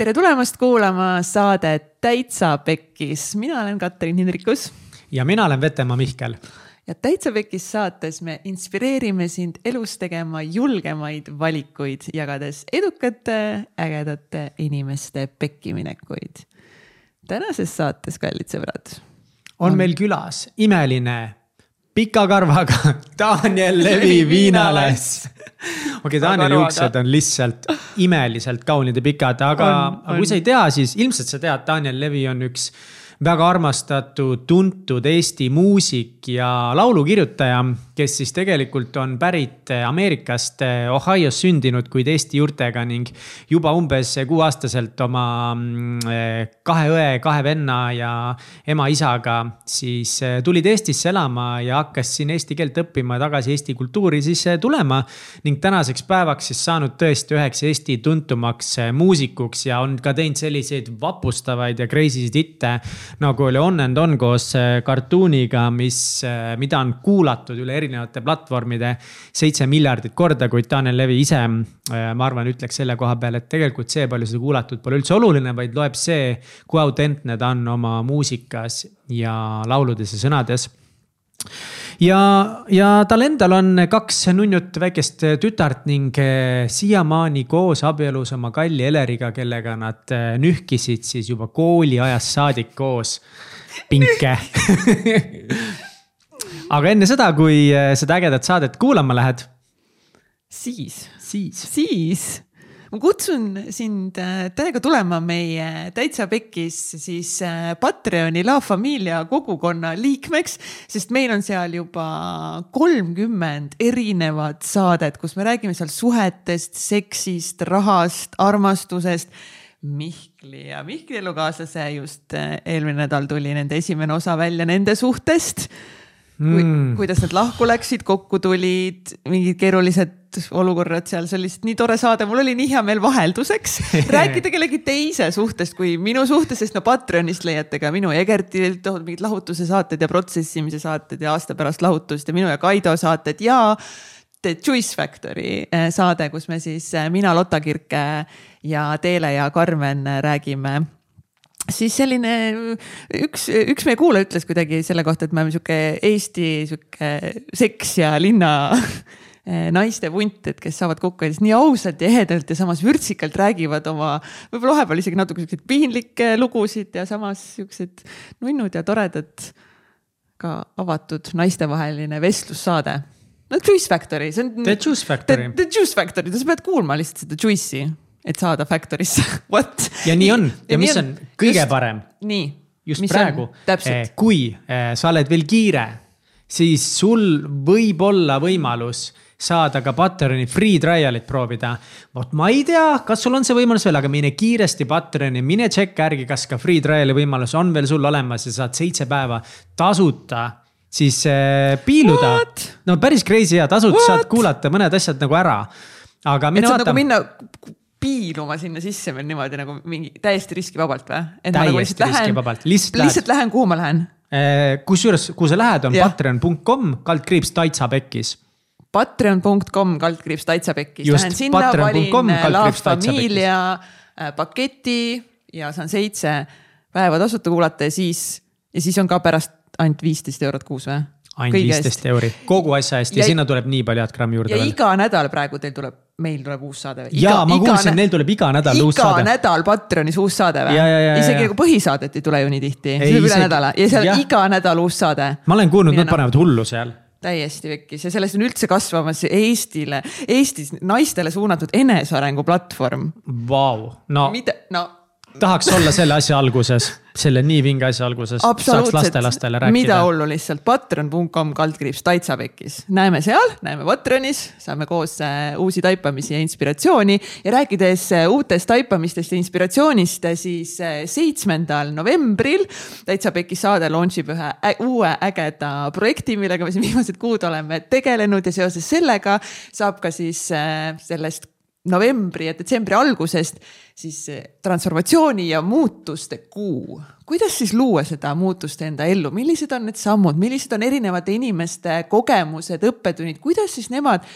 tere tulemast kuulama saadet Täitsa Pekkis, mina olen Katrin Hindrikus. ja mina olen Vetemaa Mihkel. ja Täitsa Pekkis saates me inspireerime sind elus tegema julgemaid valikuid, jagades edukate, ägedate inimeste pekkiminekuid. tänases saates, kallid sõbrad. on meil külas imeline pika karvaga Daniel Levi viinaläss. okei Danieli juuksed on lihtsalt imeliselt kaunid ja pikad, aga, aga kui sa ei tea, siis ilmselt sa tead, Daniel Levi on üks väga armastatud, tuntud Eesti muusik ja laulukirjutaja, kes siis tegelikult on pärit Ameerikast, Ohio's sündinud, kuid Eesti juurtega ning juba umbes kuueaastaselt oma mm, kahe õe, kahe venna ja ema-isaga siis tulid Eestisse elama ja hakkas siin eesti keelt õppima ja tagasi Eesti kultuuri siis tulema. ning tänaseks päevaks siis saanud tõesti üheks Eesti tuntumaks muusikuks ja on ka teinud selliseid vapustavaid ja crazy sid hitte nagu oli On and On koos kartuuniga, mis, mida on kuulatud üle erinevate platvormide seitse miljardit korda, kuid Daniel Levi ise, äh, ma arvan, ütleks selle koha peal, et tegelikult see, palju seda kuulatud, pole üldse oluline, vaid loeb see, kui autentne ta on oma muusikas ja lauludes ja sõnades. Ja, ja tal endal on kaks nunnut väikest tütart ning eh, siiamaani koos abielus oma kalli Eleriga, kellega nad eh, nühkisid siis juba kooliajast saadik koos. Pinke aga enne seda, kui eh, seda ägedat saadet kuulama lähed. siis, siis, siis ma kutsun sind äh, täiega tulema meie Täitsa Pekkis siis äh, Patreoni La Familia kogukonna liikmeks, sest meil on seal juba kolmkümmend erinevat saadet, kus me räägime seal suhetest, seksist, rahast, armastusest. Mihkli ja Mihkli elukaaslase just äh, eelmine nädal tuli nende esimene osa välja nende suhtest mm.. kuidas nad lahku läksid, kokku tulid, mingid keerulised olukorrad seal, see oli lihtsalt nii tore saade, mul oli nii hea meel vahelduseks. Rääkida kellegi teise suhtest kui minu suhtes, sest no Patreonist leiate ka minu ja Egertilt mingid lahutuse saated ja protsessimise saated ja aasta pärast lahutust ja minu ja Kaido saated ja The Choice Factory eh, saade, kus me siis, eh, mina, Lotta Kirke ja Teele ja Karmen räägime siis selline üks, üks meie kuulaja ütles kuidagi selle kohta, et me oleme sihuke Eesti sihuke seks ja linna naiste vunt, et kes saavad kokku ja siis nii ausalt ja ehedalt ja samas vürtsikalt räägivad oma, võib-olla vahepeal isegi natuke siukseid piinlikke lugusid ja samas siuksed nunnud ja toredad, ka avatud naistevaheline vestlussaade. no Juice Factory, see on. The Juice Factory. The Juice Factory, sa pead kuulma lihtsalt seda Juice'i et saada Factory'sse, what. ja nii on ja, ja mis on, on kõige just, parem. nii. just mis praegu, eh, kui eh, sa oled veel kiire, siis sul võib olla võimalus saada ka Patreoni free trial'it proovida. vot ma ei tea, kas sul on see võimalus veel, aga mine kiiresti Patreoni, mine tšekka järgi, kas ka free trial'i võimalus on veel sul olemas ja saad seitse päeva tasuta siis äh, piiluda. no päris crazy ja tasuta saad kuulata mõned asjad nagu ära. aga mine vaata. Nagu minna piiluma sinna sisse veel niimoodi nagu mingi täiesti riskivabalt või? täiesti nagu riskivabalt, lihtsalt, lihtsalt lähen, kuhu ma lähen? Äh, kusjuures, kuhu sa lähed, on patreon.com kaldkriips Taitsa Pekkis. Patreon.com kaldkriips Taitsa Pekkis, lähen sinna, valin La Familia äh, paketi ja saan seitse päeva tasuta kuulata ja siis, ja siis on ka pärast ainult viisteist eurot kuus või? ainult viisteist euri, kogu asja eest ja, ja sinna tuleb nii palju head grammi juurde. ja veel. iga nädal praegu teil tuleb, meil tuleb uus saade. ja ma kuulsin, neil tuleb iga nädal iga uus saade. iga nädal Patreonis uus saade või? isegi nagu põhisaadet ei tule ju nii tihti, see tuleb üle nädala ja seal ja. iga nädal uus saade. ma olen kuulnud, nad panevad hullu seal täiesti vekkis ja sellest on üldse kasvamas Eestile, Eestis naistele suunatud enesearengu platvorm. Vau, no. mida, no tahaks olla selle asja alguses, selle nii vinge asja alguses. saaks lastelastele rääkida. mida hullu lihtsalt, patreon.com kaldkriips Taitsa Pekkis. näeme seal, näeme Patreonis, saame koos äh, uusi taipamisi ja inspiratsiooni ja rääkides äh, uutest taipamistest ja inspiratsioonist, äh, siis seitsmendal novembril Täitsa Pekkis saade launch ib ühe uue ägeda projekti, millega me siin viimased kuud oleme tegelenud ja seoses sellega saab ka siis sellest novembri ja detsembri algusest siis transformatsiooni ja muutuste kuu. kuidas siis luua seda muutust enda ellu, millised on need sammud, millised on erinevate inimeste kogemused, õppetunnid, kuidas siis nemad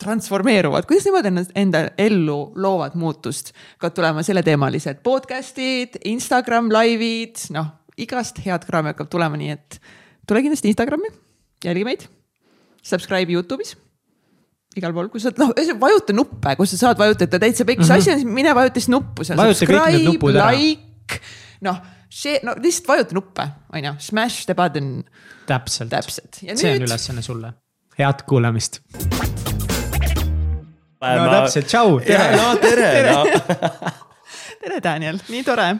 transformeeruvad, kuidas nemad ennast, enda ellu loovad muutust. hakkavad tulema selleteemalised podcast'id, Instagram laivid, noh igast head kraami hakkab tulema, nii et tule kindlasti Instagrami, jälgi meid. Subscribe Youtube'is igal pool, kui sa noh, vajuta nuppe, kus sa saad vajutada täitsa pekkis mm -hmm. asja, mine vajuta siis nuppu seal. Subscribe, like, noh, see, no lihtsalt vajuta nuppe, on ju, smash the button. täpselt, täpselt., see on ülesanne sulle, head kuulamist. no täpselt, tšau. no tere, tere. No. tere, Daniel, nii tore.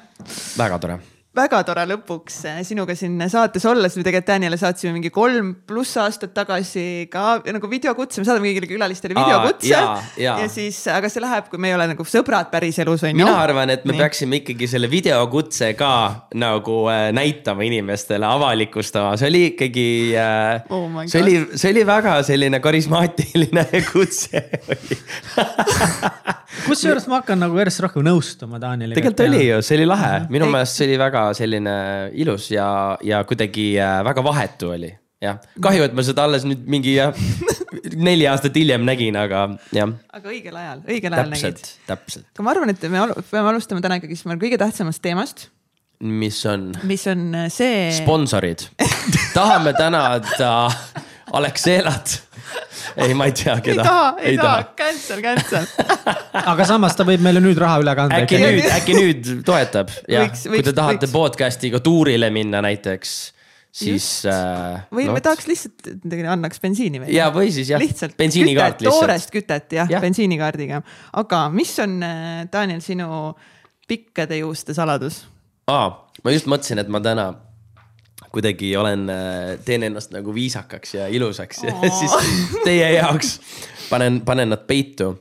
väga tore väga tore lõpuks eh, sinuga siin saates olla, sest me tegelikult Daniele saatsime mingi kolm pluss aastat tagasi ka nagu videokutse, me saadame kõigile külalistele videokutse. Ja, ja. ja siis, aga see läheb, kui me ei ole nagu sõbrad päriselus on ju. mina arvan, et me Nii. peaksime ikkagi selle videokutse ka nagu äh, näitama inimestele, avalikustama, see oli ikkagi äh, oh. see oli, see oli väga selline karismaatiline kutse oli kusjuures ma hakkan nagu järjest rohkem nõustuma Danieliga. tegelikult oli ju, see oli lahe, minu meelest see oli väga selline ilus ja, ja kuidagi äh, väga vahetu oli jah, kahju, et ma seda alles nüüd mingi neli aastat hiljem nägin, aga jah. aga õigel ajal, õigel ajal täpselt, nägid. täpselt. aga ma arvan, et me peame alustama täna ikkagi kõige tähtsamast teemast. mis on? mis on äh, see. sponsorid tahame tänada Alexelat ei, ma ei tea, keda. ei taha, ei taha, cancel, cancel aga samas ta võib meile nüüd raha üle kanda. äkki nüüd, äkki nüüd toetab, jah, kui te tahate võiks. podcast'iga tuurile minna näiteks siis. Äh, või no, me tahaks lihtsalt, et annaks bensiini meile. ja, või siis jah. lihtsalt bensiinikaart lihtsalt. toorest kütet jah ja., bensiinikaardiga. aga mis on, äh, Daniel, sinu pikkade juuste saladus? aa, ma just mõtlesin, et ma täna kuidagi olen, äh, teen ennast nagu viisakaks ja ilusaks ja siis teie jaoks panen, panen nad peitu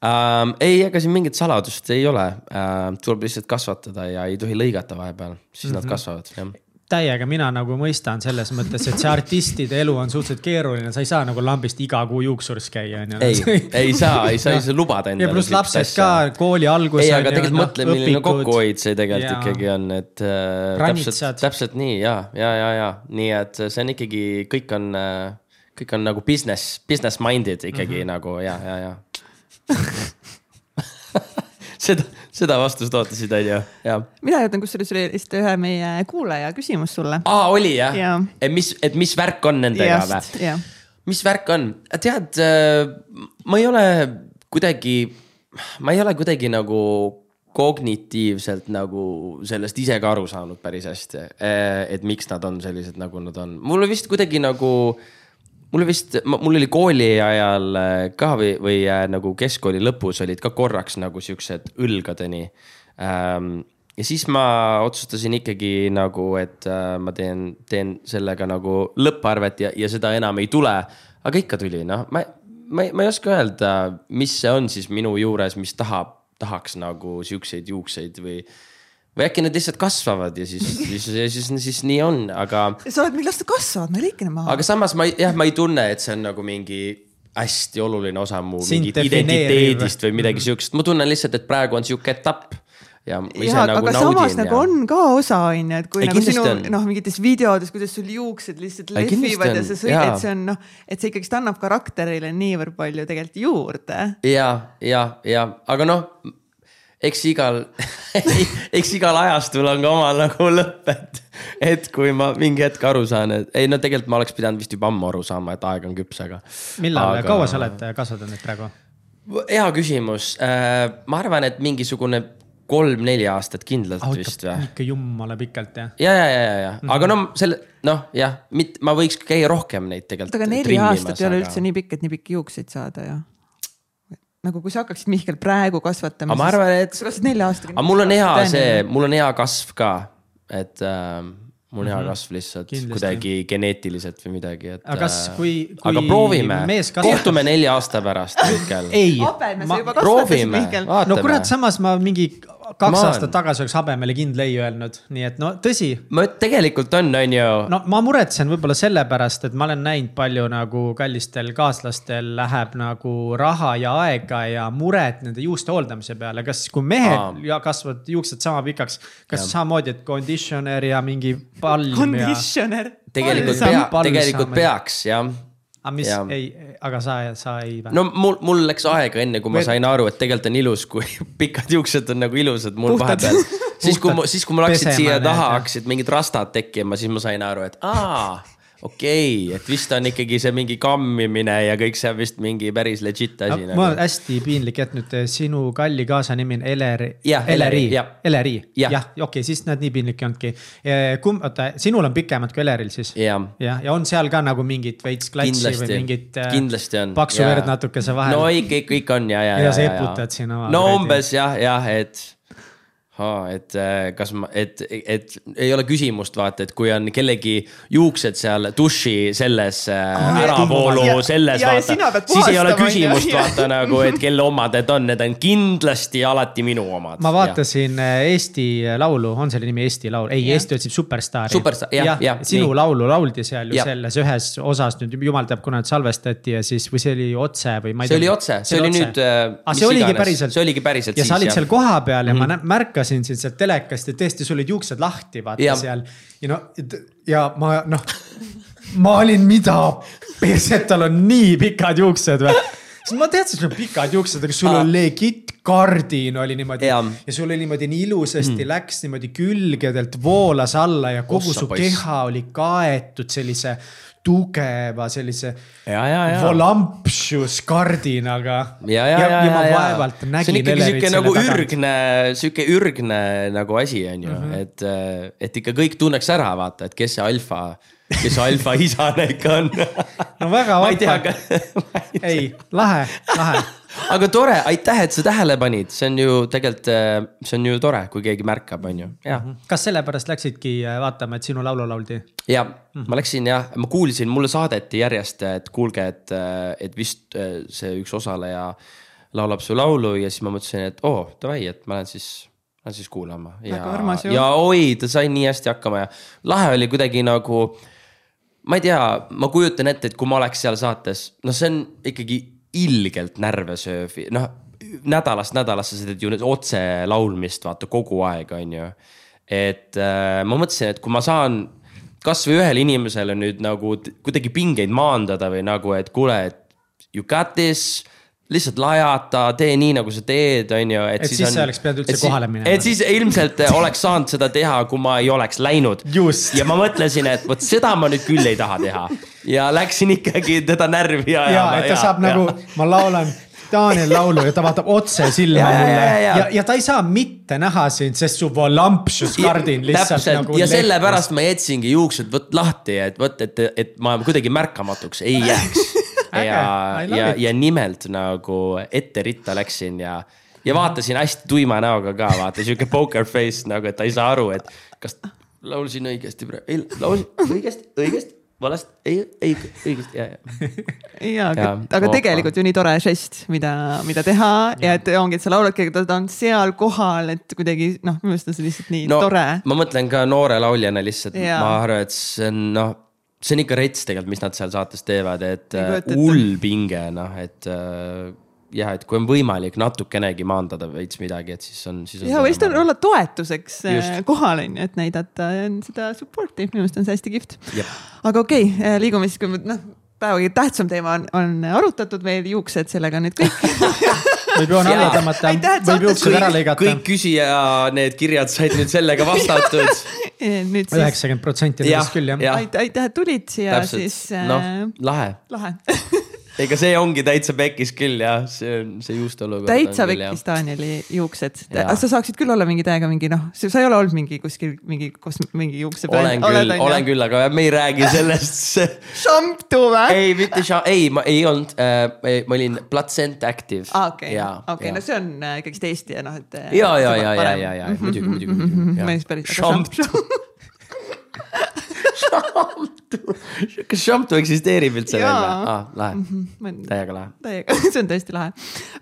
ähm,. ei, ega siin mingit saladust ei ole äh,, tuleb lihtsalt kasvatada ja ei tohi lõigata vahepeal, siis mm -hmm. nad mhm. kasvavad, jah täiega mina nagu mõistan selles mõttes, et see artistide elu on suhteliselt keeruline, sa ei saa nagu lambist iga kuu juuksuris käia, on ju. ei, ei saa, ei saa, saa lubada endale. ja pluss lapsed ka, kooli algus. ei, aga tegelikult mõtle, milline kokkuhoid see tegelikult ikkagi on, et äh, täpselt, täpselt nii ja, ja, ja, ja nii et see on ikkagi, kõik on äh,, kõik on nagu business, business minded ikkagi mm -hmm. nagu ja, ja, ja seda seda vastust ootasid, on ju, jah. mina ütlen, kusjuures vist ühe meie kuulaja küsimus sulle. aa, oli jah ja.? et mis, et mis värk on nendega või? mis värk on, tead, äh, ma ei ole kuidagi, ma ei ole kuidagi nagu kognitiivselt nagu sellest ise ka aru saanud päris hästi. Äh, et miks nad on sellised, nagu nad on, mulle vist kuidagi nagu mul vist, mul oli kooli ajal äh, ka või, või äh, nagu keskkooli lõpus olid ka korraks nagu siuksed õlgadeni ähm,. ja siis ma otsustasin ikkagi nagu, et äh, ma teen, teen sellega nagu lõpparvet ja, ja seda enam ei tule. aga ikka tuli, noh, ma, ma, ma ei oska öelda, mis see on siis minu juures, mis tahab, tahaks nagu siukseid juukseid või või äkki need lihtsalt kasvavad ja siis, siis, siis, siis, siis nii on, aga. sa oled mingi, las nad kasvavad, ma ei lõika neid maha. aga samas ma jah, ma ei tunne, et see on nagu mingi hästi oluline osa mu mingit identiteedist või midagi siukest, ma tunnen lihtsalt, et praegu on sihuke etapp ja ma ise ja, nagu aga naudin. samas ja... nagu on ka osa on ju, et kui ei, nagu sinu noh, mingites videodes, kuidas sul juuksed lihtsalt lehvivad ja sa sõidad, see on noh, et see ikkagist annab karakterile niivõrd palju tegelikult juurde. ja, ja, ja, aga noh eks igal eks igal ajastul on ka oma nagu lõpp, et, et kui ma mingi hetk aru saan, et ei no tegelikult ma oleks pidanud vist juba ammu aru saama, et aeg on küps, aga. millal aga..., kaua sa oled kasvatanud neid praegu? hea küsimus, äh, ma arvan, et mingisugune kolm-neli aastat kindlalt oh, vist või? ikka jumala pikalt jah. ja, ja, ja, ja, ja -hmm. aga no selle, noh jah, ma võiks käia rohkem neid tegelikult. aga neli aastat ei ole üldse nii pikk, et nii pikki juukseid saada ju nagu kui sa hakkaksid Mihkel praegu kasvatama. ma arvan, et. sa kasvatad nelja aastaga. aga mul on hea see, mul on hea kasv ka, et äh, mul on hea mhm. kasv lihtsalt kuidagi geneetiliselt või midagi, et. aga kas, äh, kui, kui. aga proovime, kohtume nelja aasta pärast, Mihkel. ei, proovime, no kurat, samas ma mingi kaks ma aastat tagasi oleks habemele kind lõi öelnud, nii et no tõsi. ma tegelikult on, on ju. no ma muretsen võib-olla sellepärast, et ma olen näinud palju nagu kallistel kaaslastel läheb nagu raha ja aega ja muret nende juuste hooldamise peale, kas, kui mehed Aa. ja kasvavad juuksed sama pikaks, kas ja. samamoodi, et conditioner ja mingi palm Conditioner ja.... tegelikult pea, tegelikult peaks jah aga mis, ei, aga sa, sa ei või? no mul, mul läks aega enne, kui ma sain aru, et tegelikult on ilus, kui pikad juuksed on nagu ilusad mul vahepeal. siis kui, siis kui mul hakkasid siia taha, hakkasid mingid rastad tekkima, siis ma sain aru, et aa okei okay,, et vist on ikkagi see mingi kammimine ja kõik see on vist mingi päris legit asi no,. Nagu. mul on hästi piinlik, et nüüd eh, sinu kalli kaasa nimi on Eleri. Eleri, Eleri, jah, okei okay,, siis nad nii piinlik ei olnudki. Eh, kumb, oota, sinul on pikemad kui Eleril siis? jah, ja, on seal ka nagu mingit veits klatši või mingit. Eh, kindlasti on. paksu verd natukese vahel. no ikka, ikka, ikka on ja, ja, ja. ja sa eputad siin oma. no umbes jah, jah, et et äh, kas ma, et, et ei ole küsimust, vaata, et kui on kellegi juuksed seal duši selles äh, äravoolu selles, vaata. siis ei ole küsimust, vaata nagu, et kelle omad need on, need on kindlasti alati minu omad. ma vaatasin ja. Äh, Eesti Laulu, on selle nimi Eesti Laul, ei, Eesti otsib superstaari. Superstaar, jah, jah. sinu nii. laulu lauldi seal ju ja. selles ühes osas nüüd jumal teab, kuna need salvestati ja siis, või see oli otse või ma ei tea. see oli otse, see oli nüüd. Ah, see oligi päriselt. see oligi päriselt. ja sa olid seal kohapeal ja ma märkasin märkasin sind sealt telekast ja tõesti, sul olid juuksed lahti, vaata ja. seal. ja no, ja ma noh, ma olin, mida perset, tal on nii pikad juuksed või sest ma teadsin, sul on pikad juuksed, aga sul Aa. on legit kardin oli niimoodi ja, ja sul oli niimoodi nii ilusasti mm. läks niimoodi külgedelt voolas alla ja kogu Ossa, su poiss. keha oli kaetud sellise tugeva sellise volampsius kardinaga. ja, ja, ja, ja, ja, ja vaevalt nägin. see on ikkagi sihuke nagu tagant. ürgne, sihuke ürgne nagu asi on ju mm, -hmm. et, et ikka kõik tunneks ära, vaata, et kes see alfa kes alfa isane ikka on no väga vahva. ei, lahe, lahe. Aga tore, aitäh, et sa tähele panid, see on ju tegelikult, äh, see on ju tore, kui keegi märkab, on ju, jah. Mhm. kas sellepärast läksidki äh, vaatama, et sinu laulu lauldi? ja mm, ma läksin jah, ma kuulsin, mulle saadeti järjest, et kuulge, et, äh, et vist see üks osaleja laulab su laulu ja siis ma mõtlesin, et oo oh,, davai, et ma lähen siis lähen siis kuulama. Ja, ja oi, ta sai nii hästi hakkama ja lahe oli kuidagi nagu ma ei tea, ma kujutan ette, et kui ma oleks seal saates, noh, see on ikkagi ilgelt närve sööv, noh nädalast nädalasse sa teed ju otse laulmist, vaata kogu aeg, on ju. et äh, ma mõtlesin, et kui ma saan kasvõi ühele inimesele nüüd nagu kuidagi pingeid maandada või nagu, et kuule, et you got this lihtsalt lajata, tee nii, nagu sa teed, on ju. et siis, on, sa oleks pidanud üldse kohale minema. et siis ilmselt oleks saanud seda teha, kui ma ei oleks läinud. ja ma mõtlesin, et vot seda ma nüüd küll ei taha teha. ja läksin ikkagi teda närvi ajama. ja, et ta ja, saab ja. nagu, ma laulan Daniel laulu ja ta vaatab otse silma ja, mulle ja, ja, ja. ja ta ei saa mitte näha sind, sest su volampsus kardin lihtsalt täpselt. nagu. ja sellepärast ma jätsingi juuksed vot lahti, et vot, et, et ma kuidagi märkamatuks ei jääks ja, ja, ja nimelt nagu ette ritta läksin ja, ja vaatasin hästi tuima näoga ka, vaata sihuke poker face nagu, et ta ei saa aru, et kas laulsin õigesti praegu, ei laulsin õigesti, õigesti valesti, ei, ei, õigesti, ja, ja. ja, aga, aga tegelikult ju nii tore žest, mida, mida teha ja, ja et ongi, et sa lauladki, ta on seal kohal, et kuidagi noh, minu meelest on see lihtsalt nii no, tore. ma mõtlen ka noore lauljana lihtsalt, ma arvan, et see on noh see on ikka rets tegelikult, mis nad seal saates teevad, et äh, hull pinge, noh, et äh, jah, et kui on võimalik natukenegi maandada veits midagi, et siis on, siis on. ja või siis olla toetuseks äh, Just. kohal on ju, et näidata seda support'i, minu meelest on see hästi kihvt. aga okei okay,, liigume siis, kui me noh, päeva tähtsam teema on, on arutatud veel, juuksed, sellega nüüd kõik võib joone alla tõmmata, võib juuksed ära lõigata. kõik küsija need kirjad said nüüd sellega vastatud. üheksakümmend protsenti nendest küll jah ja.. aitäh, et tulid siia Täpselt. siis. noh, äh, lahe. lahe ega see ongi täitsa pekkis küll jah, see on see juuste olukord. täitsa pekkis Danieli juuksed. sa saaksid küll olla mingi täiega mingi noh, sa ei ole olnud mingi kuskil mingi, kus mingi juukse. olen küll, olen küll, aga me ei räägi sellest šamptu või? ei, mitte šamp, ei, ma ei olnud äh,, ma olin Placent Active. aa, okei, okei, no see on äh, ikkagist Eesti ja noh, et. Ja, ja, ja, ja, ja, ja muidugi, muidugi, muidugi. šamptu šamptu, kas šamptu eksisteerib üldse veel või ah,? lahe mm, -hmm. täiega lahe. täiega, see on tõesti lahe.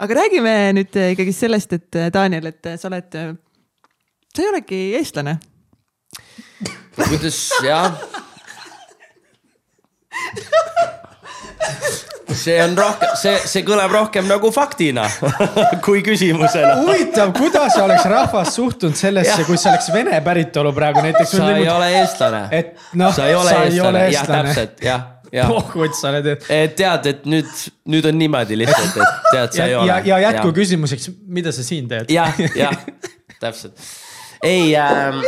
aga räägime nüüd ikkagi sellest, et Daniel, et sa oled, sa ei olegi eestlane. kuidas jah see on rohkem, see, see kõlab rohkem nagu faktina kui küsimusena. huvitav, kuidas oleks rahvas suhtunud sellesse, kui see oleks vene päritolu praegu näiteks. sa ei ole eestlane. et noh, sa ei ole eestlane, jah, täpselt, jah pohhuid sa oled. tead, et nüüd, nüüd on niimoodi lihtsalt, et tead, sa ei ole. ja, ja jätkuküsimuseks, mida sa siin teed? jah, jah, täpselt. ei ähm,,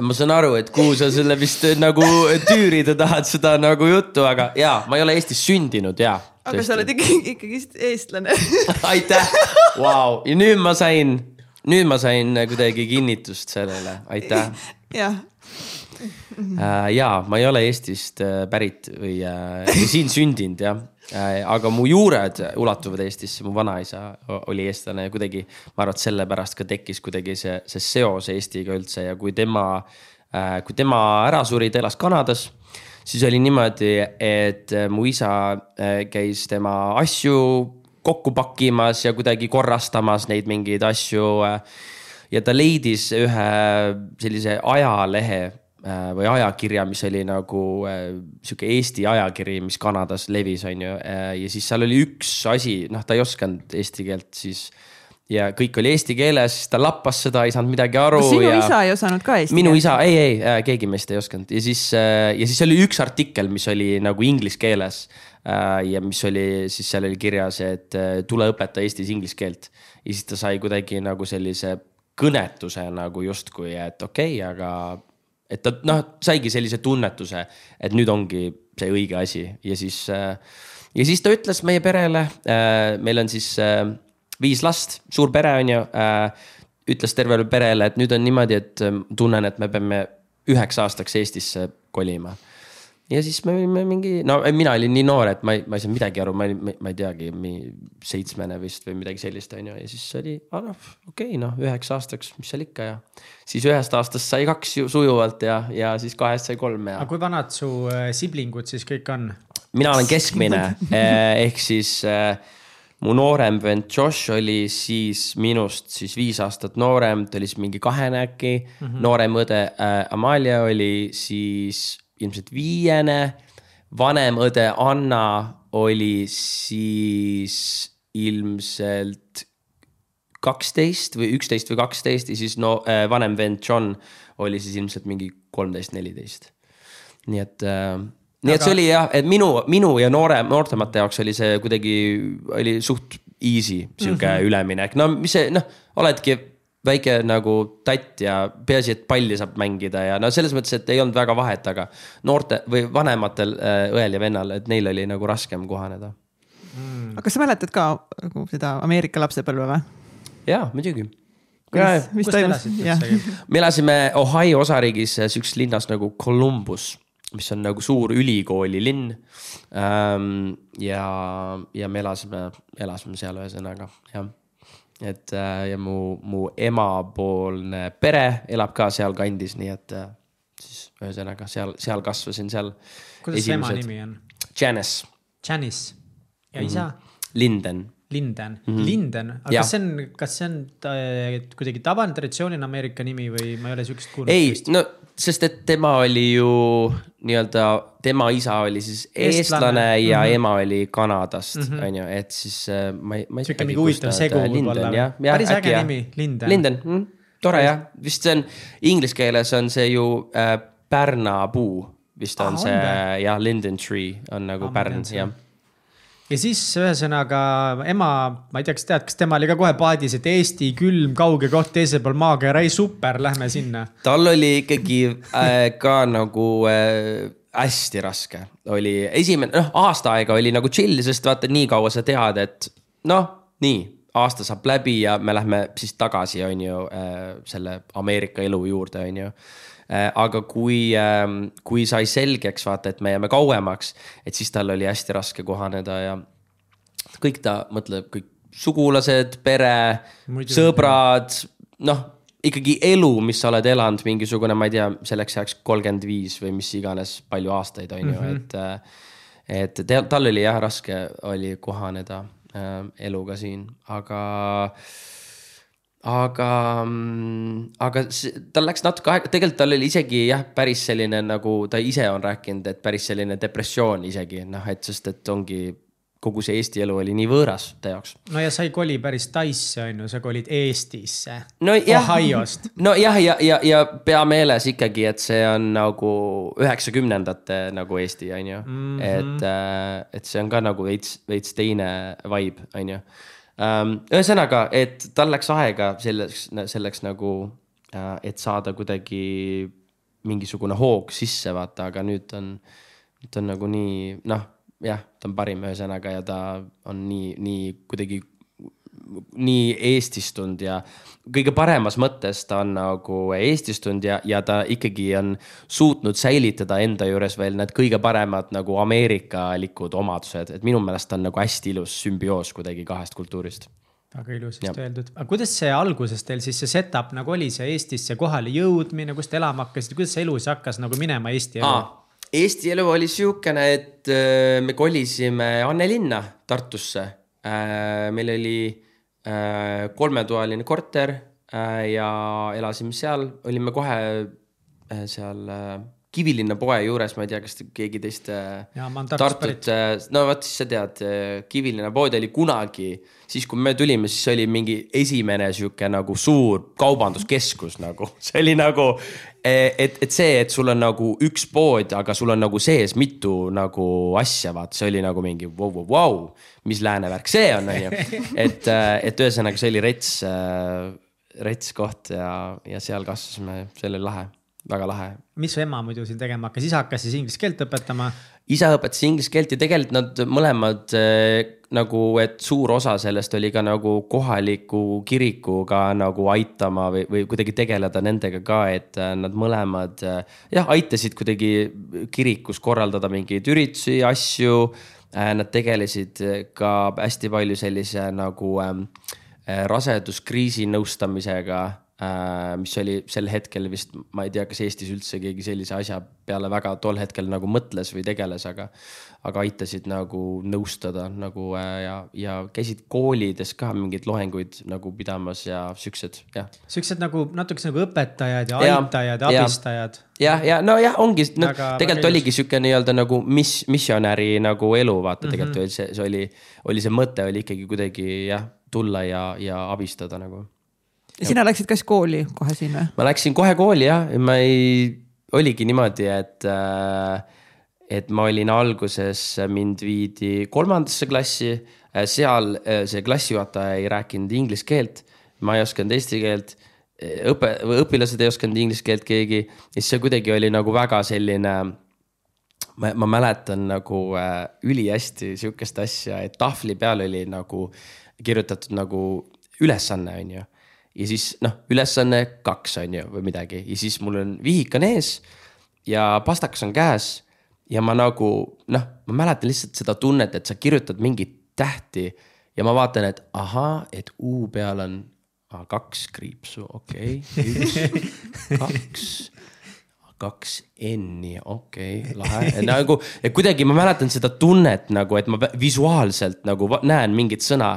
ma saan aru, et kuhu sa selle vist nagu tüürida tahad, seda nagu juttu, aga ja ma ei ole Eestis sündinud ja. aga sa oled ikkagi, ikkagist eestlane aitäh, vau, ja nüüd ma sain, nüüd ma sain kuidagi kinnitust sellele, aitäh. jah äh,. ja ma ei ole Eestist äh, pärit või äh, siin sündinud jah äh,, aga mu juured ulatuvad Eestisse, mu vanaisa oli eestlane ja kuidagi. ma arvan, et sellepärast ka tekkis kuidagi see, see seos Eestiga üldse ja kui tema äh,, kui tema ära suri, ta elas Kanadas siis oli niimoodi, et äh, mu isa äh, käis tema asju kokku pakkimas ja kuidagi korrastamas neid mingeid asju. ja ta leidis ühe sellise ajalehe Äh, või ajakirja, mis oli nagu äh, sihuke Eesti ajakiri, mis Kanadas levis, on ju. Äh, ja siis seal oli üks asi, noh, ta ei osanud eesti keelt siis ja kõik oli eesti keeles, siis ta lappas seda, ei saanud midagi aru. sinu ja... isa ei osanud ka eesti keelt? minu isa, ei, ei, keegi meist ei osanud ja siis, ja siis oli üks artikkel, mis oli nagu inglise keeles. ja mis oli, siis seal oli kirjas, et tule õpeta Eestis inglise keelt. ja siis ta sai kuidagi nagu sellise kõnetuse nagu justkui, et okei okay,, aga et ta noh, saigi sellise tunnetuse, et nüüd ongi see õige asi ja siis. Äh, ja siis ta ütles meie perele, äh, meil on siis äh, viis last, suur pere on ju. ütles tervele perele, et nüüd on niimoodi, et tunnen, et me peame üheks aastaks Eestisse kolima ja siis me olime mingi, no mina olin nii noor, et ma ei, ma ei saanud midagi aru, ma olin, ma ei teagi, seitsmene vist või midagi sellist, on ju, ja siis oli, ah noh, okei okay,, noh, üheks aastaks, mis seal ikka ja. siis ühest aastast sai kaks sujuvalt ja, ja siis kahest sai kolm ja. aga kui vanad su äh, siblingud siis kõik on? mina olen keskmine eh, ehk siis äh, mu noorem vend Josh oli siis minust siis viis aastat noorem, ta oli siis mingi kahene äkki mm. -hmm. noorem õde äh, Amalia oli siis ilmselt viiene. vanem õde Anna oli siis ilmselt kaksteist või üksteist või kaksteist ja siis no äh, vanem vend John oli siis ilmselt mingi kolmteist, neliteist. nii et äh,, nii Aga... et see oli jah, et minu, minu ja noore, noortemate jaoks oli see kuidagi, oli suht easy sihuke mm -hmm. üleminek, no mis see noh, oledki väike nagu tatt ja peaasi, et palli saab mängida ja no selles mõttes, et ei olnud väga vahet, aga noorte või vanematel äh, õel ja vennal, et neil oli nagu raskem kohaneda mm.. aga kas sa mäletad ka nagu seda Ameerika lapsepõlve või? jaa, muidugi. mis, mis toimus? me elasime Ohio osariigis sihukeses linnas nagu Columbus mis on nagu suur ülikooli linn ähm,. ja, ja me elasime, elasime seal ühesõnaga, jah et äh, ja mu, mu emapoolne pere elab ka sealkandis, nii et äh, siis ühesõnaga seal, seal kasvasin seal. kuidas su ema nimi on? Janice. Janice ja isa mm? -hmm. Linden. Linden mm, -hmm. Linden, aga ja. kas see on, kas see on ta, kuidagi tavaline traditsiooniline Ameerika nimi või ma ei ole sihukest kuulnud? ei, no sest et tema oli ju nii-öelda, tema isa oli siis eestlane, eestlane ja mm -hmm. ema oli Kanadast mm, -hmm. on ju, et siis äh, ma ei, ma ei. sihuke mingi huvitav segu võib-olla. päris äge nimi, Linden. Linden mm,, tore jah, vist see on, inglise keeles on see ju äh, pärnapuu vist on ah, see jah, linden tree on nagu ah, pärn, jah ja siis ühesõnaga ema, ma ei tea, kas tead, kas tema oli ka kohe paadis, et Eesti külm, kauge koht teisel pool maakera, ei super, lähme sinna. tal oli ikkagi äh, ka nagu äh, hästi raske, oli esimene, noh aasta aega oli nagu chill, sest vaata nii kaua sa tead, et noh, nii aasta saab läbi ja me lähme siis tagasi, on ju äh,, selle Ameerika elu juurde, on ju aga kui, ähm, kui sai selgeks, vaata, et me jääme kauemaks, et siis tal oli hästi raske kohaneda ja kõik ta mõtleb, kõik sugulased, pere, sõbrad, noh ikkagi elu, mis sa oled elanud, mingisugune, ma ei tea, selleks ajaks kolmkümmend viis või mis iganes, palju aastaid on ju mm, -hmm. et. Äh, et tal oli jah raske oli kohaneda äh, eluga siin, aga aga, mm, aga tal läks natuke aega, tegelikult tal oli isegi jah, päris selline nagu ta ise on rääkinud, et päris selline depressioon isegi noh, et sest, et ongi kogu see Eesti elu oli nii võõras ta jaoks. no ja sa ei koli päris Taisse on ju, sa kolid Eestisse no,. Ohiost. nojah, ja, ja, ja, pea meeles ikkagi, et see on nagu üheksakümnendate nagu Eesti on ju mm, -hmm. et, äh, et see on ka nagu veits, veits teine vibe, on ju. Ähm, ühesõnaga, et tal läks aega selleks, selleks nagu, äh, et saada kuidagi mingisugune hoog sisse, vaata, aga nüüd on, nüüd on nagu nii noh jah, ta on parim ühesõnaga ja ta on nii, nii kuidagi nii eestistunud ja kõige paremas mõttes ta on nagu eestistunud ja, ja ta ikkagi on suutnud säilitada enda juures veel need kõige paremad nagu ameerikalikud omadused, et minu meelest on nagu hästi ilus sümbioos kuidagi kahest kultuurist väga ilusasti öeldud, aga kuidas see alguses teil siis see setup nagu oli, see Eestisse kohale jõudmine, kus te elama hakkasite, kuidas see elu siis hakkas nagu minema Eesti elu? Eesti elu oli sihukene, et äh, me kolisime Annelinna Tartusse. Äh, meil oli kolmetoaline korter ja elasime seal, olime kohe seal Kivilinna poe juures, ma ei tea, kas keegi teist Tartut, no vot siis sa tead, Kivilinna pood oli kunagi, siis kui me tulime, siis oli mingi esimene sihuke nagu suur kaubanduskeskus nagu, see oli nagu. et, et see, et sul on nagu üks pood, aga sul on nagu sees mitu nagu asja, vaat see oli nagu mingi vau, vau, vau, mis lääne värk see on, on ju. et, et ühesõnaga, see oli rets, rets koht ja, ja seal kasvasime, see oli lahe väga lahe. mis su ema muidu siin tegema hakkas, isa hakkas siis inglise keelt õpetama? Isa õpetas inglise keelt ja tegelikult nad mõlemad äh, nagu, et suur osa sellest oli ka nagu kohaliku kirikuga nagu aitama või, või kuidagi tegeleda nendega ka, et äh, nad mõlemad äh, jah, aitasid kuidagi kirikus korraldada mingeid üritusi, asju. Nad tegelesid ka hästi palju sellise nagu raseduskriisi nõustamisega mis oli sel hetkel vist, ma ei tea, kas Eestis üldse keegi sellise asja peale väga tol hetkel nagu mõtles või tegeles, aga. aga aitasid nagu nõustada nagu äh, ja, ja käisid koolides ka mingeid loenguid nagu pidamas ja siuksed, jah. siuksed nagu natukese nagu õpetajad ja, ja aitajad, abistajad. jah, ja nojah, ongi, no tegelikult oligi sihuke nii-öelda nagu mis, missionäri nagu elu, vaata mm -hmm. tegelikult oli see, see oli, oli see mõte oli ikkagi kuidagi jah, tulla ja, ja abistada nagu ja sina läksid ka siis kooli kohe siin või? ma läksin kohe kooli jah, ma ei, oligi niimoodi, et äh, et ma olin alguses, mind viidi kolmandasse klassi, äh, seal äh, see klassijuhataja ei rääkinud inglise keelt, ma ei osanud eesti keelt. Õpe, õpilased ei osanud inglise keelt keegi, siis see kuidagi oli nagu väga selline. ma, ma mäletan nagu äh, ülihästi sihukest asja, et tahvli peal oli nagu kirjutatud nagu ülesanne, on ju ja siis noh, ülesanne kaks on ju või midagi. Ja siis mul on vihik on ees ja pastakas on käes. ja ma nagu noh, ma mäletan lihtsalt seda tunnet, et sa kirjutad mingit tähti ja ma vaatan, et ahaa, et U peal on ah, kaks kriipsu, okei. Okay,, üks, kaks kaks N-i, okei okay,, lahe, nagu kuidagi ma mäletan seda tunnet nagu, et ma visuaalselt nagu näen mingit sõna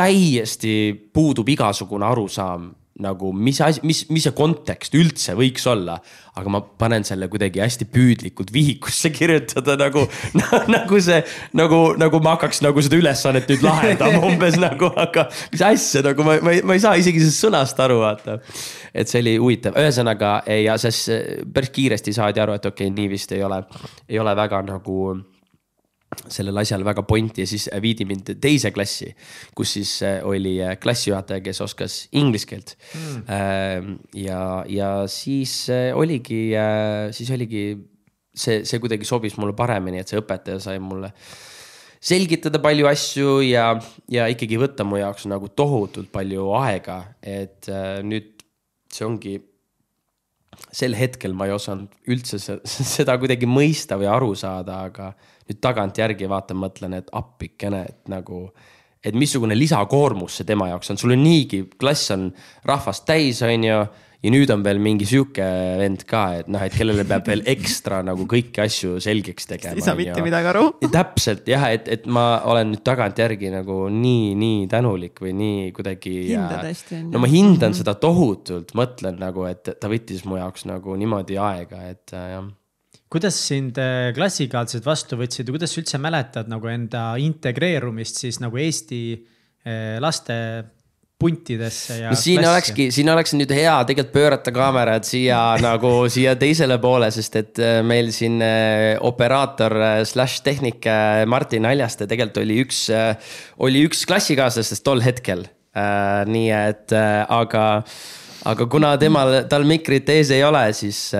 täiesti puudub igasugune arusaam nagu mis asi, mis, mis see kontekst üldse võiks olla. aga ma panen selle kuidagi hästi püüdlikult vihikusse kirjutada nagu nagu see, nagu, nagu ma hakkaks nagu seda ülesannet nüüd lahendama umbes nagu, aga mis asja nagu ma, ma, ma ei saa isegi sellest sõnast aru, vaata. et see oli huvitav, ühesõnaga ja sest päris kiiresti saadi aru, et okei okay,, nii vist ei ole, ei ole väga nagu sellel asjal väga pointi ja siis viidi mind teise klassi, kus siis äh, oli äh, klassijuhataja, kes oskas inglise keelt. Mm.. ja, ja siis äh, oligi, siis oligi see, see kuidagi sobis mulle paremini, et see õpetaja sai mulle selgitada palju asju ja, ja ikkagi võtta mu jaoks nagu tohutult palju aega, et nüüd see ongi sel hetkel ma ei osanud üldse seda kuidagi mõista või aru saada, aga nüüd tagantjärgi vaatan, mõtlen, et appikene, et nagu. et missugune lisakoormus see tema jaoks on, sul on niigi, klass on rahvast täis, on ju ja nüüd on veel mingi sihuke vend ka, et noh, et kellele peab veel ekstra nagu kõiki asju selgeks tegema. ei saa mitte midagi aru. täpselt jah, et, et ma olen nüüd tagantjärgi nagu nii, nii tänulik või nii kuidagi. hindad hästi on ju. no ma hindan mm -hmm. seda tohutult, mõtlen nagu, et ta võttis mu jaoks nagu niimoodi aega, et äh, jah kuidas sind äh, klassikaaslased vastu võtsid ja kuidas sa üldse mäletad nagu enda integreerumist siis nagu Eesti äh, laste puntidesse ja no siin klassi. olekski, siin oleks nüüd hea tegelikult pöörata kaamerad siia nagu siia teisele poole, sest et äh, meil siin operaator slaš tehnik Martin Haljaste tegelikult oli üks, oli üks klassikaaslastest tol hetkel. nii et, aga aga kuna temal, tal mikrit ees ei ole, siis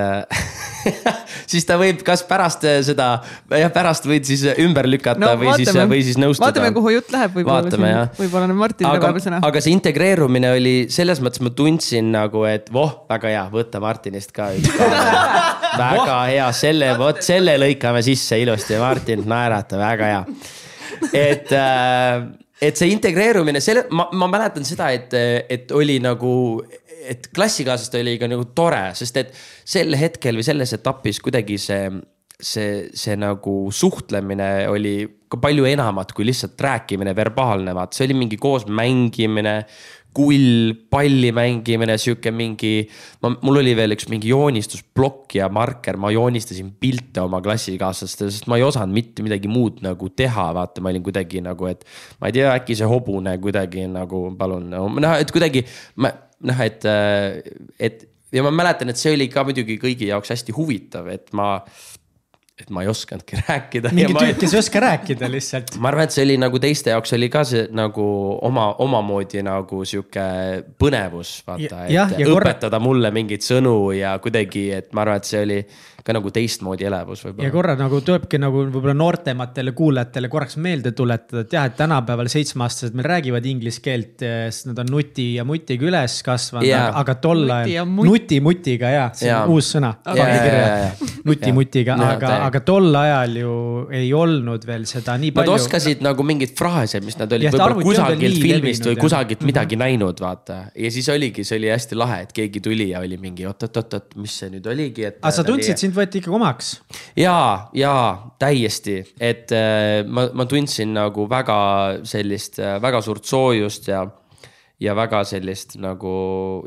siis ta võib kas pärast seda, jah, pärast võid siis ümber lükata no, või vaatame, siis, või siis nõustuda. vaatame, kuhu jutt läheb, võib-olla, võib-olla on Martinile vahepeal sõna. aga see integreerumine oli selles mõttes, ma tundsin nagu, et voh, väga hea, võtta Martinist ka üks väga hea, selle, vot selle lõikame sisse ilusti, Martin, naerata, väga hea. et äh, et see integreerumine, selle, ma, ma mäletan seda, et, et oli nagu et klassikaaslast oli ka nagu tore, sest et sel hetkel või selles etapis kuidagi see, see, see nagu suhtlemine oli ka palju enamat kui lihtsalt rääkimine, verbaalne, vaat see oli mingi koos mängimine kull, palli mängimine, sihuke mingi. ma, mul oli veel üks mingi joonistusplokk ja marker, ma joonistasin pilte oma klassikaaslastele, sest ma ei osanud mitte midagi muud nagu teha, vaata, ma olin kuidagi nagu, et. ma ei tea, äkki see hobune kuidagi nagu palun, noh, et kuidagi ma noh, et, äh, et ja ma mäletan, et see oli ka muidugi kõigi jaoks hästi huvitav, et ma et ma ei osanudki rääkida. mingi tüüp, kes ei oska rääkida lihtsalt. ma arvan, et see oli nagu teiste jaoks oli ka see nagu oma, omamoodi nagu sihuke põnevus, vaata, et ja, ja õpetada korra... mulle mingeid sõnu ja kuidagi, et ma arvan, et see oli ka nagu teistmoodi elevus võib-olla. ja korra nagu tulebki nagu võib-olla noortematele kuulajatele korraks meelde tuletada, et jah, et tänapäeval seitsmeaastased meil räägivad inglise keelt, sest nad on nuti ja mutiga üles kasvanud yeah., aga tol ajal nuti-mutiga ja, see on uus sõna okay.. nuti-mutiga, aga, aga tol ajal ju ei olnud veel seda nii palju. Nad oskasid nagu mingeid fraase, mis nad olid võib-olla kusagilt filmist või kusagilt midagi -hmm. näinud, vaata. ja siis oligi, see oli hästi lahe, et keegi tuli ja oli mingi oot-oot-oot, mis see nüüd oligi, et. aga sa tundsid sind võeti ikkagi omaks. ja, ja täiesti, et äh, ma, ma tundsin nagu väga sellist äh, väga suurt soojust ja, ja väga sellist nagu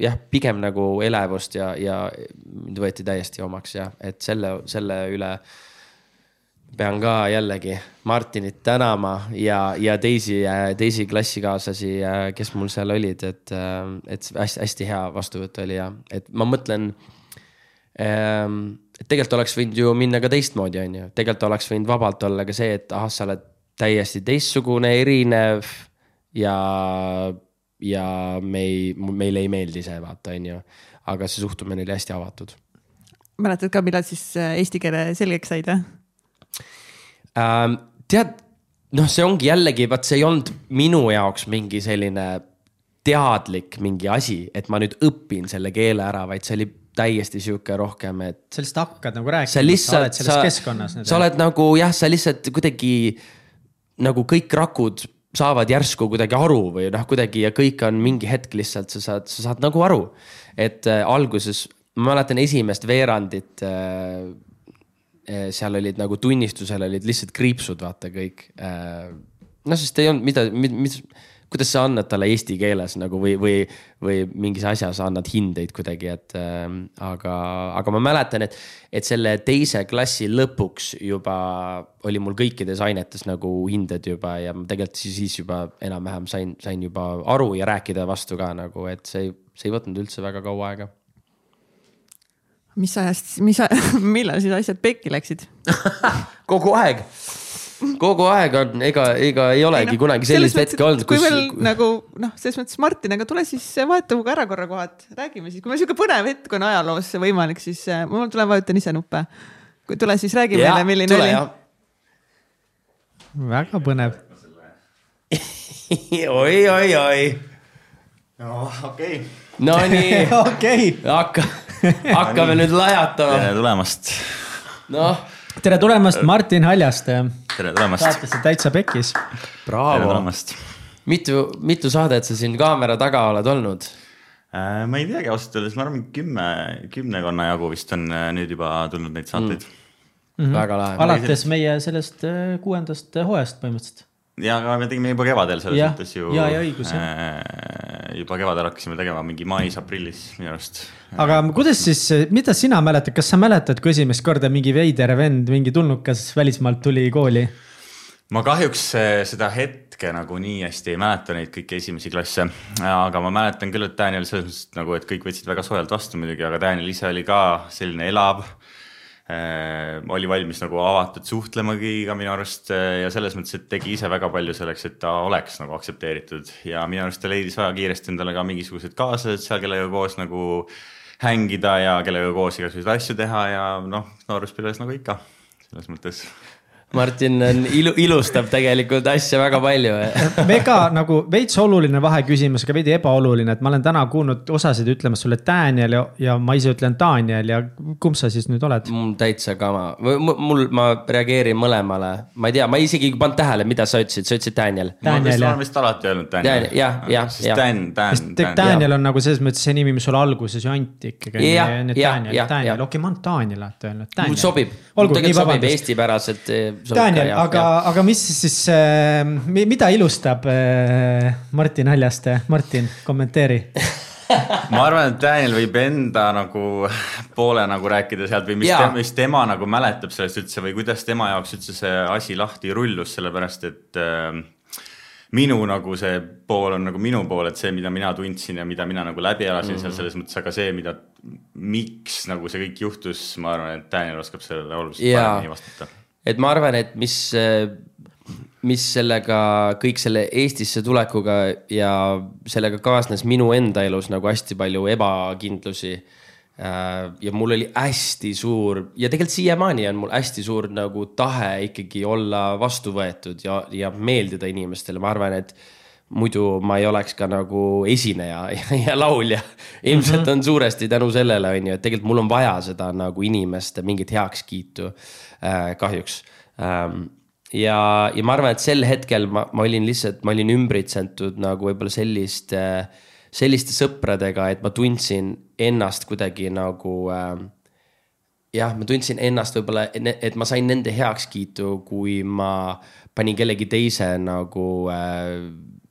jah, pigem nagu elevust ja, ja mind võeti täiesti omaks ja et selle, selle üle pean ka jällegi Martinit tänama ja, ja teisi, teisi klassikaaslasi, kes mul seal olid, et, et hästi-hästi hea vastuvõtt oli ja et ma mõtlen et tegelikult oleks võinud ju minna ka teistmoodi, on ju, tegelikult oleks võinud vabalt olla ka see, et ahah, sa oled täiesti teistsugune, erinev ja, ja me ei, meile ei meeldi see, vaata, on ju. aga see suhtumine oli hästi avatud. mäletad ka, millal siis äh, eesti keele selgeks said või ähm,? tead, noh, see ongi jällegi, vaat see ei olnud minu jaoks mingi selline teadlik mingi asi, et ma nüüd õpin selle keele ära, vaid see oli täiesti sihuke rohkem, et. sa lihtsalt hakkad nagu rääkima, sa oled selles sa, keskkonnas. sa oled nagu jah, sa lihtsalt kuidagi nagu kõik rakud saavad järsku kuidagi aru või noh, kuidagi ja kõik on mingi hetk lihtsalt sa saad, sa saad nagu aru. et äh, alguses, ma mäletan esimest veerandit äh,. äh seal olid nagu tunnistusel olid lihtsalt kriipsud, vaata kõik äh,. noh, sest ei olnud mida, mis, mis kuidas sa annad talle eesti keeles nagu või, või, või mingis asjas annad hindeid kuidagi, et äh, aga, aga ma mäletan, et, et selle teise klassi lõpuks juba oli mul kõikides ainetes nagu hinded juba ja ma tegelikult siis, juba enam-vähem sain, sain juba aru ja rääkida vastu ka nagu, et see ei, see ei võtnud üldse väga kaua aega. Mis ajast, mis, millal siis asjad pekki läksid? Kogu aeg kogu aeg on, ega, ega ei olegi ei no, kunagi sellist hetke olnud, kus. kui meil nagu noh, selles mõttes Martin, aga tule siis vaata minuga ära korra kohad, räägime siis, kui meil sihuke põnev hetk on ajaloos võimalik, siis äh, ma tulen vajutan ise nuppe. kui tule siis räägi ja, meile, milline tule, oli. väga põnev oi, oi, oi. no okei okay.. Nonii okei. hakka, hakkame nüüd lajatama. tere tulemast. noh tere tulemast, Martin Haljaste. tere tulemast. saatesse Täitsa Pekkis. Bravo. mitu, mitu saadet sa siin kaamera taga oled olnud äh,? ma ei teagi ausalt öeldes, ma arvan, kümme, kümnekonna jagu vist on äh, nüüd juba tulnud neid saateid mm. -hmm. väga lahe. alates meie sellest äh, kuuendast hooajast põhimõtteliselt ja, aga me tegime juba kevadel selles mõttes ju. ja, ja õigus jah äh,. juba kevadel hakkasime tegema mingi mais-aprillis minu arust. aga kuidas siis, mida sina mäletad, kas sa mäletad, kui esimest korda mingi veider vend, mingi tulnukas välismaalt tuli kooli? ma kahjuks eh, seda hetke nagu nii hästi ei mäleta neid kõiki esimesi klasse, aga ma mäletan küll, et Daniel selles mõttes nagu, et kõik võtsid väga soojalt vastu muidugi, aga Daniel ise oli ka selline elav äh,. Oli valmis nagu avatud suhtlemagi ka minu arust äh, ja selles mõttes, et tegi ise väga palju selleks, et ta oleks nagu aktsepteeritud. Ja minu arust ta leidis väga kiiresti endale ka mingisugused kaaslased seal, kellega koos nagu hängida ja kellega koos igasuguseid asju teha ja noh, nooruspõlves nagu ikka selles mõttes Martin on ilu, ilustab tegelikult asja väga palju mega nagu veits oluline vaheküsimus, aga veidi ebaoluline, et ma olen täna kuulnud osasid ütlemas sulle Daniel ja, ja ma ise ütlen Daniel ja kumb sa siis nüüd oled? mul täitsa kama, mul, ma reageerin mõlemale, ma ei tea, ma isegi ei pannud tähele, mida sa ütlesid, sa ütlesid Daniel. ma olen vist alati öelnud Daniel. jah, jah, jah. Dan, Dan, Dan. Daniel on nagu selles mõttes see nimi, mis sulle alguses ju anti ikkagi. Daniel, Daniel, okei, ma olen Daniel alati öelnud. mul sobib, tegelikult sobib eestipäraselt Daniel, aga, aga mis siis äh,, mida ilustab äh, Martin Haljaste, Martin, kommenteeri. Ma arvan, et Daniel võib enda nagu poole nagu rääkida sealt või mis, te, mis tema nagu mäletab sellest üldse või kuidas tema jaoks üldse see asi lahti rullus, sellepärast et äh, minu nagu see pool on nagu minu pool, et see, mida mina tundsin ja mida mina nagu läbi elasin mm -hmm. seal selles mõttes, aga see, mida, miks nagu see kõik juhtus, ma arvan, et Daniel oskab sellele oluliselt paremini vastata et ma arvan, et mis, mis sellega kõik selle Eestisse tulekuga ja sellega kaasnes minu enda elus nagu hästi palju ebakindlusi. Äh, ja mul oli hästi suur ja tegelikult siiamaani on mul hästi suur nagu tahe ikkagi olla vastu võetud ja, ja meeldida inimestele, ma arvan, et muidu ma ei oleks ka nagu esineja ja, ja laulja. ilmselt mhm. on suuresti tänu sellele, on ju, et tegelikult mul on vaja seda nagu inimeste mingit heakskiitu äh, kahjuks ähm, ja, ja ma arvan, et sel hetkel ma, ma olin lihtsalt, ma olin ümbritsetud nagu võib-olla selliste, selliste sõpradega, et ma tundsin ennast kuidagi nagu äh, jah, ma tundsin ennast võib-olla, et ma sain nende heakskiitu, kui ma panin kellegi teise nagu äh,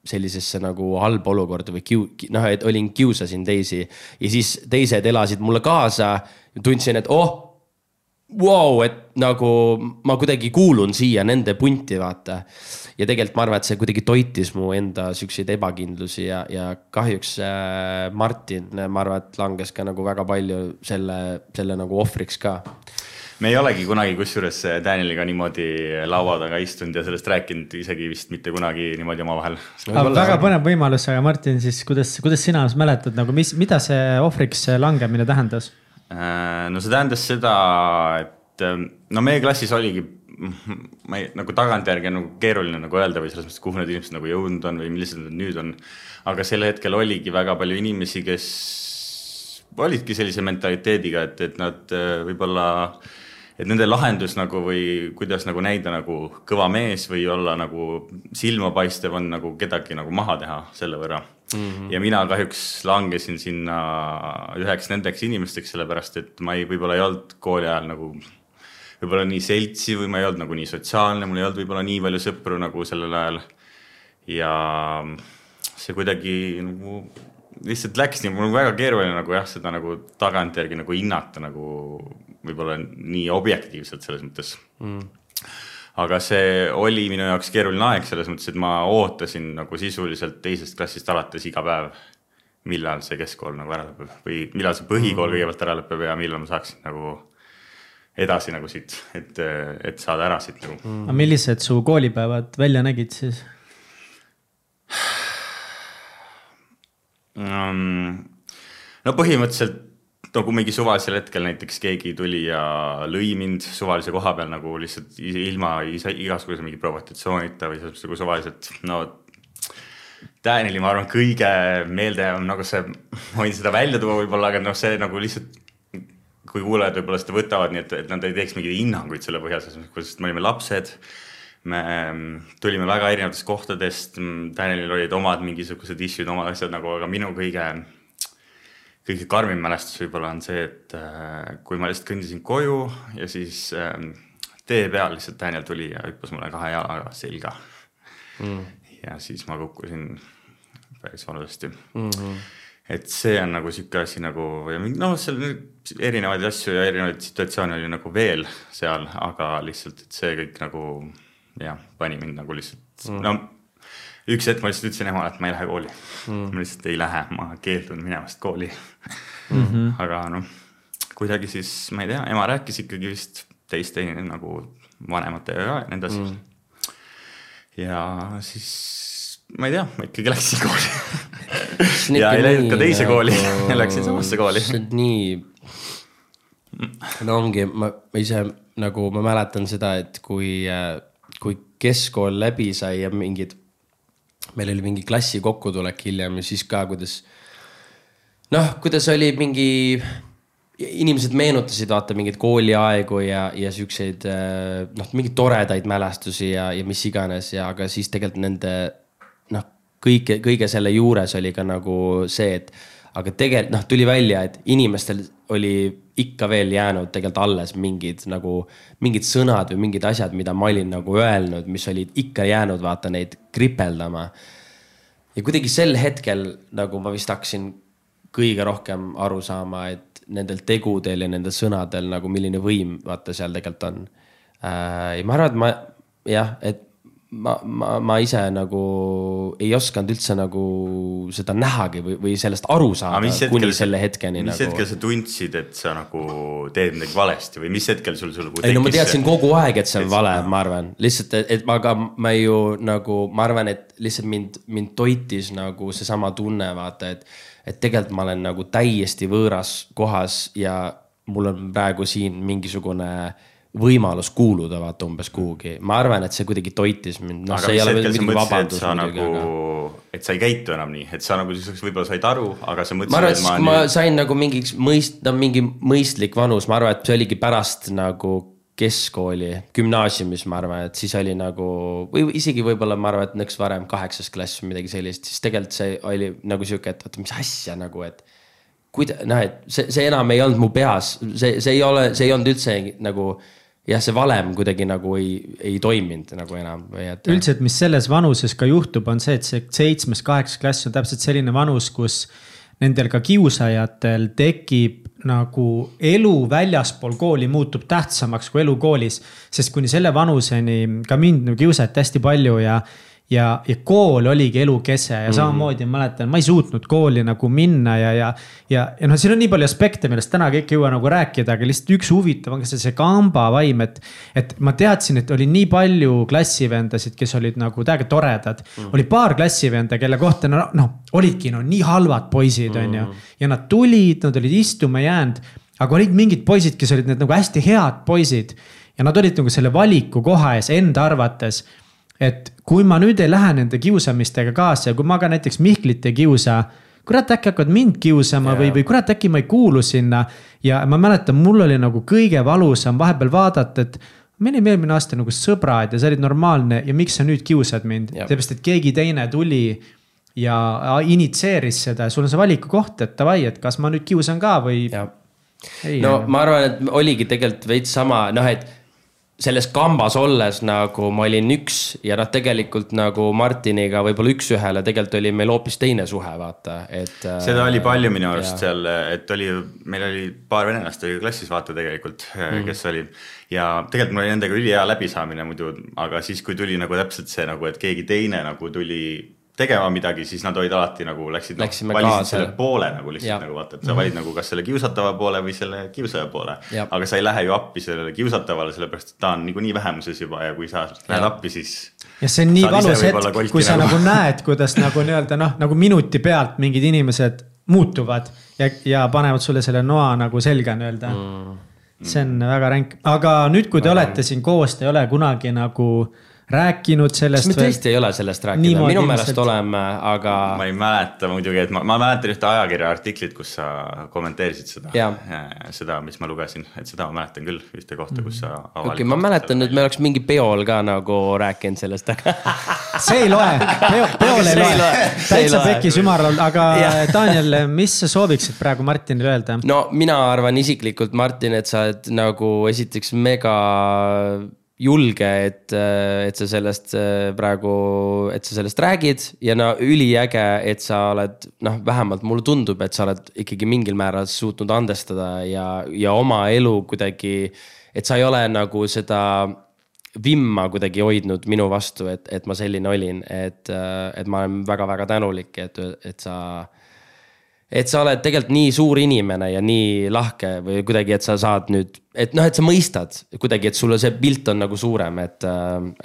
sellisesse nagu halba olukorda või kiu-, noh, et olin, kiusasin teisi ja siis teised elasid mulle kaasa. tundsin, et oh vau wow,, et nagu ma kuidagi kuulun siia nende punti, vaata. ja tegelikult ma arvan, et see kuidagi toitis mu enda siukseid ebakindlusi ja, ja kahjuks äh, Martin, ma arvan, et langes ka nagu väga palju selle, selle nagu ohvriks ka me ei olegi kunagi kusjuures Danieliga niimoodi laua taga istunud ja sellest rääkinud isegi vist mitte kunagi niimoodi omavahel. väga põnev võimalus, aga Martin siis kuidas, kuidas sina mäletad nagu, mis, mida see ohvriks langemine tähendas? Äh, no see tähendas seda, et ähm, no meie klassis oligi, ma ei, nagu tagantjärgi on nagu keeruline nagu öelda või selles mõttes, kuhu need inimesed nagu jõudnud on või millised nad nüüd on. aga sel hetkel oligi väga palju inimesi, kes olidki sellise mentaliteediga, et, et nad äh, võib-olla et nende lahendus nagu või kuidas nagu näida nagu kõva mees või olla nagu silmapaistev on nagu kedagi nagu maha teha selle võrra mm. -hmm. ja mina kahjuks langesin sinna üheks nendeks inimesteks, sellepärast et ma ei, võib-olla ei olnud kooli ajal nagu võib-olla nii seltsi või ma ei olnud nagu nii sotsiaalne, mul ei olnud võib-olla nii palju sõpru nagu sellel ajal. ja see kuidagi nagu lihtsalt läks nii, mul on väga keeruline nagu jah, seda nagu tagantjärgi nagu hinnata nagu võib-olla nii objektiivselt selles mõttes mm aga see oli minu jaoks keeruline aeg selles mõttes, et ma ootasin nagu sisuliselt teisest klassist alates iga päev, millal see keskkool nagu ära lõpeb või millal see põhikool mm. kõigepealt ära lõpeb ja millal ma saaksin nagu edasi nagu siit, et, et saada ära siit nagu mm.. aga millised su koolipäevad välja nägid siis um,? no põhimõtteliselt no kui mingi suvalisel hetkel näiteks keegi tuli ja lõi mind suvalise koha peal nagu lihtsalt ilma igasuguse mingi provokatsioonita või selles mõttes nagu suvaliselt, no. Danieli, ma arvan, kõige meeldejäävam nagu see, ma võin seda välja tuua võib-olla, aga noh, see nagu lihtsalt. kui kuulajad võib-olla seda võtavad, nii et, et nad ei teeks mingeid hinnanguid selle põhjal, sest me olime lapsed me tulime väga erinevatest kohtadest, Danielil olid omad mingisugused issue'd, omad asjad nagu, aga minu kõige kõige karmim mälestus võib-olla on see, et äh, kui ma lihtsalt kõndisin koju ja siis äh, tee peal lihtsalt Daniel tuli ja hüppas mulle kahe jalaga selga mm.. ja siis ma kukkusin päris valusasti mm. -hmm. et see on nagu sihuke asi nagu või noh, seal erinevaid asju ja erinevaid situatsioone oli nagu veel seal, aga lihtsalt, et see kõik nagu jah, pani mind nagu lihtsalt mm. no üks hetk ma lihtsalt ütlesin emale, et ma ei lähe kooli mm.. ma lihtsalt ei lähe, ma keeldun minemast kooli mm. -hmm. aga noh, kuidagi siis ma ei tea, ema rääkis ikkagi vist teiste nagu vanematega ka ja nii edasi mm ja siis ma ei tea, ma ikkagi läksin kooli ja ei läinud ka teise nagu... kooli läksin samasse kooli. see on nii, no ongi, ma, ma ise nagu ma mäletan seda, et kui, kui keskkool läbi sai ja mingid, meil oli mingi klassi kokkutulek hiljem ja siis ka, kuidas noh, kuidas oli mingi inimesed meenutasid vaata mingeid kooliaegu ja, ja siukseid äh, noh, mingeid toredaid mälestusi ja, ja mis iganes ja, aga siis tegelikult nende noh, kõike, kõige selle juures oli ka nagu see, et aga tegelikult noh, tuli välja, et inimestel oli ikka veel jäänud tegelikult alles mingid nagu, mingid sõnad või mingid asjad, mida ma olin nagu öelnud, mis olid ikka jäänud, vaata neid kripeldama. ja kuidagi sel hetkel nagu ma vist hakkasin kõige rohkem aru saama, et nendel tegudel ja nendel sõnadel nagu milline võim vaata seal tegelikult on äh,. ja ma arvan, et ma jah, et ma, ma, ma ise nagu ei osanud üldse nagu seda nähagi või, või sellest aru saada kuni selle hetkeni. mis nagu... hetkel sa tundsid, et sa nagu teed midagi valesti või mis hetkel sul, sul nagu. ei no ma teadsin kogu aeg, et see on vale, ma arvan, lihtsalt, et, et ma ju nagu, ma arvan, et lihtsalt mind, mind toitis nagu seesama tunne, vaata, et et tegelikult ma olen nagu täiesti võõras kohas ja mul on praegu siin mingisugune võimalus kuuluda vaata umbes kuhugi, ma arvan, et see kuidagi toitis mind, noh, see ei ole muidugi vabandus muidugi, nagu, aga. et sa ei käitu enam nii, et sa nagu siis võib-olla said aru, aga sa mõtlesid. ma arvan, et ma, ma nii... sain nagu mingiks mõist-, no mingi mõistlik vanus, ma arvan, et see oligi pärast nagu keskkooli, gümnaasiumis, ma arvan, et siis oli nagu või isegi võib-olla ma arvan, et nõks varem kaheksas klass või midagi sellist, siis tegelikult see oli nagu sihuke, et oota, mis asja nagu, et. kuida-, noh, et see, see enam ei olnud mu peas, see, see ei ole, see ei olnud üldse nagu jah, see valem kuidagi nagu ei, ei toiminud nagu enam või et. üldiselt, mis selles vanuses ka juhtub, on see, et see seitsmes-kaheksas klass on täpselt selline vanus, kus nendel ka kiusajatel tekib nagu elu väljaspool kooli muutub tähtsamaks kui elu koolis. sest kuni selle vanuseni ka mind nagu kiusati hästi palju ja ja, ja kool oligi elukese ja mm. samamoodi ma mäletan, ma ei suutnud kooli nagu minna ja, ja. ja, ja noh, siin on nii palju aspekte, millest täna kõik ei jõua nagu rääkida, aga lihtsalt üks huvitav on ka see, see kamba vaim, et. et ma teadsin, et oli nii palju klassivendasid, kes olid nagu täiega toredad mm.. oli paar klassivenda, kelle kohta noh no, olidki no nii halvad poisid, on ju. Mm. ja nad tulid, nad olid istuma jäänud, aga olid mingid poisid, kes olid need nagu hästi head poisid ja nad olid nagu selle valiku koha ees enda arvates et kui ma nüüd ei lähe nende kiusamistega kaasa ja kui ma ka näiteks Mihklit ei kiusa kurat, äkki hakkavad mind kiusama yeah. või, või kurat, äkki ma ei kuulu sinna. ja ma mäletan, mul oli nagu kõige valusam vahepeal vaadata, et me olime eelmine aasta nagu sõbrad ja see oli normaalne ja miks sa nüüd kiusad mind yeah., sellepärast et keegi teine tuli ja initsieeris seda ja sul on see valiku koht, et davai, et kas ma nüüd kiusan ka või. no ma arvan, et oligi tegelikult veits sama, noh, et selles kambas olles nagu ma olin üks ja noh, tegelikult nagu Martiniga võib-olla üks-ühele, tegelikult oli meil hoopis teine suhe, vaata, et. Äh, seda oli palju minu arust seal, et oli, meil oli paar venelast oli klassis vaata tegelikult mm., kes oli. ja tegelikult mul oli nendega ülihea läbisaamine muidu, aga siis, kui tuli nagu täpselt see nagu, et keegi teine nagu tuli tegema midagi, siis nad olid alati nagu läksid, noh, valisid selle poole nagu lihtsalt ja. nagu vaata, et sa valid nagu kas selle kiusatava poole või selle kiusaja poole. aga sa ei lähe ju appi sellele kiusatavale, sellepärast et ta on niikuinii vähemuses juba ja kui sa lähed appi, siis. ja see on nii valus hetk, kui sa nagu. näed, kuidas nagu nii-öelda noh, nagu minuti pealt mingid inimesed muutuvad ja, ja panevad sulle selle noa nagu selga nii-öelda. Mm.. see on väga ränk, aga nüüd, kui te väga olete siin koos, te ei ole kunagi nagu rääkinud sellest. kas me tõesti ei ole sellest rääkinud, minu meelest oleme, aga. ma ei mäleta muidugi, et ma, ma mäletan ühte ajakirja artiklit, kus sa kommenteerisid seda, seda, mis ma lugesin, et seda ma mäletan küll, ühte kohta, kus sa. okei okay,, ma mäletan, et me oleks mingi peol ka nagu rääkinud sellest, aga see ei loe, peo, peol ei loe, täitsa pekis ümaral, aga Daniel, mis sa sooviksid praegu Martinile öelda? no mina arvan isiklikult, Martin, et sa oled nagu esiteks mega julge, et, et sa sellest praegu, et sa sellest räägid ja no üliäge, et sa oled noh, vähemalt mulle tundub, et sa oled ikkagi mingil määral suutnud andestada ja, ja oma elu kuidagi. et sa ei ole nagu seda vimma kuidagi hoidnud minu vastu, et, et ma selline olin, et, et ma olen väga-väga tänulik, et, et sa et sa oled tegelikult nii suur inimene ja nii lahke või kuidagi, et sa saad nüüd, et noh, et sa mõistad kuidagi, et sulle see pilt on nagu suurem, et,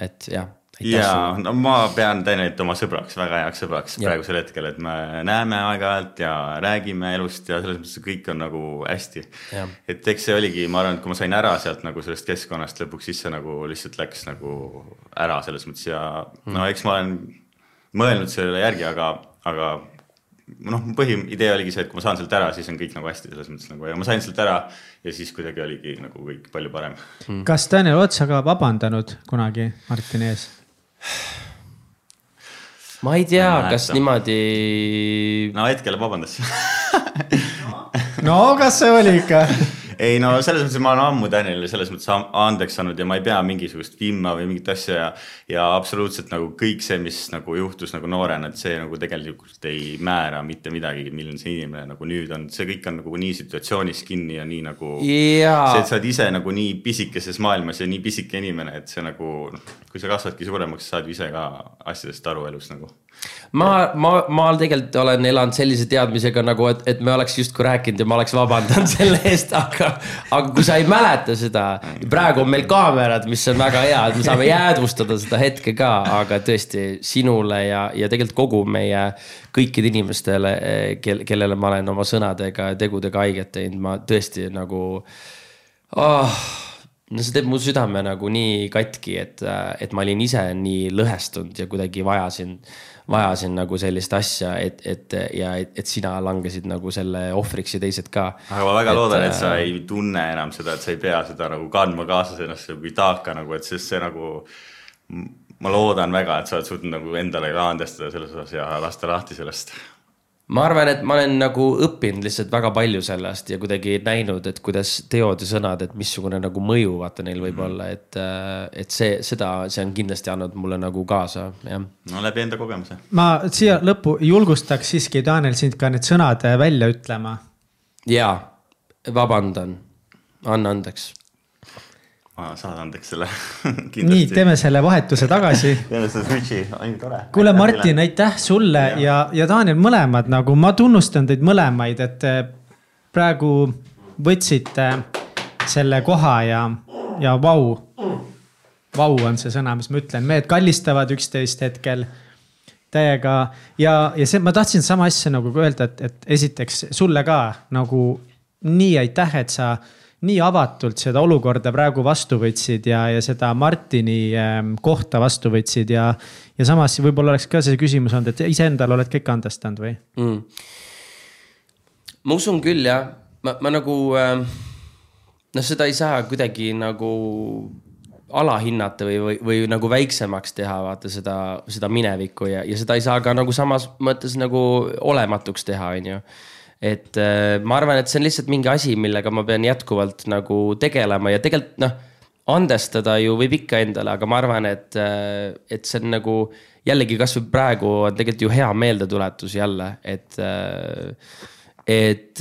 et jah. ja no ma pean Danielit oma sõbraks, väga heaks sõbraks ja. praegusel hetkel, et me näeme aeg-ajalt ja räägime elust ja selles mõttes kõik on nagu hästi. et eks see oligi, ma arvan, et kui ma sain ära sealt nagu sellest keskkonnast lõpuks, siis see nagu lihtsalt läks nagu ära selles mõttes ja mm. no eks ma olen mõelnud selle järgi, aga, aga noh, põhiidee oligi see, et kui ma saan sealt ära, siis on kõik nagu hästi selles mõttes nagu ja ma sain sealt ära ja siis kuidagi oligi nagu kõik palju parem mm.. kas Daniel Ots ka vabandanud kunagi Martini ees? ma ei tea, kas niimoodi. no hetkel vabandas no kas see oli ikka ei no selles mõttes ma olen ammu Danielile selles mõttes andeks andnud ja ma ei pea mingisugust vimma või mingit asja ja. ja absoluutselt nagu kõik see, mis nagu juhtus nagu noorena, et see nagu tegelikult ei määra mitte midagi, milline see inimene nagu nüüd on, see kõik on nagu nii situatsioonis kinni ja nii nagu yeah.. see, et sa oled ise nagu nii pisikeses maailmas ja nii pisike inimene, et see nagu noh, kui sa kasvadki suuremaks, saad ise ka asjadest aru elus nagu ma, ma, ma tegelikult olen elanud sellise teadmisega nagu, et, et me oleks justkui rääkinud ja ma oleks vabandanud selle eest, aga. aga kui sa ei mäleta seda, praegu on meil kaamerad, mis on väga hea, et me saame jäädvustada seda hetke ka, aga tõesti sinule ja, ja tegelikult kogu meie kõikide inimestele, kel, kellele ma olen oma sõnadega ja tegudega haiget teinud, ma tõesti nagu oh, no see teeb mu südame nagu nii katki, et, et ma olin ise nii lõhestunud ja kuidagi vajasin vajasin nagu sellist asja, et, et ja et, et sina langesid nagu selle ohvriks ja teised ka. aga ma väga et, loodan, et sa äh, ei tunne enam seda, et sa ei pea seda nagu kandma kaasas ennast kui taaka nagu, et sest see nagu. ma loodan väga, et sa oled suutnud nagu endale ka andestada selles osas ja lasta lahti sellest ma arvan, et ma olen nagu õppinud lihtsalt väga palju sellest ja kuidagi näinud, et kuidas teod ja sõnad, et missugune nagu mõju vaata neil võib mhm. olla, et. Äh, et see, seda, see on kindlasti andnud mulle nagu kaasa, jah. no läbi enda kogemuse. ma siia lõppu julgustaks siiski, Daniel, sind ka need sõnad välja ütlema. ja, vabandan, anna andeks ma saan andeks selle. Nii, teeme selle vahetuse tagasi. Teeme selle switch'i, ju tore. kuule, Martin, aitäh sulle ja, ja, ja Daniel, mõlemad nagu ma tunnustan teid mõlemaid, et praegu võtsite selle koha ja, ja vau. vau on see sõna, mis ma ütlen, mehed kallistavad üksteist hetkel täiega. Ja, ja see, ma tahtsin sama asja nagu öelda, et, et esiteks sulle ka nagu nii aitäh, et sa nii avatult seda olukorda praegu vastu võtsid ja, ja seda Martini ähm, kohta vastu võtsid ja. ja samas võib-olla oleks ka see küsimus olnud, et iseendale oled ka ikka andestanud või mm.? ma usun küll jah, ma, ma nagu äh, noh, seda ei saa kuidagi nagu alahinnata või, või, või nagu väiksemaks teha, vaata seda, seda minevikku ja, ja seda ei saa ka nagu samas mõttes nagu olematuks teha, on ju et äh, ma arvan, et see on lihtsalt mingi asi, millega ma pean jätkuvalt nagu tegelema ja tegelikult noh, andestada ju võib ikka endale, aga ma arvan, et, äh, et see on nagu jällegi kasvõi praegu on tegelikult ju hea meeldetuletus jälle, et, äh, et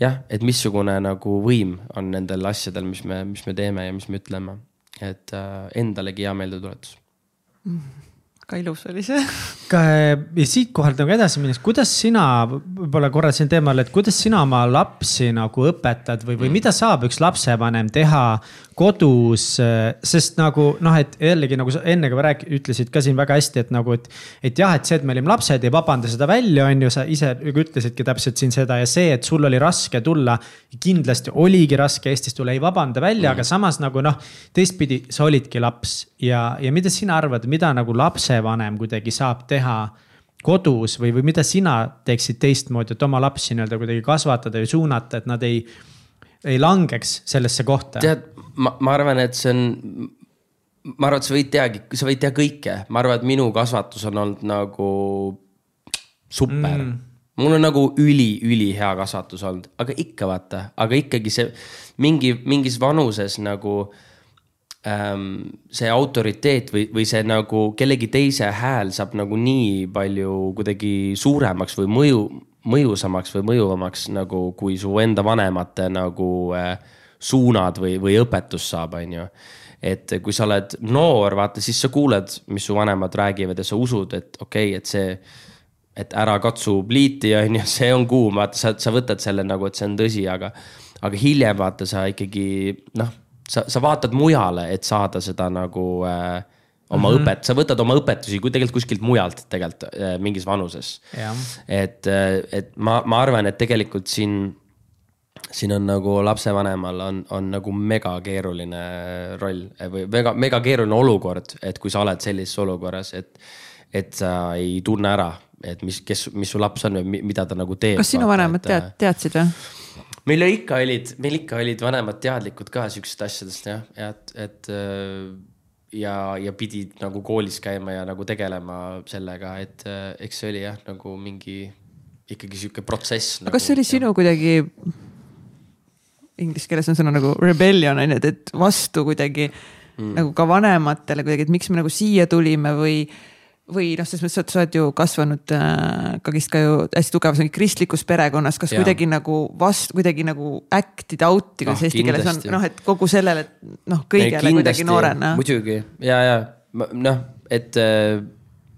jah, et missugune nagu võim on nendel asjadel, mis me, mis me teeme ja mis me ütleme. et endalegi hea meeldetuletus mm väga ilus oli see. ja siitkohalt nagu edasi minnes, kuidas sina, võib-olla korra siin teemal, et kuidas sina oma lapsi nagu õpetad või, või mm. mida saab üks lapsevanem teha kodus, sest nagu noh, et jällegi nagu sa enne ka rääk-, ütlesid ka siin väga hästi, et nagu, et. et jah, et see, et me olime lapsed, ei vabanda seda välja, on ju, sa ise ütlesidki täpselt siin seda ja see, et sul oli raske tulla. kindlasti oligi raske Eestist tulla, ei vabanda välja mm., aga samas nagu noh, teistpidi sa olidki laps ja, ja mida sina arvad, mida nagu lapsevanem kuidagi saab teha kodus või, või mida sina teeksid teistmoodi, et oma lapsi nii-öelda kuidagi kasvatada või suunata, et nad ei ei langeks sellesse kohta. tead, ma, ma arvan, et see on, ma arvan, et sa võid teagi, sa võid teha kõike, ma arvan, et minu kasvatus on olnud nagu super. Mm. Mul on nagu üli-ülihea kasvatus olnud, aga ikka vaata, aga ikkagi see mingi, mingis vanuses nagu ähm, see autoriteet või, või see nagu kellegi teise hääl saab nagu nii palju kuidagi suuremaks või mõju, mõjusamaks või mõjuvamaks nagu, kui su enda vanemate nagu äh, suunad või, või õpetus saab, on ju. et kui sa oled noor, vaata, siis sa kuuled, mis su vanemad räägivad ja sa usud, et okei okay,, et see et ära katsu pliiti, on ju, see on kuum, vaata, sa, sa võtad selle nagu, et see on tõsi, aga, aga hiljem vaata, sa ikkagi noh sa, sa vaatad mujale, et saada seda nagu äh, oma mm -hmm. õpet, sa võtad oma õpetusi kui tegelikult kuskilt mujalt tegelikult äh, mingis vanuses. et, äh, et ma, ma arvan, et tegelikult siin, siin on nagu lapsevanemal on, on nagu mega keeruline roll või mega, mega keeruline olukord, et kui sa oled sellises olukorras, et, et sa ei tunne ära, et mis, kes, mis su laps on või mida ta nagu teeb. kas sinu vanemad tead, äh, teadsid või? meil ikka olid, meil ikka olid vanemad teadlikud ka siuksest asjadest jah, et, et äh, ja, ja pidid nagu koolis käima ja nagu tegelema sellega, et äh, eks see oli jah, nagu mingi ikkagi sihuke protsess. aga nagu, kas see oli sinu kuidagi, inglise keeles on sõna nagu rebellion on ju, et, et vastu kuidagi mm. nagu ka vanematele kuidagi, et miks me nagu siia tulime või või noh, selles mõttes, et sa oled ju kasvanud äh, ikkagist ka ju hästi tugevas kristlikus perekonnas, kas ja. kuidagi nagu vast-, kuidagi nagu act it out'i, kuidas oh, eesti keeles on, noh, et kogu sellele noh, kõigele kuidagi noorena. muidugi ja, ja noh, et äh,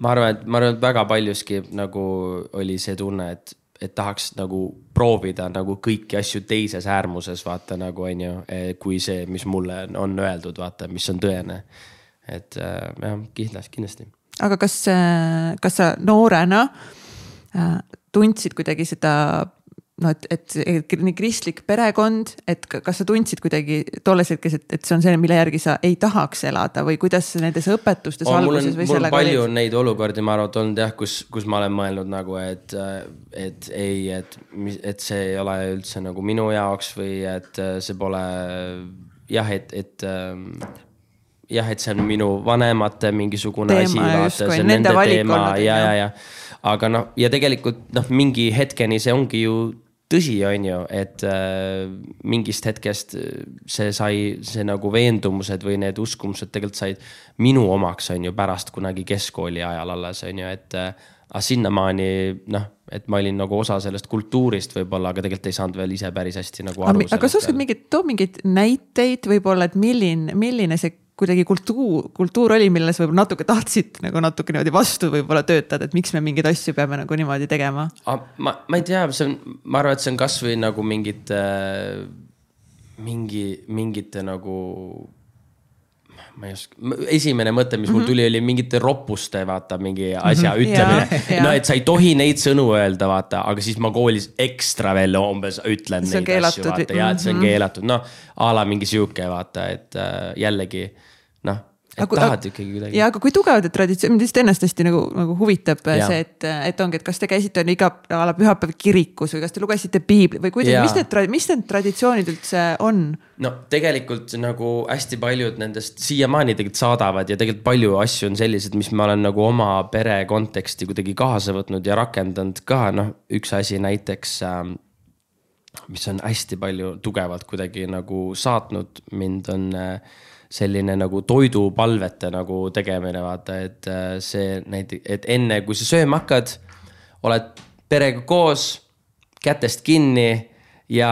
ma arvan, et ma arvan, et väga paljuski nagu oli see tunne, et, et tahaks nagu proovida nagu kõiki asju teises äärmuses, vaata nagu on ju, eh, kui see, mis mulle on öeldud, vaata, mis on tõene. et äh, jah, kindlasti, kindlasti aga kas, kas sa noorena äh, tundsid kuidagi seda noh, et, et, et nii kristlik perekond, et kas sa tundsid kuidagi tolles hetkes, et, et see on see, mille järgi sa ei tahaks elada või kuidas nendes õpetustes oh, alguses või sellega palju on neid olukordi, ma arvan, et olnud jah, kus, kus ma olen mõelnud nagu, et, et ei, et, et see ei ole üldse nagu minu jaoks või et see pole jah, et, et jah, et see on minu vanemate mingisugune asi, vaata, see on nende, nende teema. ja, ja, ja. aga noh, ja tegelikult noh, mingi hetkeni see ongi ju tõsi, on ju, et äh, mingist hetkest see sai, see nagu veendumused või need uskumused tegelikult said minu omaks, on ju, pärast kunagi keskkooli ajal alles, on ju, et äh, aga sinnamaani noh, et ma olin nagu osa sellest kultuurist võib-olla, aga tegelikult ei saanud veel ise päris hästi nagu aru. aga kas sa oskad mingeid, too mingeid näiteid võib-olla, et milline, milline see kuidagi kultuur, kultuur oli, milles võib-olla natuke tahtsid nagu natuke niimoodi vastu võib-olla töötada, et miks me mingeid asju peame nagu niimoodi tegema? ma, ma ei tea, see on, ma arvan, et see on kasvõi nagu mingite, mingi, mingite nagu ma ei oska, esimene mõte, mis mul mhm. tuli, oli mingite roppuste, vaata, mingi asja mhm. ütlemine. no, et sa ei tohi neid sõnu öelda, vaata, aga siis ma koolis ekstra veel umbes ütlen see neid keelatud. asju, vaata, ja et see on mhm. keelatud, noh. a la mingi sihuke, vaata, et äh, jällegi, noh aga, tahad ikkagi kuidagi. ja, aga kui tugevad need traditsioonid, mind lihtsalt ennast hästi nagu, nagu huvitab ja. see, et, et ongi, et kas te käisite on iga a la pühapäev kirikus või kas te lugesite piiblit või kuidagi, mis need, mis need traditsioonid üldse on? no tegelikult nagu hästi paljud nendest siiamaani tegelikult saadavad ja tegelikult palju asju on sellised, mis ma olen nagu oma pere konteksti kuidagi kaasa võtnud ja rakendanud ka, noh, üks asi näiteks äh, mis on hästi palju tugevalt kuidagi nagu saatnud mind, on äh, selline nagu toidupalvete nagu tegemine, vaata, et äh, see näiteks, et enne kui sa sööma hakkad, oled perega koos, kätest kinni ja,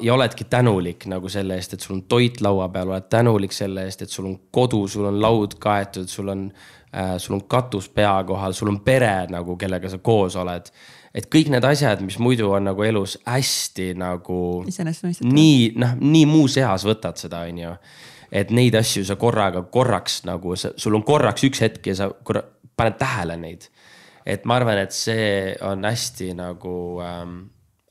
ja oledki tänulik nagu selle eest, et sul on toit laua peal, oled tänulik selle eest, et sul on kodu, sul on laud kaetud, sul on äh,, sul on katus pea kohal, sul on pere nagu, kellega sa koos oled. et kõik need asjad, mis muidu on nagu elus hästi nagu. nii, noh, nii muus eas võtad seda, on ju et neid asju sa korraga korraks nagu, sul on korraks üks hetk ja sa korra paned tähele neid. et ma arvan, et see on hästi nagu ähm,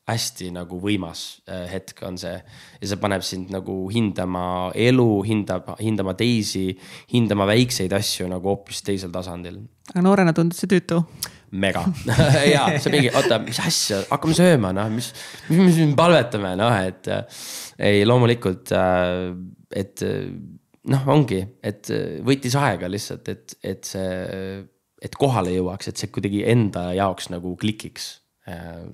hästi nagu võimas äh, hetk on see ja see paneb sind nagu hindama elu, hindab, hindama teisi, hindama väikseid asju nagu hoopis teisel tasandil. aga noorena tundus see tüütu? mega ja see mingi, oota, mis asja, hakkame sööma, noh, mis, mis me siin palvetame, noh, et äh, ei, loomulikult äh, et noh, ongi, et võttis aega lihtsalt, et, et see, et kohale jõuaks, et see kuidagi enda jaoks nagu klikiks.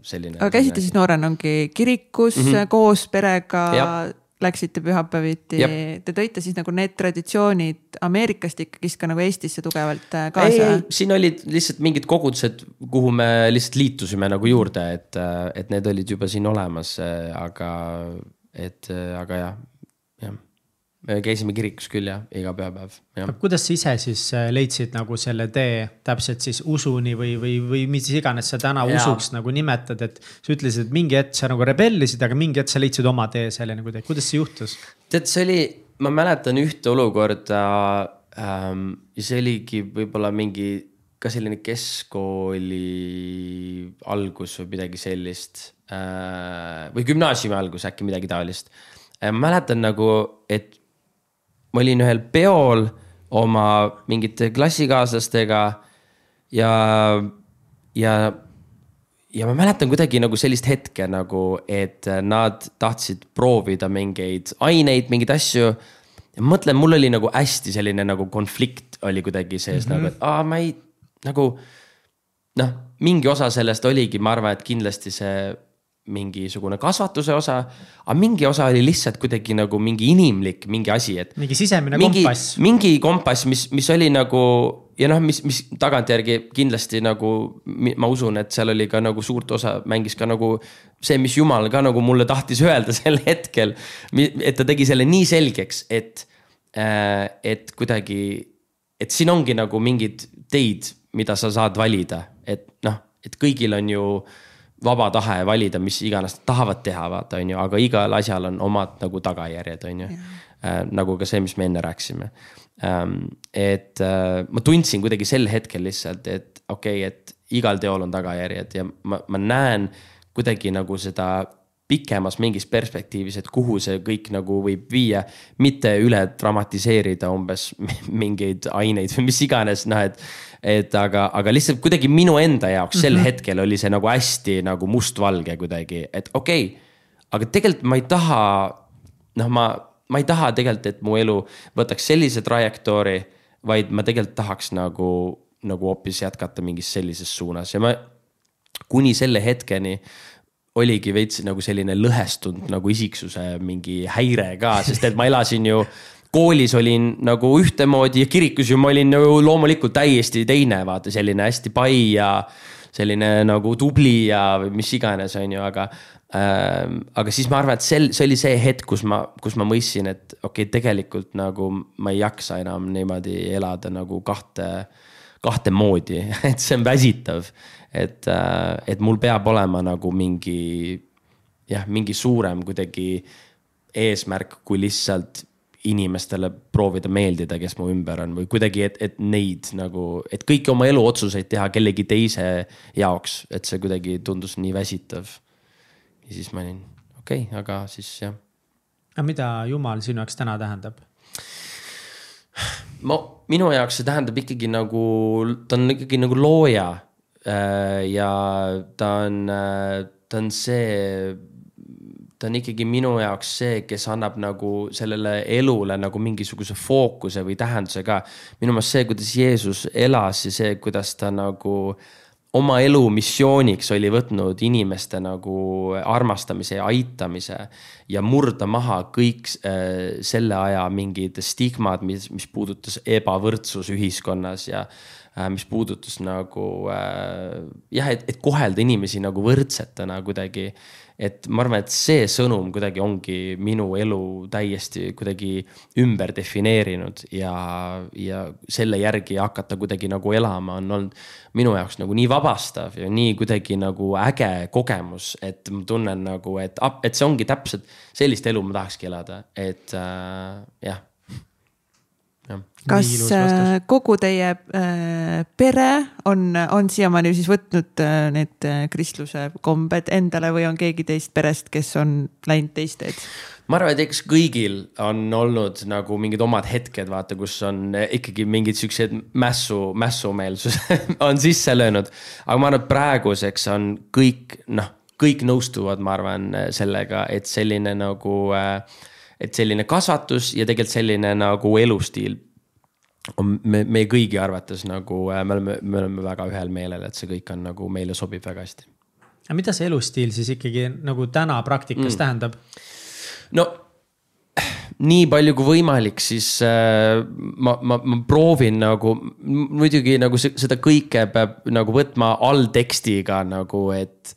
selline. aga käisite siis noorena ongi kirikus mm -hmm. koos perega? läksite pühapäeviti, te tõite siis nagu need traditsioonid Ameerikast ikkagist ka nagu Eestisse tugevalt kaasa? siin olid lihtsalt mingid kogudused, kuhu me lihtsalt liitusime nagu juurde, et, et need olid juba siin olemas, aga, et aga jah käisime kirikus küll jah, iga pühapäev. kuidas sa ise siis äh, leidsid nagu selle tee täpselt siis usuni või, või, või mis iganes sa täna ja. usuks nagu nimetad, et. sa ütlesid, et mingi hetk sa nagu rebellisid, aga mingi hetk sa leidsid oma tee selleni kuidagi, kuidas see juhtus? tead, see oli, ma mäletan ühte olukorda ähm,. ja see oligi võib-olla mingi ka selline keskkooli algus või midagi sellist äh,. või gümnaasiumi algus äkki midagi taolist äh,. ma mäletan nagu, et ma olin ühel peol oma mingite klassikaaslastega ja, ja, ja ma mäletan kuidagi nagu sellist hetke nagu, et nad tahtsid proovida mingeid aineid, mingeid asju. ja ma mõtlen, mul oli nagu hästi selline nagu konflikt oli kuidagi sees mm -hmm. nagu, et aa, ma ei nagu noh, mingi osa sellest oligi, ma arvan, et kindlasti see mingisugune kasvatuse osa. aga mingi osa oli lihtsalt kuidagi nagu mingi inimlik mingi asi, et. mingi sisemine mingi, kompass. mingi kompass, mis, mis oli nagu ja noh, mis, mis tagantjärgi kindlasti nagu ma usun, et seal oli ka nagu suurt osa mängis ka nagu see, mis jumal ka nagu mulle tahtis öelda sel hetkel. et ta tegi selle nii selgeks, et, äh, et kuidagi, et siin ongi nagu mingid teid, mida sa saad valida, et noh, et kõigil on ju vaba tahe valida, mis iganes nad tahavad teha, vaata, on ju, aga igal asjal on omad nagu tagajärjed, on ju. Äh, nagu ka see, mis me enne rääkisime ähm,. et äh, ma tundsin kuidagi sel hetkel lihtsalt, et okei okay,, et igal teol on tagajärjed ja ma, ma näen kuidagi nagu seda pikemas mingis perspektiivis, et kuhu see kõik nagu võib viia. mitte üle dramatiseerida umbes mingeid aineid või mis iganes, noh et et aga, aga lihtsalt kuidagi minu enda jaoks sel mm -hmm. hetkel oli see nagu hästi nagu mustvalge kuidagi, et okei okay,. aga tegelikult ma ei taha, noh, ma, ma ei taha tegelikult, et mu elu võtaks sellise trajektoori, vaid ma tegelikult tahaks nagu, nagu hoopis jätkata mingis sellises suunas ja ma kuni selle hetkeni oligi veits nagu selline lõhestunud nagu isiksuse mingi häire ka, sest et ma elasin ju koolis olin nagu ühtemoodi ja kirikus ju ma olin ju loomulikult täiesti teine, vaata selline hästi pai ja selline nagu tubli ja mis iganes, on ju, aga äh,. aga siis ma arvan, et sel, see oli see hetk, kus ma, kus ma mõistsin, et okei okay,, tegelikult nagu ma ei jaksa enam niimoodi elada nagu kahte, kahte moodi et see on väsitav. et äh,, et mul peab olema nagu mingi jah, mingi suurem kuidagi eesmärk, kui lihtsalt inimestele proovida meeldida, kes mu ümber on või kuidagi, et, et neid nagu, et kõiki oma eluotsuseid teha kellegi teise jaoks, et see kuidagi tundus nii väsitav. ja siis ma olin, okei okay,, aga siis jah. aga mida Jumal sinu jaoks täna tähendab? no minu jaoks see tähendab ikkagi nagu, ta on ikkagi nagu looja. Äh, ja ta on, äh, ta on see ta on ikkagi minu jaoks see, kes annab nagu sellele elule nagu mingisuguse fookuse või tähenduse ka. minu meelest see, kuidas Jeesus elas ja see, kuidas ta nagu oma elu missiooniks oli võtnud inimeste nagu armastamise ja aitamise. ja murda maha kõik äh, selle aja mingid stigmad, mis, mis puudutas ebavõrdsus ühiskonnas ja äh, mis puudutas nagu äh, jah, et, et kohelda inimesi nagu võrdsetena kuidagi et ma arvan, et see sõnum kuidagi ongi minu elu täiesti kuidagi ümber defineerinud ja, ja selle järgi hakata kuidagi nagu elama on olnud minu jaoks nagu nii vabastav ja nii kuidagi nagu äge kogemus, et ma tunnen nagu, et, et see ongi täpselt sellist elu ma tahakski elada, et äh, jah kas äh, kogu teie äh, pere on, on siiamaani siis võtnud äh, need kristluse kombed endale või on keegi teist perest, kes on läinud teist teed? ma arvan, et eks kõigil on olnud nagu mingid omad hetked, vaata, kus on ikkagi mingid siuksed mässu, mässumeelsus on sisse löönud. aga ma arvan, et praeguseks on kõik, noh, kõik nõustuvad, ma arvan, sellega, et selline nagu et selline kasvatus ja tegelikult selline nagu elustiil on me, meie kõigi arvates nagu äh, me oleme, me oleme väga ühel meelel, et see kõik on nagu meile sobib väga hästi. aga mida see elustiil siis ikkagi nagu täna praktikas mm. tähendab? no nii palju kui võimalik, siis äh, ma, ma, ma proovin nagu, muidugi nagu seda kõike peab nagu võtma alltekstiga nagu, et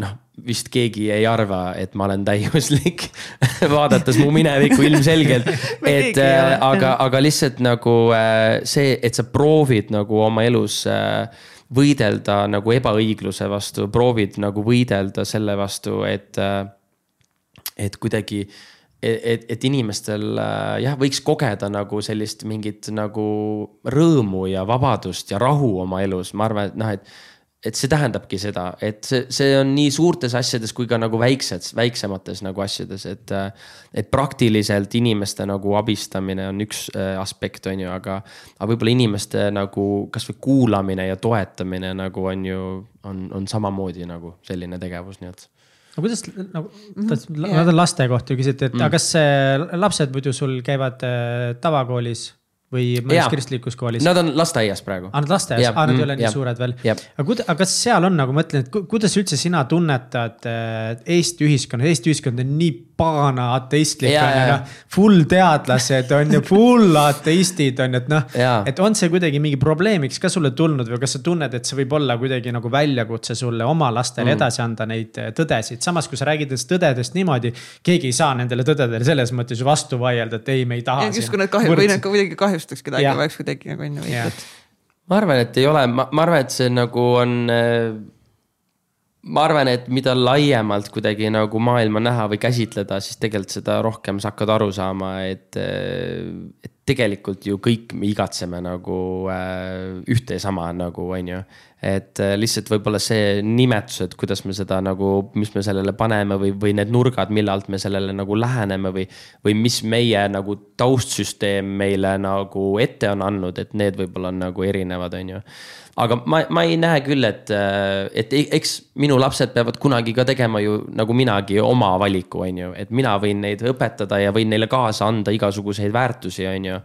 noh vist keegi ei arva, et ma olen täiuslik vaadates mu minevikku ilmselgelt. et äh, aga, aga lihtsalt nagu äh, see, et sa proovid nagu oma elus äh, võidelda nagu ebaõigluse vastu, proovid nagu võidelda selle vastu, et, et kuidagi et, et inimestel jah, võiks kogeda nagu sellist mingit nagu rõõmu ja vabadust ja rahu oma elus, ma arvan, et noh, et et see tähendabki seda, et see, see on nii suurtes asjades kui ka nagu väiksed, väiksemates nagu asjades, et. et praktiliselt inimeste nagu abistamine on üks äh, aspekt, on ju, aga, aga võib-olla inimeste nagu kasvõi kuulamine ja toetamine nagu on ju, on, on samamoodi nagu selline tegevus, nii et no kuidas nagu mm -hmm., laste kohta ju küsiti, et mm. aga kas lapsed muidu sul käivad äh, tavakoolis või mõnes kristlikus koolis? Nad on lasteaias praegu. aa, nad lasteaias, aa, nad ei mm, ole nii suured veel. aga kuida-, aga kas seal on nagu, ma mõtlen, et kuidas üldse sina tunnetad Eesti ühiskonnas, Eesti ühiskond on nii pagana ateistlik on ju noh. Full teadlased on ju, full ateistid on ju, et noh. et on see kuidagi mingi probleemiks ka sulle tulnud või kas sa tunned, et see võib olla kuidagi nagu väljakutse sulle oma lastele mm. edasi anda neid eh, tõdesid, samas kui sa räägid nendest tõdedest niimoodi. keegi ei saa nendele tõdedele selles mõttes ju vastu vaielda, et ei, me ei taha. justkui nad kahju või nad kuidagi kahju kahjustaks kedagi, oleks kuidagi nagu veidi. ma arvan, et ei ole, ma, ma arvan, et see nagu on. Äh, ma arvan, et mida laiemalt kuidagi nagu maailma näha või käsitleda, siis tegelikult seda rohkem sa hakkad aru saama, et, et tegelikult ju kõik me igatseme nagu äh, ühte ja sama nagu on ju et äh, lihtsalt võib-olla see nimetus, et kuidas me seda nagu, mis me sellele paneme või, või need nurgad, mille alt me sellele nagu läheneme või. või mis meie nagu taustsüsteem meile nagu ette on andnud, et need võib-olla on nagu erinevad, on ju. Aga ma, ma ei näe küll, et, äh, et e-, eks minu lapsed peavad kunagi ka tegema ju nagu minagi oma valiku, on ju, et mina võin neid õpetada ja võin neile kaasa anda igasuguseid väärtusi, on ju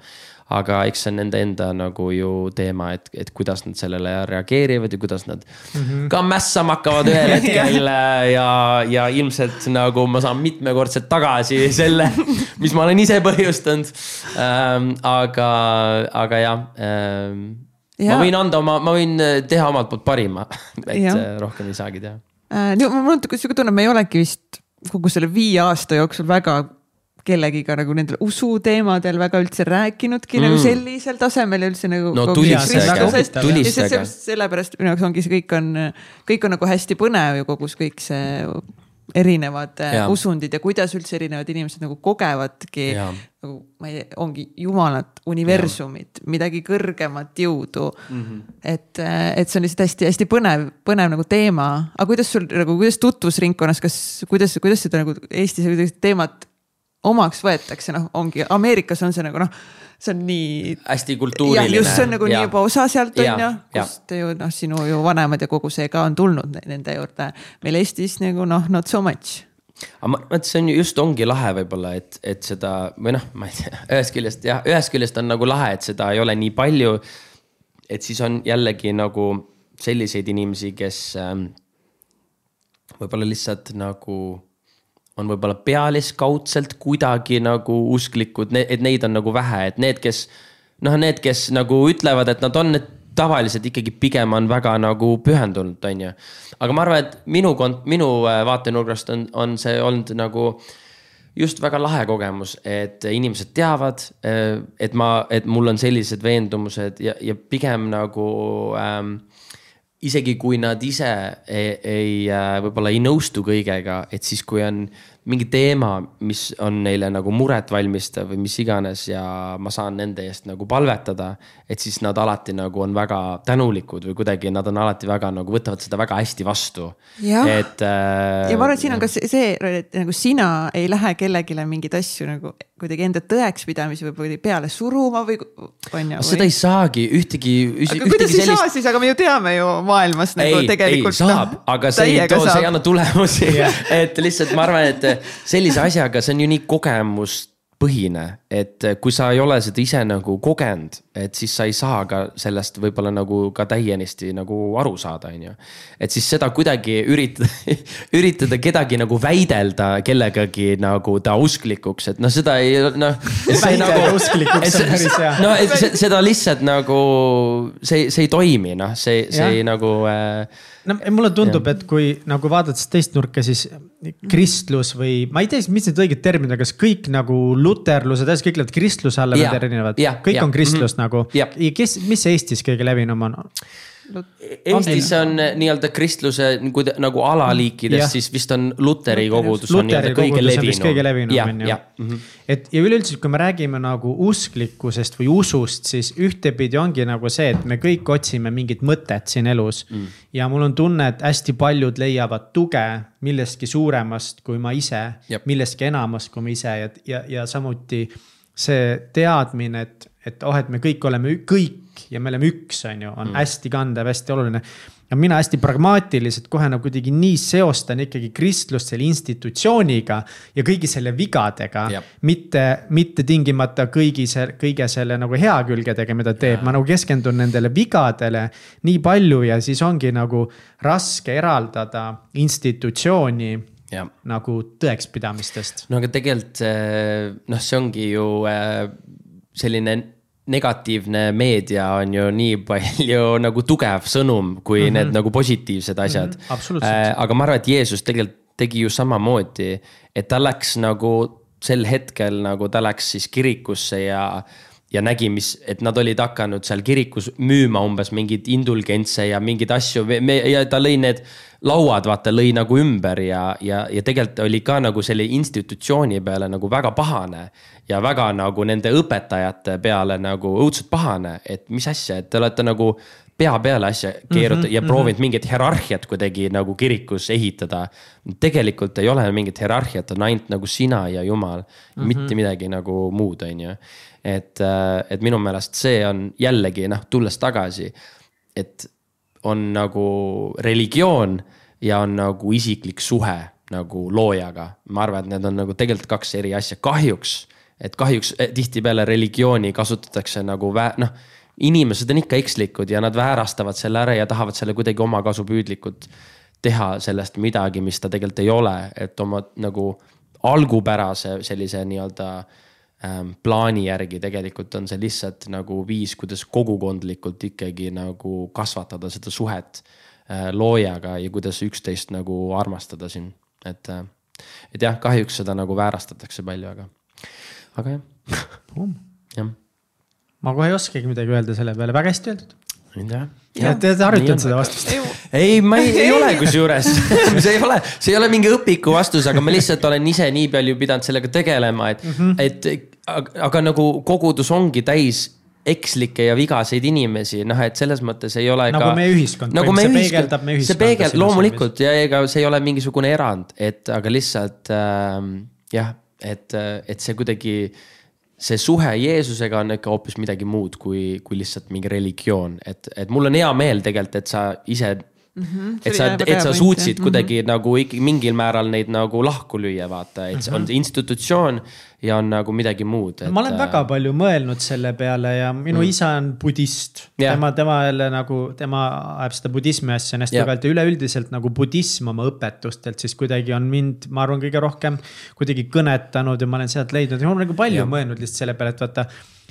aga eks see on nende enda nagu ju teema, et, et kuidas nad sellele reageerivad ja kuidas nad mm -hmm. ka mässama hakkavad ühel hetkel ja, ja ilmselt nagu ma saan mitmekordselt tagasi selle, mis ma olen ise põhjustanud ähm,. aga, aga jah ähm, ja. Ma võin anda oma, ma võin teha omalt poolt parima, et ja. rohkem ei saagi teha äh,. mul on sihuke tunne, me ei olegi vist kogu selle viie aasta jooksul väga kellegiga nagu nendel usuteemadel väga üldse rääkinudki mm. nagu sellisel tasemel üldse nagu. no tulistage, sellepärast minu jaoks ongi see kõik on, kõik on nagu hästi põnev ju kogu see kõik see erinevad äh, ja. usundid ja kuidas üldse erinevad inimesed nagu kogevadki nagu ma ei, ongi jumalat, universumit, midagi kõrgemat jõudu mm. -hmm. et, äh, et see on lihtsalt hästi-hästi põnev, põnev nagu teema, aga kuidas sul nagu, kuidas tutvusringkonnas, kas, kuidas, kuidas seda nagu Eestis teemat omaks võetakse, noh, ongi Ameerikas on see nagu noh, see on nii. hästi kultuuriline. just, see on nagu ja. nii juba osa sealt on ju, kust ju noh, sinu ju vanemad ja kogu see ka on tulnud nende juurde. meil Eestis nagu noh, not so much aga ma, vot see on ju just ongi lahe võib-olla, et, et seda või noh, ma ei tea, ühest küljest jah, ühest küljest on nagu lahe, et seda ei ole nii palju. et siis on jällegi nagu selliseid inimesi, kes ähm, võib-olla lihtsalt nagu on võib-olla pealiskaudselt kuidagi nagu usklikud, et neid on nagu vähe, et need, kes. noh, need, kes nagu ütlevad, et nad on, need tavaliselt ikkagi pigem on väga nagu pühendunud, on ju. aga ma arvan, et minu kont-, minu äh, vaatenurgast on, on see olnud nagu just väga lahe kogemus, et inimesed teavad, äh, et ma, et mul on sellised veendumused ja, ja pigem nagu ähm, isegi kui nad ise ei, ei, äh, võib-olla ei nõustu kõigega, et siis, kui on mingi teema, mis on neile nagu muret valmistav või mis iganes ja ma saan nende eest nagu palvetada. Et siis nad alati nagu on väga tänulikud või kuidagi nad on alati väga nagu võtavad seda väga hästi vastu. et äh,. ja ma arvan, et siin on ka see, et nagu sina ei lähe kellelegi mingeid asju nagu kuidagi enda tõekspidamisi võib-olla peale suruma või on ju. seda ei saagi ühtegi. aga kuidas ei sellist... saa siis, aga me ju teame ju maailmas nagu ei, tegelikult. ei saab, aga see ei too, see ei anna tulemusi et lihtsalt ma arvan, et sellise asjaga, see on ju nii kogemustpõhine, et kui sa ei ole seda ise nagu kogenud, et siis sa ei saa ka sellest võib-olla nagu ka täienisti nagu aru saada, on ju. et siis seda kuidagi üritada üritada kedagi nagu väidelda kellegagi nagu ta usklikuks, et noh, seda ei noh. Nagu, no et seda lihtsalt nagu see, see ei toimi, noh, see, see ei nagu äh, no mulle tundub, et kui nagu vaadates teist nurka, siis kristlus või ma ei tea, mis need õiged terminid kas kõik nagu luterlused, kõik lähevad kristluse alla, need erinevad, kõik ja. on kristlus mm -hmm. nagu. ja kes, mis Eestis kõige levinum on? Eestis on nii-öelda kristluse nagu, nagu alaliikides, siis vist on luteri kogudus on nii-öelda kõige levinum. kõige levinum on ju. Mhm. et ja üleüldse, kui me räägime nagu usklikkusest või usust, siis ühtepidi ongi nagu see, et me kõik otsime mingit mõtet siin elus mm.. ja mul on tunne, et hästi paljud leiavad tuge millestki suuremast kui ma ise, millestki enamast kui ma ise ja, ja, ja samuti see teadmine, et, et oh, et me kõik oleme kõik ja me oleme üks, on ju, on mm. hästi kandev, hästi oluline. ja mina hästi pragmaatiliselt kohe nagu kuidagi nii seostan ikkagi kristlust selle institutsiooniga ja kõigi selle vigadega. mitte, mitte tingimata kõigi see, kõige selle nagu hea külgedega, mida teeb, ma nagu keskendun nendele vigadele nii palju ja siis ongi nagu raske eraldada institutsiooni ja. nagu tõekspidamistest. no aga tegelikult noh, see ongi ju äh, selline negatiivne meedia on ju nii palju nagu tugev sõnum, kui mm -hmm. need nagu positiivsed asjad mm. -hmm, äh, aga ma arvan, et Jeesus tegelikult tegi ju samamoodi, et ta läks nagu sel hetkel nagu ta läks siis kirikusse ja ja nägi, mis, et nad olid hakanud seal kirikus müüma umbes mingeid indulgentse ja mingeid asju. Ja ta lõi need lauad, vaata, lõi nagu ümber ja, ja, ja tegelikult oli ka nagu selle institutsiooni peale nagu väga pahane ja väga nagu nende õpetajate peale nagu õudselt pahane, et mis asja, et te olete nagu pea peale asja keerutanud mm -hmm, ja proovinud mm -hmm. mingit hierarhiat kuidagi nagu kirikus ehitada. tegelikult ei ole mingit hierarhiat, on ainult nagu sina ja Jumal mm, -hmm. mitte midagi nagu muud, on ju. et, äh, et minu meelest see on jällegi noh, tulles tagasi, et on nagu religioon ja on nagu isiklik suhe nagu loojaga. ma arvan, et need on nagu tegelikult kaks eri asja, kahjuks et kahjuks eh, tihtipeale religiooni kasutatakse nagu vä-, noh, inimesed on ikka ekslikud ja nad väärastavad selle ära ja tahavad selle kuidagi omakasupüüdlikult teha sellest midagi, mis ta tegelikult ei ole, et oma nagu algupärase sellise nii-öelda ähm, plaani järgi tegelikult on see lihtsalt nagu viis, kuidas kogukondlikult ikkagi nagu kasvatada seda suhet äh, loojaga ja kuidas üksteist nagu armastada siin, et äh,. et jah, kahjuks seda nagu väärastatakse palju, aga aga jah jah. Ma kohe ei oskagi midagi öelda selle peale, väga hästi öeldud. jah. ja te olete harjutanud seda vastust? ei, ma ei, ei ole kusjuures see ei ole, see ei ole mingi õpiku vastus, aga ma lihtsalt olen ise nii palju pidanud sellega tegelema, et mm, -hmm. et aga, aga nagu kogudus ongi täis ekslikke ja vigaseid inimesi, noh, et selles mõttes ei ole nagu ka. nagu meie ühiskond nagu, see peegeldab meie ühiskonda. see peegel-, loomulikult ja ega see ei ole mingisugune erand, et aga lihtsalt äh, jah, et, et see kuidagi, see suhe Jeesusega on ikka hoopis midagi muud kui, kui lihtsalt mingi religioon, et, et mul on hea meel tegelikult, et sa ise Mm -hmm, et sa, et sa suutsid point, kuidagi mm -hmm. nagu ikkagi mingil määral neid nagu lahku lüüa, vaata, et mm -hmm. on institutsioon ja on nagu midagi muud et.... ma olen väga äh, palju mõelnud selle peale ja minu mm. isa on budist yeah.. tema, tema jälle nagu, tema ajab seda budismi asja hästi yeah. tugevalt ja üleüldiselt nagu budism oma õpetustelt siis kuidagi on mind, ma arvan, kõige rohkem kuidagi kõnetanud ja ma olen sealt leidnud ja ma olen nagu palju yeah. mõelnud lihtsalt selle peale, et vaata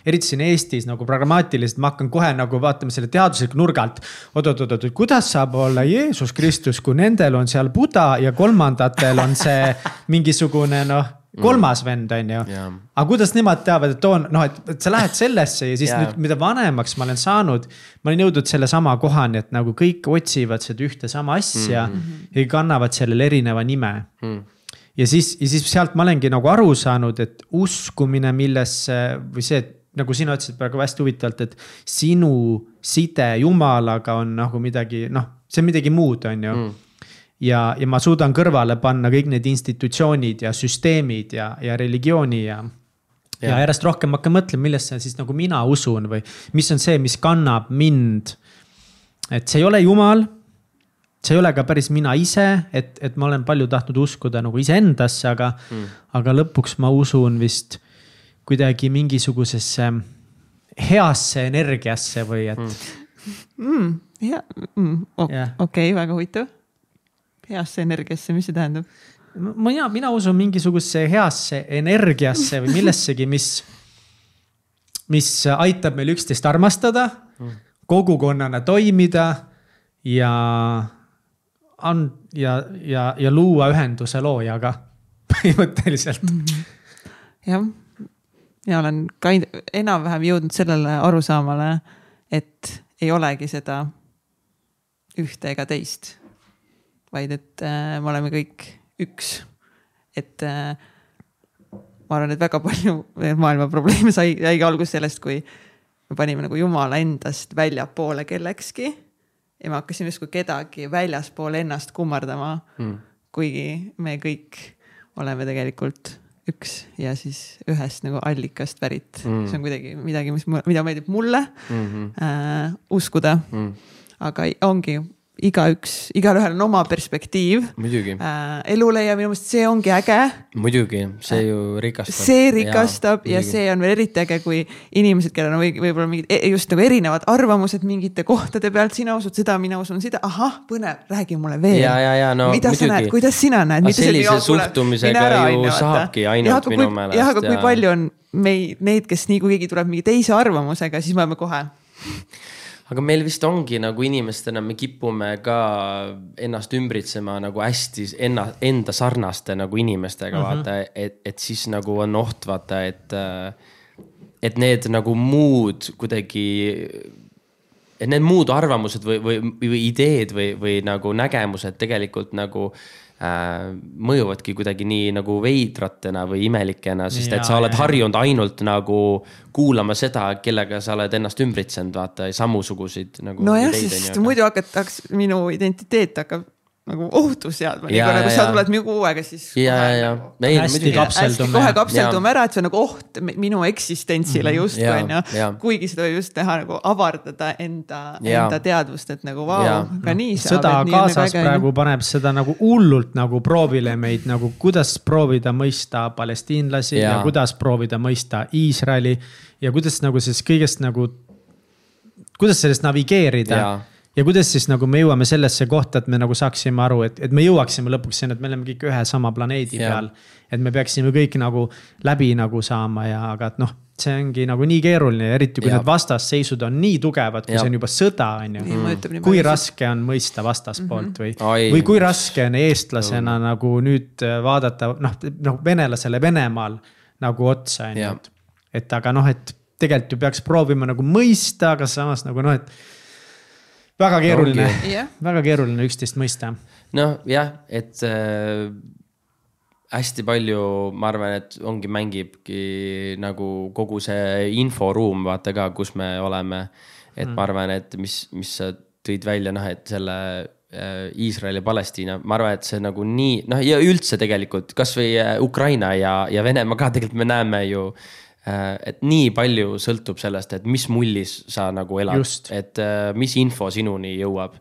eriti siin Eestis nagu pragmaatiliselt, ma hakkan kohe nagu vaatama selle teadusliku nurga alt oot,. oot-oot-oot, kuidas saab olla Jeesus Kristus, kui nendel on seal Buda ja kolmandatel on see mingisugune noh kolmas vend, on ju aga kuidas nemad teavad, et toon, noh, et, et sa lähed sellesse ja siis yeah. nüüd, mida vanemaks ma olen saanud. ma olen jõudnud sellesama kohani, et nagu kõik otsivad seda ühte sama asja mm -hmm. ja kannavad sellele erineva nime mm. ja siis, ja siis sealt ma olengi nagu aru saanud, et uskumine millesse või see, et nagu sina ütlesid praegu hästi huvitavalt, et sinu side jumalaga on nagu midagi, noh, see on midagi muud, on ju mm ja, ja ma suudan kõrvale panna kõik need institutsioonid ja süsteemid ja, ja religiooni ja. ja, ja järjest rohkem hakkan mõtlema, millesse siis nagu mina usun või mis on see, mis kannab mind. et see ei ole jumal. see ei ole ka päris mina ise, et, et ma olen palju tahtnud uskuda nagu iseendasse, aga mm., aga lõpuks ma usun vist kuidagi mingisugusesse heasse energiasse või et mm.. mm, ja mm, okei okay, väga huvitav. heasse energiasse, mis see tähendab? mina, mina usun mingisugusesse heasse energiasse või millessegi, mis, mis aitab meil üksteist armastada mm., kogukonnana toimida ja on ja, ja, ja luua ühenduse loojaga põhimõtteliselt mm. -hmm. jah, mina olen ka enam-vähem jõudnud sellele arusaamale, et ei olegi seda ühte ega teist, vaid et äh, me oleme kõik üks. et äh, ma arvan, et väga palju maailma probleeme sai, jäigi alguse sellest, kui me panime nagu jumala endast väljapoole kellekski ja me hakkasime justkui kedagi väljaspool ennast kummardama. Mm.. kuigi me kõik oleme tegelikult üks ja siis ühest nagu allikast pärit. Mm.. see on kuidagi midagi, mis, mida meeldib mulle mm -hmm. äh, uskuda. Mm.. aga ongi igaüks, igalühel on oma perspektiiv. muidugi äh,. elule ja minu meelest see ongi äge. muidugi, see ju rikastab. see rikastab ja, ja see on veel eriti äge, kui inimesed, kellel on võib-olla mingid e-, just nagu erinevad arvamused mingite kohtade pealt, sina usud seda, mina usun seda, ahah, põnev, räägi mulle veel. ja, ja, ja no mida muidugi. sa näed, kuidas sina näed? sellise suhtumisega ju aine, saabki ainult ja, minu meelest. jah, aga kui palju on meid, neid, kes nii kui keegi tuleb mingi teise arvamusega, siis me oleme kohe aga meil vist ongi nagu inimestena, me kipume ka ennast ümbritsema nagu hästi enna, enda sarnaste nagu inimestega mm, -hmm. vaata, et, et siis nagu on oht, vaata, et. et need nagu muud kuidagi, et need muud arvamused või, või, või ideed või, või nagu nägemused tegelikult nagu äh, mõjuvadki kuidagi nii nagu veidratena või imelikena, sest ja, et sa oled ja, harjunud ainult nagu kuulama seda, kellega sa oled ennast ümbritsenud, vaata, samusuguseid nagu. nojah, sest muidu hakatakse, minu identiteet hakkab nagu ohtu seadma, nii kui nagu sa tuled mingi uuega, siis. ja, ja, ja. hästi kapseldume. kohe kapseldume ära, et see on nagu oht minu eksistentsile -hmm. justkui on ju. kuigi seda võib just teha nagu avardada enda, enda teadvust, et nagu vau, ka nii saab. sõda Gazas praegu paneb seda nagu hullult nagu proovile meid nagu, kuidas proovida mõista palestiinlasi ja, ja kuidas proovida mõista Iisraeli. ja kuidas nagu sellest kõigest nagu, kuidas sellest navigeerida ja kuidas siis nagu me jõuame sellesse kohta, et me nagu saaksime aru, et, et me jõuaksime lõpuks sinna, et me oleme kõik ühe sama planeedi yeah. peal. et me peaksime kõik nagu läbi nagu saama ja, aga et noh, see ongi nagu nii keeruline, eriti kui yeah. need vastasseisud on nii tugevad, kui yeah. see on juba sõda, on ju. kui raske on mõista vastaspoolt mm -hmm. või, või kui raske on eestlasena mm. nagu nüüd vaadata noh, noh venelasele Venemaal nagu otsa, on ju. et aga noh, et tegelikult ju peaks proovima nagu mõista, aga samas nagu noh, et väga keeruline okay., väga keeruline üksteist mõista. noh, jah, et äh, hästi palju, ma arvan, et ongi, mängibki nagu kogu see inforuum, vaata ka, kus me oleme. et mm. ma arvan, et mis, mis sa tõid välja, noh, et selle äh, Iisrael ja Palestiina, ma arvan, et see nagu nii, noh ja üldse tegelikult kasvõi äh, Ukraina ja, ja Venemaa ka tegelikult me näeme ju Äh, et nii palju sõltub sellest, et mis mullis sa nagu elad, et äh, mis info sinuni jõuab.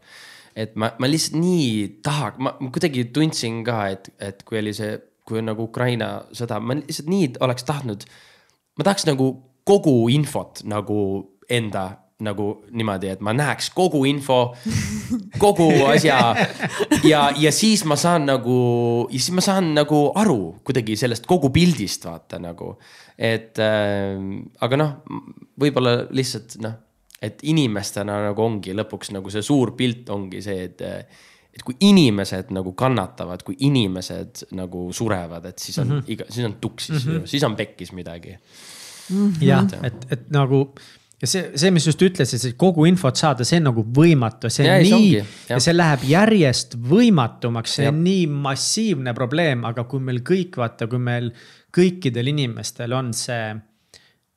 et ma, ma lihtsalt nii taha, ma kuidagi tundsin ka, et, et kui oli see, kui on nagu Ukraina sõda, ma lihtsalt nii oleks tahtnud. ma tahaks nagu kogu infot nagu enda nagu niimoodi, et ma näeks kogu info, kogu asja. ja, ja siis ma saan nagu, ja siis ma saan nagu aru kuidagi sellest kogu pildist vaata nagu. et äh, aga noh, võib-olla lihtsalt noh, et inimestena nagu ongi lõpuks nagu see suur pilt ongi see, et et kui inimesed nagu kannatavad, kui inimesed nagu surevad, et siis on mm -hmm. iga, siis on tuksis mm, -hmm. siis on pekkis midagi mm -hmm.. jah, et, et nagu ja see, see, mis just ütlesid, et kogu infot saada, see on nagu võimatu, see on ja, nii ja see läheb järjest võimatumaks, see ja. on nii massiivne probleem, aga kui meil kõik, vaata, kui meil kõikidel inimestel on see,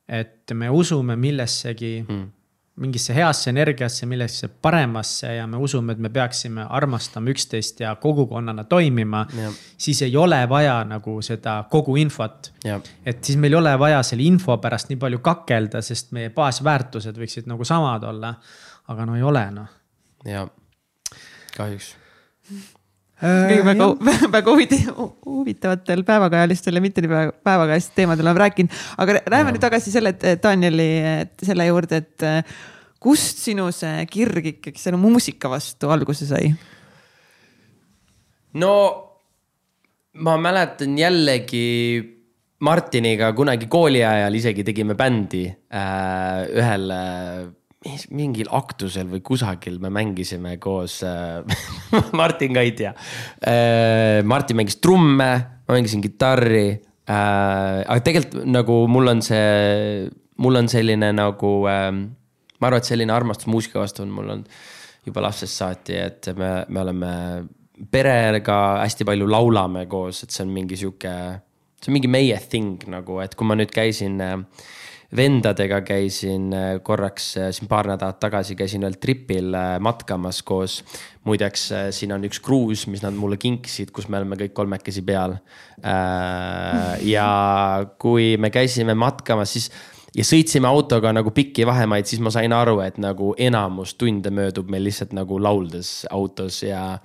et me usume millessegi mm mingisse heasse energiasse, millesse paremasse ja me usume, et me peaksime armastama üksteist ja kogukonnana toimima. siis ei ole vaja nagu seda kogu infot. et siis meil ei ole vaja selle info pärast nii palju kakelda, sest meie baasväärtused võiksid nagu samad olla. aga no ei ole noh. ja, kahjuks kõige väga, väga huvitavatel päevakajalistel ja mitte nii päevakajalistel teemadel oleme rääkinud, aga läheme nüüd tagasi selle, et Danieli selle juurde, et kust sinu see kirg ikkagi selle muusika vastu alguse sai? no ma mäletan jällegi Martiniga kunagi kooli ajal isegi tegime bändi äh, ühel äh, mingil aktusel või kusagil me mängisime koos äh, Martin ka ei tea äh,. Martin mängis trumme, ma mängisin kitarri äh,. aga tegelikult nagu mul on see, mul on selline nagu äh,, ma arvan, et selline armastus muusika vastu on mul olnud juba lapsest saati, et me, me oleme perega hästi palju laulame koos, et see on mingi sihuke, see on mingi meie thing nagu, et kui ma nüüd käisin äh, vendadega käisin äh, korraks äh, siin paar nädalat tagasi, käisin ühel tripil matkamas koos. muideks, siin on üks kruus, mis nad mulle kinkisid, kus me oleme kõik kolmekesi peal. ja kui me käisime matkamas, siis ja sõitsime autoga nagu pikki vahemaid, siis ma sain aru, et nagu enamus tunde möödub meil lihtsalt nagu lauldes autos ja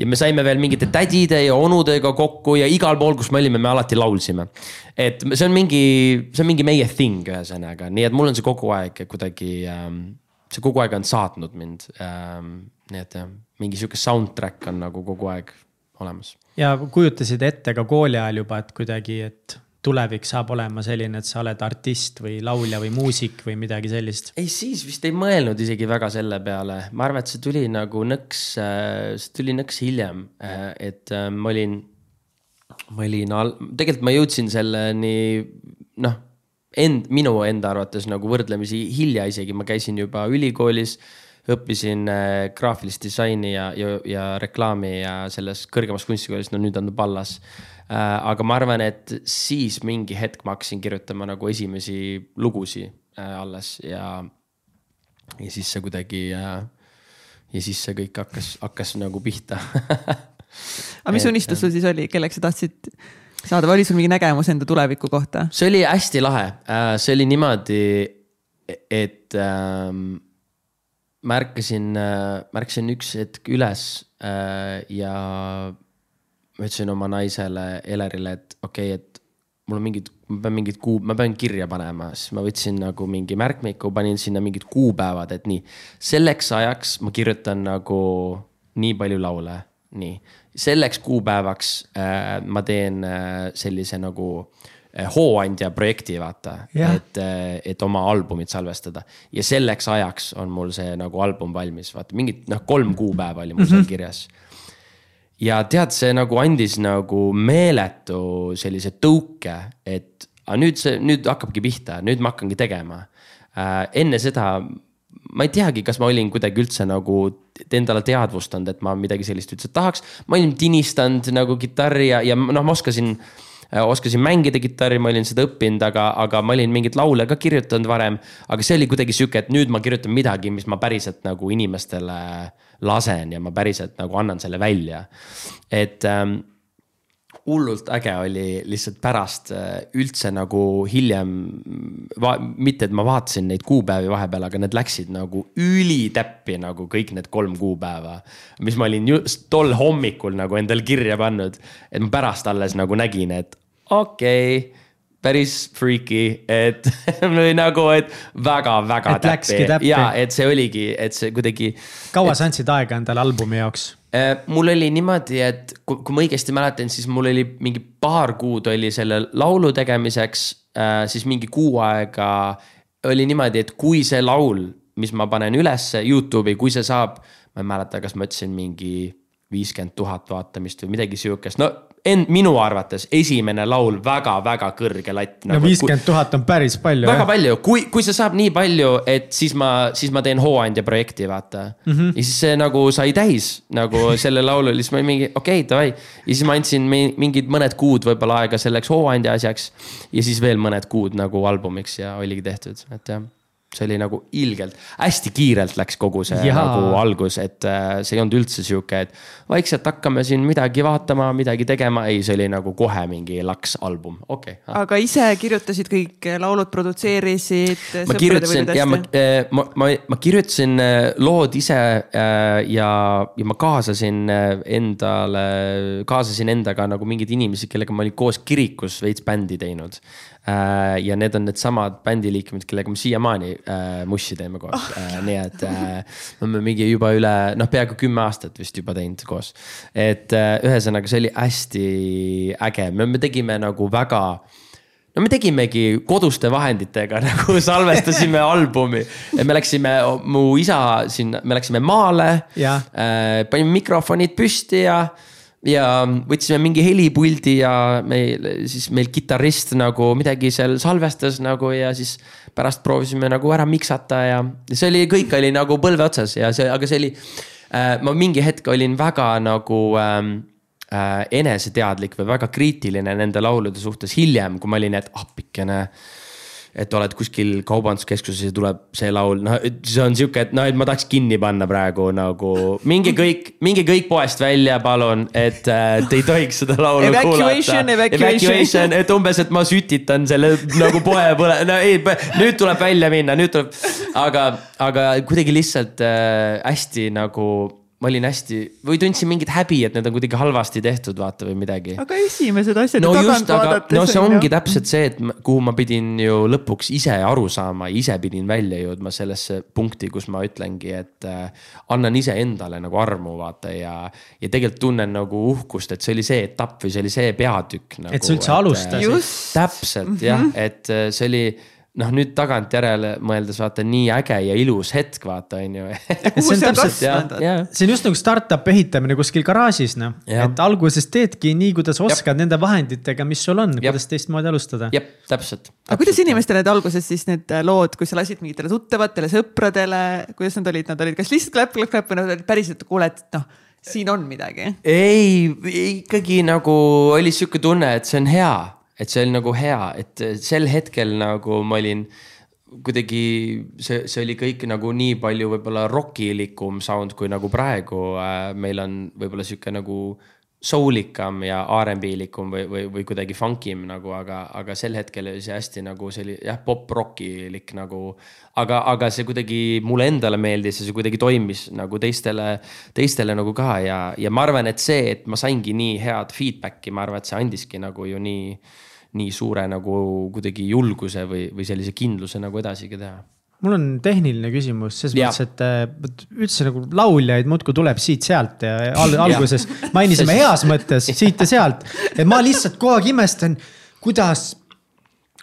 ja me saime veel mingite tädide ja onudega kokku ja igal pool, kus me olime, me alati laulsime. et see on mingi, see on mingi meie thing ühesõnaga, nii et mul on see kogu aeg kuidagi ähm,, see kogu aeg on saatnud mind ähm,. nii et jah, mingi sihuke soundtrack on nagu kogu aeg olemas. ja kujutasid ette ka kooli ajal juba, et kuidagi, et tulevik saab olema selline, et sa oled artist või laulja või muusik või midagi sellist? ei, siis vist ei mõelnud isegi väga selle peale, ma arvan, et see tuli nagu nõks, äh, see tuli nõks hiljem, äh, et äh, ma olin, ma olin, tegelikult ma jõudsin selleni noh, end, minu enda arvates nagu võrdlemisi hilja isegi, ma käisin juba ülikoolis õppisin graafilist disaini ja, ja, ja reklaami ja selles kõrgemas kunstikoolis, no nüüd on ta Pallas aga ma arvan, et siis mingi hetk ma hakkasin kirjutama nagu esimesi lugusid äh, alles ja, ja siis see kuidagi äh, ja siis see kõik hakkas, hakkas nagu pihta. Aga mis unistus sul siis oli, kelleks sa tahtsid saada? Või oli sul mingi nägemus enda tuleviku kohta? see oli hästi lahe, see oli niimoodi, et ähm, ma ärkasin, ma ärkasin üks hetk üles äh, ja ma ütlesin oma naisele Elerile, et okei okay,, et mul on mingid, ma pean mingid kuu, ma pean kirja panema, siis ma võtsin nagu mingi märkmiku, panin sinna mingid kuupäevad, et nii. selleks ajaks ma kirjutan nagu nii palju laule, nii. selleks kuupäevaks äh, ma teen äh, sellise nagu äh, hooandja projekti, vaata yeah., et, äh, et oma albumit salvestada. ja selleks ajaks on mul see nagu album valmis, vaata mingid noh, kolm kuupäeva oli mul mm -hmm. seal mhm. kirjas ja tead, see nagu andis nagu meeletu sellise tõuke, et aga nüüd see, nüüd hakkabki pihta, nüüd ma hakkangi tegema äh,. enne seda ma ei teagi, kas ma olin kuidagi üldse nagu endale teadvustanud, et ma midagi sellist üldse tahaks. ma olin tinistanud nagu kitarri ja, ja noh, ma oskasin äh, oskasin mängida kitarri, ma olin seda õppinud, aga, aga ma olin mingeid laule ka kirjutanud varem. aga see oli kuidagi sihuke, et nüüd ma kirjutan midagi, mis ma päriselt nagu inimestele äh, lasen ja ma päriselt nagu annan selle välja. et ähm, hullult äge oli lihtsalt pärast äh, üldse nagu hiljem, mitte et ma vaatasin neid kuupäevi vahepeal, aga need läksid nagu ülitäppi nagu kõik need kolm kuupäeva. mis ma olin just tol hommikul nagu endale kirja pannud, et ma pärast alles nagu nägin, et okei okay, päris freaky, et või nagu, et väga-väga täppi. ja et see oligi, et see kuidagi. kaua sa andsid aega endale albumi jaoks? Äh, mul oli niimoodi, et kui, kui ma õigesti mäletan, siis mul oli mingi paar kuud oli selle laulu tegemiseks, äh, siis mingi kuu aega oli niimoodi, et kui see laul, mis ma panen ülesse Youtube'i, kui see saab, ma ei mäleta, kas ma ütlesin mingi viiskümmend tuhat vaatamist või midagi sihukest, no end, minu arvates esimene laul väga-väga kõrge latt nagu,. no viiskümmend tuhat on päris palju. väga jah? palju, kui, kui see saab nii palju, et siis ma, siis ma teen hooandja projekti, vaata mm. -hmm. ja siis see nagu sai täis nagu selle laulu, siis ma olin mingi okei okay,, davai. ja siis ma andsin mingid mõned kuud võib-olla aega selleks hooandja asjaks. ja siis veel mõned kuud nagu albumiks ja oligi tehtud, et jah see oli nagu ilgelt, hästi kiirelt läks kogu see ja. nagu algus, et äh, see ei olnud üldse sihuke, et vaikselt hakkame siin midagi vaatama, midagi tegema, ei, see oli nagu kohe mingi laks album, okei okay.. aga ise kirjutasid kõik laulud, produtseerisid? ma kirjutasin ja ma, äh, ma, ma, ma kirjutasin äh, lood ise ja, ja ma kaasasin endale, kaasasin endaga nagu mingeid inimesi, kellega ma olin koos kirikus veits bändi teinud ja need on needsamad bändiliikmed, kellega me siiamaani äh, mussi teeme koos oh. äh,, nii et äh, me oleme mingi juba üle noh, peaaegu kümme aastat vist juba teinud koos. et äh, ühesõnaga, see oli hästi äge, me tegime nagu väga no me tegimegi koduste vahenditega nagu salvestasime albumi. et me läksime, mu isa sinna, me läksime maale, äh, panime mikrofonid püsti ja ja võtsime mingi helipuldi ja meil, siis meil kitarrist nagu midagi seal salvestas nagu ja siis pärast proovisime nagu ära miksata ja see oli, kõik oli nagu põlve otsas ja see, aga see oli äh,. ma mingi hetk olin väga nagu ähm, äh, eneseteadlik või väga kriitiline nende laulude suhtes hiljem, kui ma olin, et appikene ah, et oled kuskil kaubanduskeskuses ja tuleb see laul, noh, see on sihuke, et noh, et ma tahaks kinni panna praegu nagu. minge kõik, minge kõik poest välja, palun, et äh, te ei tohiks seda laulu evacuation, kuulata. Evacuation, et umbes, et ma sütitan selle nagu poe põle, no ei, nüüd tuleb välja minna, nüüd tuleb. aga, aga kuidagi lihtsalt äh, hästi nagu ma olin hästi või tundsin mingit häbi, et need on kuidagi halvasti tehtud, vaata või midagi. aga esimesed asjad no just, aga no see ongi ju. täpselt see, et kuhu ma pidin ju lõpuks ise aru saama, ise pidin välja jõudma sellesse punkti, kus ma ütlengi, et äh, annan iseendale nagu armu, vaata ja. ja tegelikult tunnen nagu uhkust, et see oli see etapp või see oli see peatükk nagu,. et sa üldse alustasid. täpselt mm -hmm. jah, et äh, see oli noh, nüüd tagantjärele mõeldes vaata nii äge ja ilus hetk, vaata on ju. see on täpselt, see on just nagu startup ehitamine kuskil garaažis noh, et alguses teedki nii, kuidas oskad Jab. nende vahenditega, mis sul on, kuidas teistmoodi alustada. jah, täpselt. aga kuidas inimestele need alguses siis need äh, lood, kui sa lasid mingitele tuttavatele, sõpradele, kuidas nad olid, nad olid kas lihtsalt klapp, klapp, klapp või nad olid päriselt, kuule, et noh siin on midagi. ei, ikkagi nagu oli sihuke tunne, et see on hea et see oli nagu hea, et sel hetkel nagu ma olin kuidagi see, see oli kõik nagu nii palju võib-olla rokilikum sound kui nagu praegu äh, meil on võib-olla sihuke nagu soulikam ja R'n'B likum või, või, või kuidagi funkim nagu, aga, aga sel hetkel oli see hästi nagu oli jah, pop-rockilik nagu. aga, aga see kuidagi mulle endale meeldis ja see kuidagi toimis nagu teistele, teistele nagu ka ja, ja ma arvan, et see, et ma saingi nii head feedback'i, ma arvan, et see andiski nagu ju nii nii suure nagu kuidagi julguse või, või sellise kindluse nagu edasigi teha mul on tehniline küsimus selles mõttes, et äh, üldse nagu lauljaid muudkui tuleb siit-sealt ja al alguses mainisime heas mõttes siit ja sealt. et ma lihtsalt kogu aeg imestan, kuidas,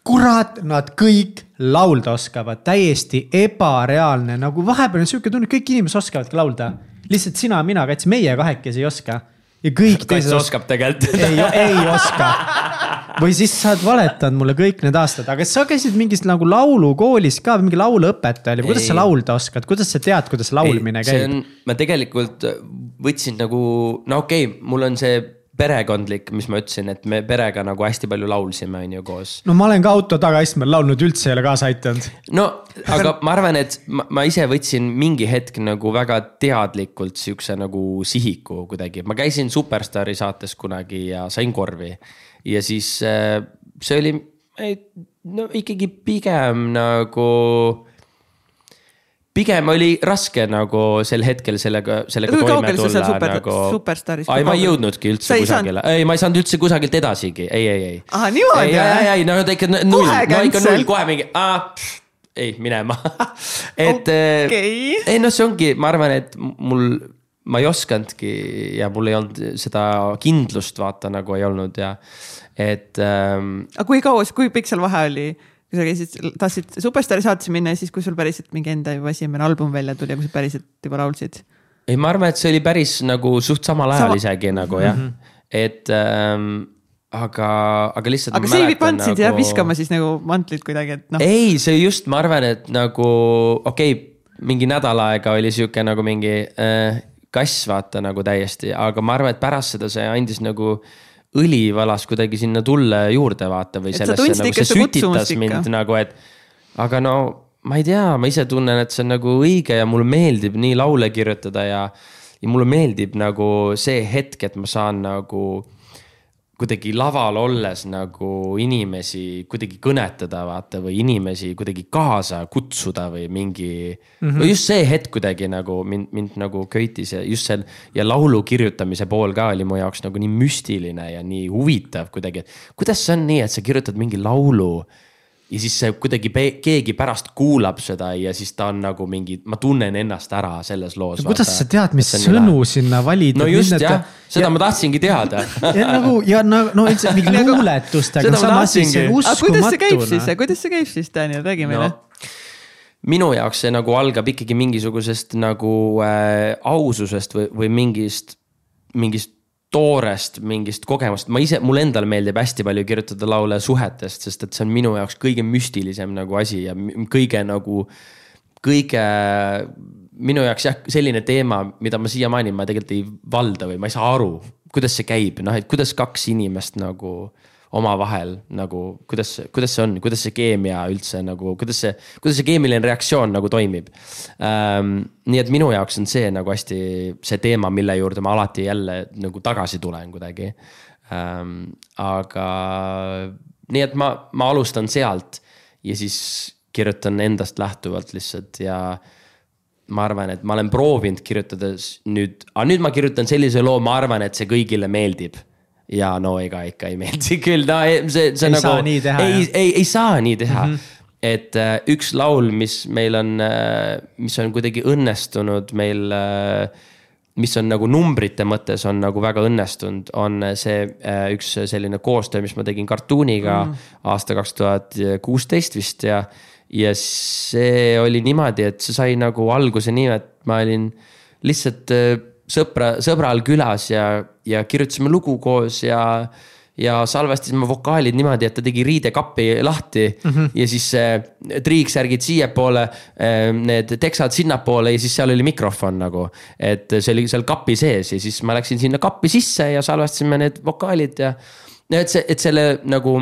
kurat, nad kõik laulda oskavad, täiesti ebareaalne, nagu vahepeal on sihuke tunne, kõik inimesed oskavadki laulda. lihtsalt sina, mina, Kats, meie kahekesi ei oska ja kõik teised. oskab tegelikult ei, ei oska. või siis sa oled valetanud mulle kõik need aastad, aga sa käisid mingis nagu laulukoolis ka mingi lauluõpetaja oli, kuidas sa laulda oskad, kuidas sa tead, kuidas laulmine ei, käib? ma tegelikult võtsin nagu, no okei okay,, mul on see perekondlik, mis ma ütlesin, et me perega nagu hästi palju laulsime, on ju, koos. no ma olen ka auto tagaistmel laulnud, üldse ei ole kaasa aidanud. no aga ma arvan, et ma, ma ise võtsin mingi hetk nagu väga teadlikult sihukese nagu sihiku kuidagi, ma käisin Superstaari saates kunagi ja sain korvi. Ja siis äh, see oli no ikkagi pigem nagu pigem oli raske nagu sel hetkel sellega, sellega toime tulla super, nagu. superstaaris. ei, ma ei jõudnudki üldse kusagile, ei, ma ei saanud üldse kusagilt edasigi, ei, ei, ei. ahah, niimoodi või? ei, ei, no ta ikka null, no ikka null, kohe mingi, ei, minema et okay. ei noh, see ongi, ma arvan, et mul, ma ei osanudki ja mul ei olnud seda kindlust vaata nagu ei olnud ja et ähm,. aga kui kaua, kui pikk seal vahe oli? kui sa käisid, tahtsid Superstaari saatesse minna ja siis, kui sul päriselt mingi enda juba esimene album välja tuli ja kui sa päriselt juba laulsid? ei, ma arvan, et see oli päris nagu suht samal ajal Sama... isegi nagu jah mm, -hmm. et ähm, aga, aga lihtsalt. aga see ei pannud sind nagu... jah viskama siis nagu mantlit kuidagi, et noh. ei, see just, ma arvan, et nagu okei okay,, mingi nädal aega oli sihuke nagu mingi äh, kass, vaata nagu täiesti, aga ma arvan, et pärast seda see andis nagu õli valas kuidagi sinna tulle juurde vaata või sellesse nagu see sütitas mind nagu, et. aga no ma ei tea, ma ise tunnen, et see on nagu õige ja mulle meeldib nii laule kirjutada ja. ja mulle meeldib nagu see hetk, et ma saan nagu kuidagi laval olles nagu inimesi kuidagi kõnetada, vaata, või inimesi kuidagi kaasa kutsuda või mingi mm. -hmm. just see hetk kuidagi nagu mind, mind nagu köitis ja just see ja laulu kirjutamise pool ka oli mu jaoks nagu nii müstiline ja nii huvitav kuidagi, et kuidas see on nii, et sa kirjutad mingi laulu ja siis see kuidagi keegi pärast kuulab seda ja siis ta on nagu mingi, ma tunnen ennast ära selles loos. kuidas sa tead, mis sõnu sinna valida? no just jah, seda ja, ma tahtsingi teada ja nagu ja no, no üldse mingi luuletustega. kuidas see käib siis, kuidas see käib siis, Daniel, räägi meile no minu jaoks see nagu algab ikkagi mingisugusest nagu äh, aususest või, või mingist, mingist toorest mingist kogemust, ma ise, mulle endale meeldib hästi palju kirjutada laule suhetest, sest et see on minu jaoks kõige müstilisem nagu asi ja kõige nagu, kõige minu jaoks jah, selline teema, mida ma siiamaani ma tegelikult ei valda või ma ei saa aru, kuidas see käib, noh, et kuidas kaks inimest nagu omavahel nagu, kuidas, kuidas see on, kuidas see keemia üldse nagu, kuidas see, kuidas see keemiline reaktsioon nagu toimib ähm,. nii et minu jaoks on see nagu hästi see teema, mille juurde ma alati jälle nagu tagasi tulen kuidagi ähm,. aga nii et ma, ma alustan sealt ja siis kirjutan endast lähtuvalt lihtsalt ja ma arvan, et ma olen proovinud kirjutades nüüd, aga nüüd ma kirjutan sellise loo, ma arvan, et see kõigile meeldib ja no ega ikka ei meeldi küll, no see, see ei nagu. ei, ei, ei saa nii teha mm. -hmm et äh, üks laul, mis meil on äh,, mis on kuidagi õnnestunud meil äh,, mis on nagu numbrite mõttes on nagu väga õnnestunud, on see äh, üks selline koostöö, mis ma tegin Cartooniga mm. aasta kaks tuhat kuusteist vist ja. ja see oli niimoodi, et see sai nagu alguse nii, et ma olin lihtsalt äh, sõpra, sõbral külas ja, ja kirjutasime lugu koos ja ja salvestasime vokaalid niimoodi, et ta tegi riidekapi lahti mm -hmm. ja siis äh, triiksärgid siiapoole äh,, need teksad sinnapoole ja siis seal oli mikrofon nagu. et see oli seal kapi sees ja siis ma läksin sinna kappi sisse ja salvestasime need vokaalid ja. et see, et selle nagu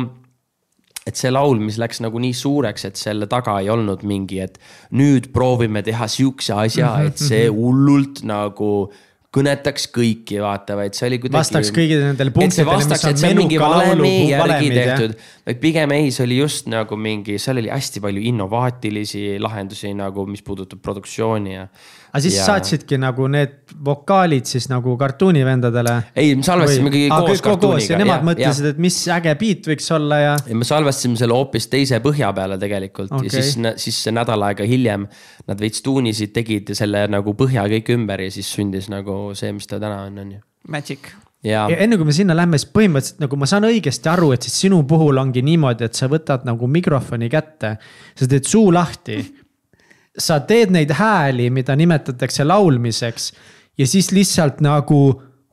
et see laul, mis läks nagu nii suureks, et selle taga ei olnud mingi, et nüüd proovime teha sihukese asja, et see mhm. hullult nagu kõnetaks kõiki, vaata, vaid see oli kuidagi. vastaks kõigile nendele punktidele, mis on menuka laulu järgi tehtud. vaid pigem ei, see oli just nagu mingi, seal oli hästi palju innovaatilisi lahendusi nagu, mis puudutab produktsiooni ja aga siis ja... saatsidki nagu need vokaalid siis nagu kartuunivendadele? ei, me salvestasimegi Või... koos kartuuniga. ja nemad ja, mõtlesid, et mis äge beat võiks olla ja. ja me salvestasime selle hoopis teise põhja peale tegelikult okay. ja siis, siis nädal aega hiljem nad veits tuunisid, tegid selle nagu põhja kõik ümber ja siis sündis nagu see, mis ta täna on, on ju. Magic ja enne kui me sinna lähme, siis põhimõtteliselt nagu ma saan õigesti aru, et siis sinu puhul ongi niimoodi, et sa võtad nagu mikrofoni kätte. sa teed suu lahti sa teed neid hääli, mida nimetatakse laulmiseks ja siis lihtsalt nagu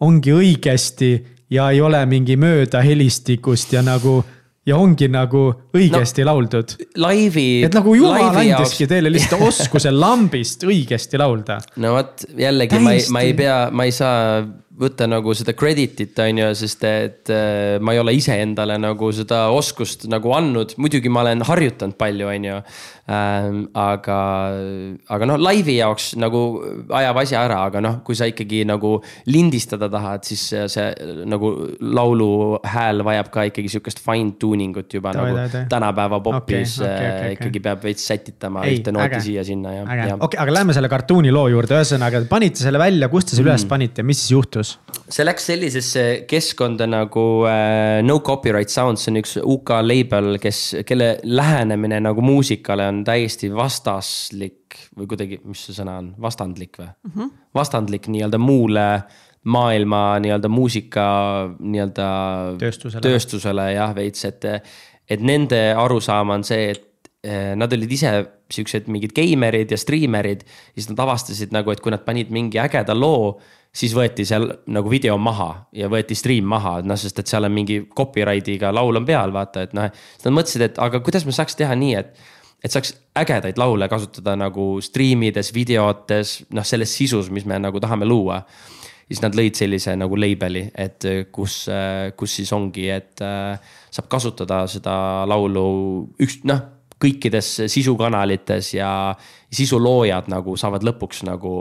ongi õigesti ja ei ole mingi möödahelistikust ja nagu ja ongi nagu õigesti no, lauldud. laivi. et nagu jumal andiski teile lihtsalt oskuse lambist õigesti laulda. no vot jällegi Täiesti. ma ei, ma ei pea, ma ei saa võtta nagu seda credit'it, on ju, sest et äh, ma ei ole iseendale nagu seda oskust nagu andnud, muidugi ma olen harjutanud palju, on ju ähm,. aga, aga noh, laivi jaoks nagu ajab asja ära, aga noh, kui sa ikkagi nagu lindistada tahad, siis see, see nagu laulu hääl vajab ka ikkagi sihukest fine tuning ut juba ta, nagu ta. tänapäeva popis okay, okay, okay, ühte okay. peab veits sätitama Ei, ühte nooti siia-sinna ja. okei okay,, aga lähme selle kartuuni loo juurde, ühesõnaga panite selle välja, kust te selle mm. üles panite, mis siis juhtus? See läks sellisesse keskkonda nagu äh, No Copyright Sounds, see on üks UK label, kes, kelle lähenemine nagu muusikale on täiesti vastaslik või kuidagi, mis see sõna on, vastandlik või mm? -hmm. vastandlik nii-öelda muule maailma nii-öelda muusika nii-öelda tööstusele, tööstusele jah, veits, et. et nende arusaam on see, et eh, nad olid ise siuksed mingid geimerid ja striimerid. siis nad avastasid nagu, et kui nad panid mingi ägeda loo siis võeti seal nagu video maha ja võeti stream maha, noh, sest et seal on mingi copyright'iga laul on peal, vaata, et noh. siis nad mõtlesid, et aga kuidas me saaks teha nii, et, et saaks ägedaid laule kasutada nagu stream ides, videotes, noh, selles sisus, mis me nagu tahame luua. siis nad lõid sellise nagu label'i, et kus, kus siis ongi, et saab kasutada seda laulu üks, noh kõikides sisukanalites ja sisuloojad nagu saavad lõpuks nagu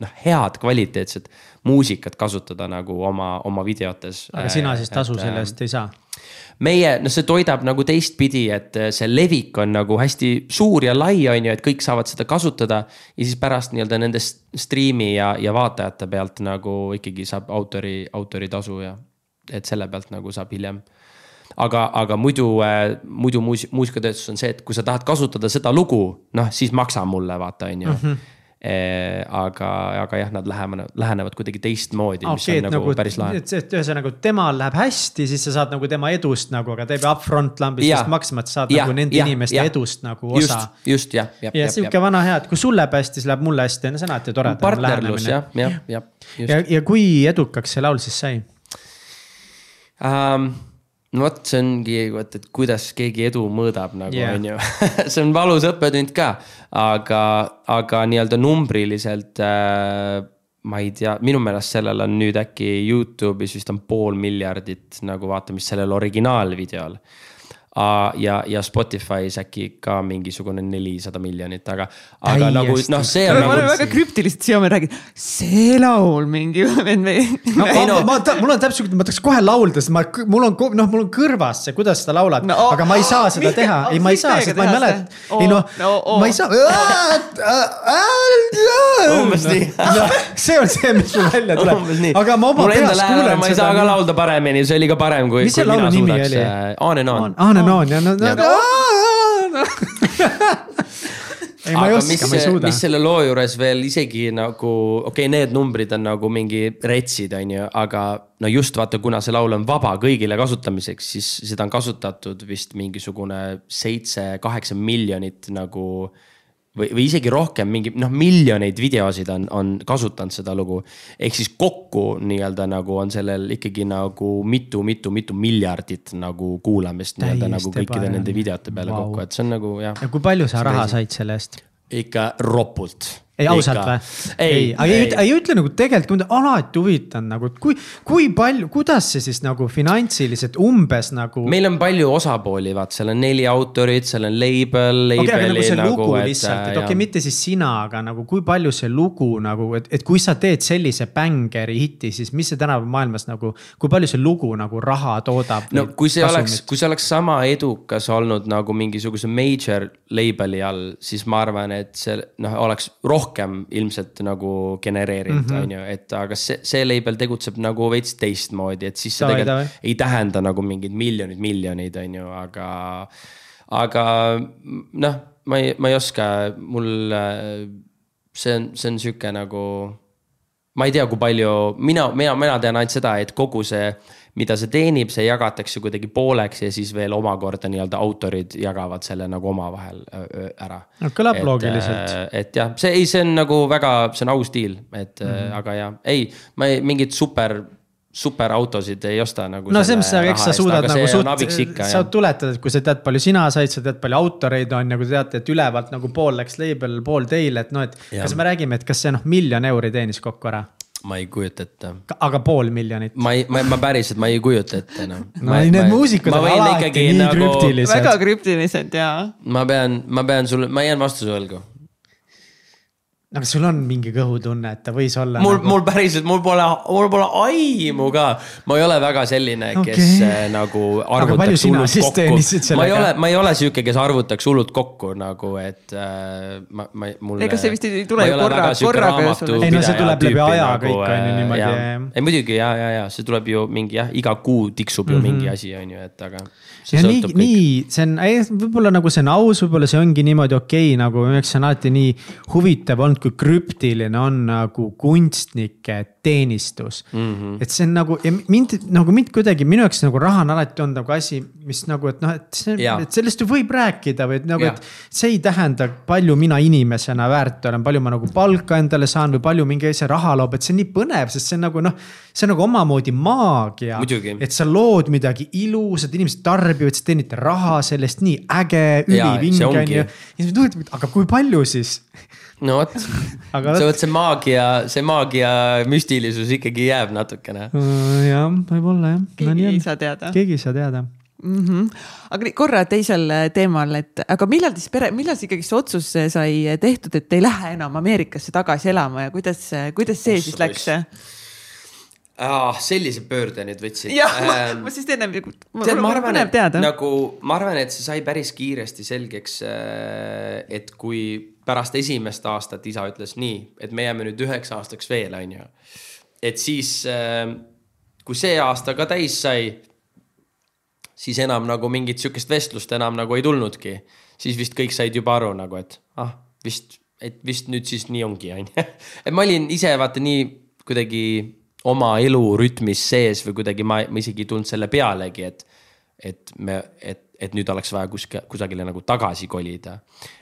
noh, head kvaliteetset muusikat kasutada nagu oma, oma videotes. aga sina siis tasu et, selle eest ei saa? meie, noh, see toidab nagu teistpidi, et see levik on nagu hästi suur ja lai, on ju, et kõik saavad seda kasutada. ja siis pärast nii-öelda nende striimi ja, ja vaatajate pealt nagu ikkagi saab autori, autoritasu ja, et selle pealt nagu saab hiljem aga, aga muidu äh,, muidu muus-, muusikatööstus on see, et kui sa tahad kasutada seda lugu, noh siis maksa mulle, vaata, on ju Eh, aga, aga jah, nad lähevad, lähenevad kuidagi teistmoodi, mis okay, on nagu, nagu päris lahe. et, et ühesõnaga temal läheb hästi, siis sa saad nagu tema edust nagu, aga ta ei pea upfront lambist maksma, et sa saad ja, nagu nende ja, inimeste ja, edust nagu osa. just, just jah, jah. ja, ja sihuke vana hea, et kui sul läheb hästi, siis läheb mulle hästi, on see alati tore. partnerlus jah, jah, jah. ja, ja kui edukaks see laul siis sai um,? No vot, see ongi, vot, et kuidas keegi edu mõõdab nagu yeah. on ju see on valus õppetund ka, aga, aga nii-öelda numbriliselt äh, ma ei tea, minu meelest sellel on nüüd äkki Youtube'is vist on pool miljardit nagu vaatamist sellel originaalvideol ja, ja Spotify's äkki ka mingisugune nelisada miljonit, aga, aga Täiesti. nagu noh, see on nagu. ma olen väga krüptiliselt siia räägin, see laul mingi. no, ma, no. ma, ma, mul on täpselt, ma tahaks kohe laulda, sest ma, mul on, noh, mul on kõrvas see, kuidas sa laulad no,, aga ma ei saa seda Mihkel, teha, ei, ma ei saa, sest ma ei mäleta, ei noh no, oh. ma ei saa. umbes nii. see on see, mis mul välja tuleb, aga ma oma peas kuulen. ma ei saa ka laulda paremini, see oli ka parem kui. mis see laulu nimi oli? On and on. On and on ja no, no, no. ei, ma ei oska, ma ei suuda. mis selle loo juures veel isegi nagu, okei okay,, need numbrid on nagu mingi retsid, on ju, aga no just vaata, kuna see laul on vaba kõigile kasutamiseks, siis seda on kasutatud vist mingisugune seitse-kaheksa miljonit nagu või, või isegi rohkem, mingi noh, miljoneid videosid on, on kasutanud seda lugu. ehk siis kokku nii-öelda nagu on sellel ikkagi nagu mitu-mitu-mitu miljardit nagu kuulamist nii-öelda nagu kõikide nende videote peale wow. kokku, et see on nagu jah. ja kui palju sa raha said selle eest? ikka ropult ei, ausalt või? ei, aga ei, ei, ütle nagu tegelikult, mind alati huvitanud nagu, et kui, kui palju, kuidas see siis nagu finantsiliselt umbes nagu. meil on palju osapooli, vaat seal on neli autorit, seal on label, label'i okay, nagu. see nagu, lugu et, lihtsalt, et okei okay,, mitte siis sina, aga nagu kui palju see lugu nagu, et, et kui sa teed sellise bängeri hiti, siis mis see tänapäeva maailmas nagu, kui palju see lugu nagu raha toodab? no kui see kasumit? oleks, kui see oleks sama edukas olnud nagu mingisuguse major label'i all, siis ma arvan, et see noh, oleks rohkem rohkem ilmselt nagu genereerinud, mhm. on ju, et aga see, see label tegutseb nagu veits teistmoodi, et siis see tegelikult ei tähenda nagu mingeid miljoneid, miljoneid, on ju, aga. aga noh, ma ei, ma ei oska, mul see on, see on sihuke nagu. ma ei tea, kui palju, mina, mina, mina tean ainult seda, et kogu see mida see teenib, see jagatakse kuidagi pooleks ja siis veel omakorda nii-öelda autorid jagavad selle nagu omavahel ära. no kõlab et, loogiliselt. et jah, see ei, see on nagu väga, see on aus diil, et mm -hmm. aga jah, ei, ma ei, mingit super superautosid ei osta nagu. no selles mõttes, eks sa suudad nagu suht, sa tuletad, et kui sa tead, palju sina said, sa tead, palju autoreid on ja kui te teate, et ülevalt nagu pool läks label, pool teile, et noh, et. kas me räägime, et kas see noh, miljon euri teenis kokku ära? Ma ei kujuta ette. aga pool miljonit? ma ei, ma, ma päriselt, ma ei kujuta ette enam no.. no ei, need muusikud on alati nii nagu, krüptilised. väga krüptilised ja. ma pean, ma pean sulle, ma jään vastuse võlgu no kas sul on mingi kõhutunne, et ta võis olla? mul nagu..., mul päriselt, mul pole, mul pole aimu ka. ma ei ole väga selline, kes okay. Äh, nagu arvutaks hullult kokku. ma ei ole, ma ei ole sihuke, kes arvutaks hullult kokku nagu, et äh, ma, ma, mul. ega see vist ei tule ju korra, korraga. ei no see tuleb läbi aja nagu, kõik on ju äh, niimoodi. ei muidugi ja, ja, ja see tuleb ju mingi jah, iga kuu tiksub ju mm -hmm. mingi asi, on ju, et aga. Ja nii, nii, see on, võib-olla nagu see on aus, võib-olla see ongi niimoodi okei okay,, nagu minu jaoks see on alati nii huvitav olnud kui krüptiline on nagu kunstnike teenistus mm. -hmm. et see on nagu ja mind nagu mind kuidagi, minu jaoks nagu raha on alati olnud nagu asi, mis nagu, et noh, et see, et sellest ju võib rääkida või et nagu, et. see ei tähenda, palju mina inimesena väärt olen, palju ma nagu palka endale saan või palju mingi asja raha loob, et see on nii põnev, sest see on nagu noh. see on nagu omamoodi maagia. et sa lood midagi ilusat, inimesed tarbivad, sa teenid raha sellest nii äge, ülivinge on ju. ja siis ma tunnen, aga kui palju siis no vot see vot see maagia, see maagia müstilisus ikkagi jääb natukene uh,. jah, võib-olla jah. keegi ei saa teada. keegi ei saa teada mm. -hmm. aga korra teisel teemal, et aga millal siis pere, millal siis ikkagi see otsus sai tehtud, et ei lähe enam Ameerikasse tagasi elama ja kuidas, kuidas see Ossa siis läks? ah,. sellise pöörde nüüd võtsid. jah ähm,, ma siis ennem. tead, ma arvan, et teada. nagu ma arvan, et see sai päris kiiresti selgeks. Äh, et kui pärast esimest aastat isa ütles nii, et me jääme nüüd üheks aastaks veel, on ju. et siis, ähm, kui see aasta ka täis sai, siis enam nagu mingit sihukest vestlust enam nagu ei tulnudki. siis vist kõik said juba aru nagu, et ah, vist, et vist nüüd siis nii ongi, on ju. et ma olin ise vaata nii kuidagi oma elurütmis sees või kuidagi ma, ma isegi ei tulnud selle pealegi, et, et me, et, et nüüd oleks vaja kuskil, kusagile nagu tagasi kolida.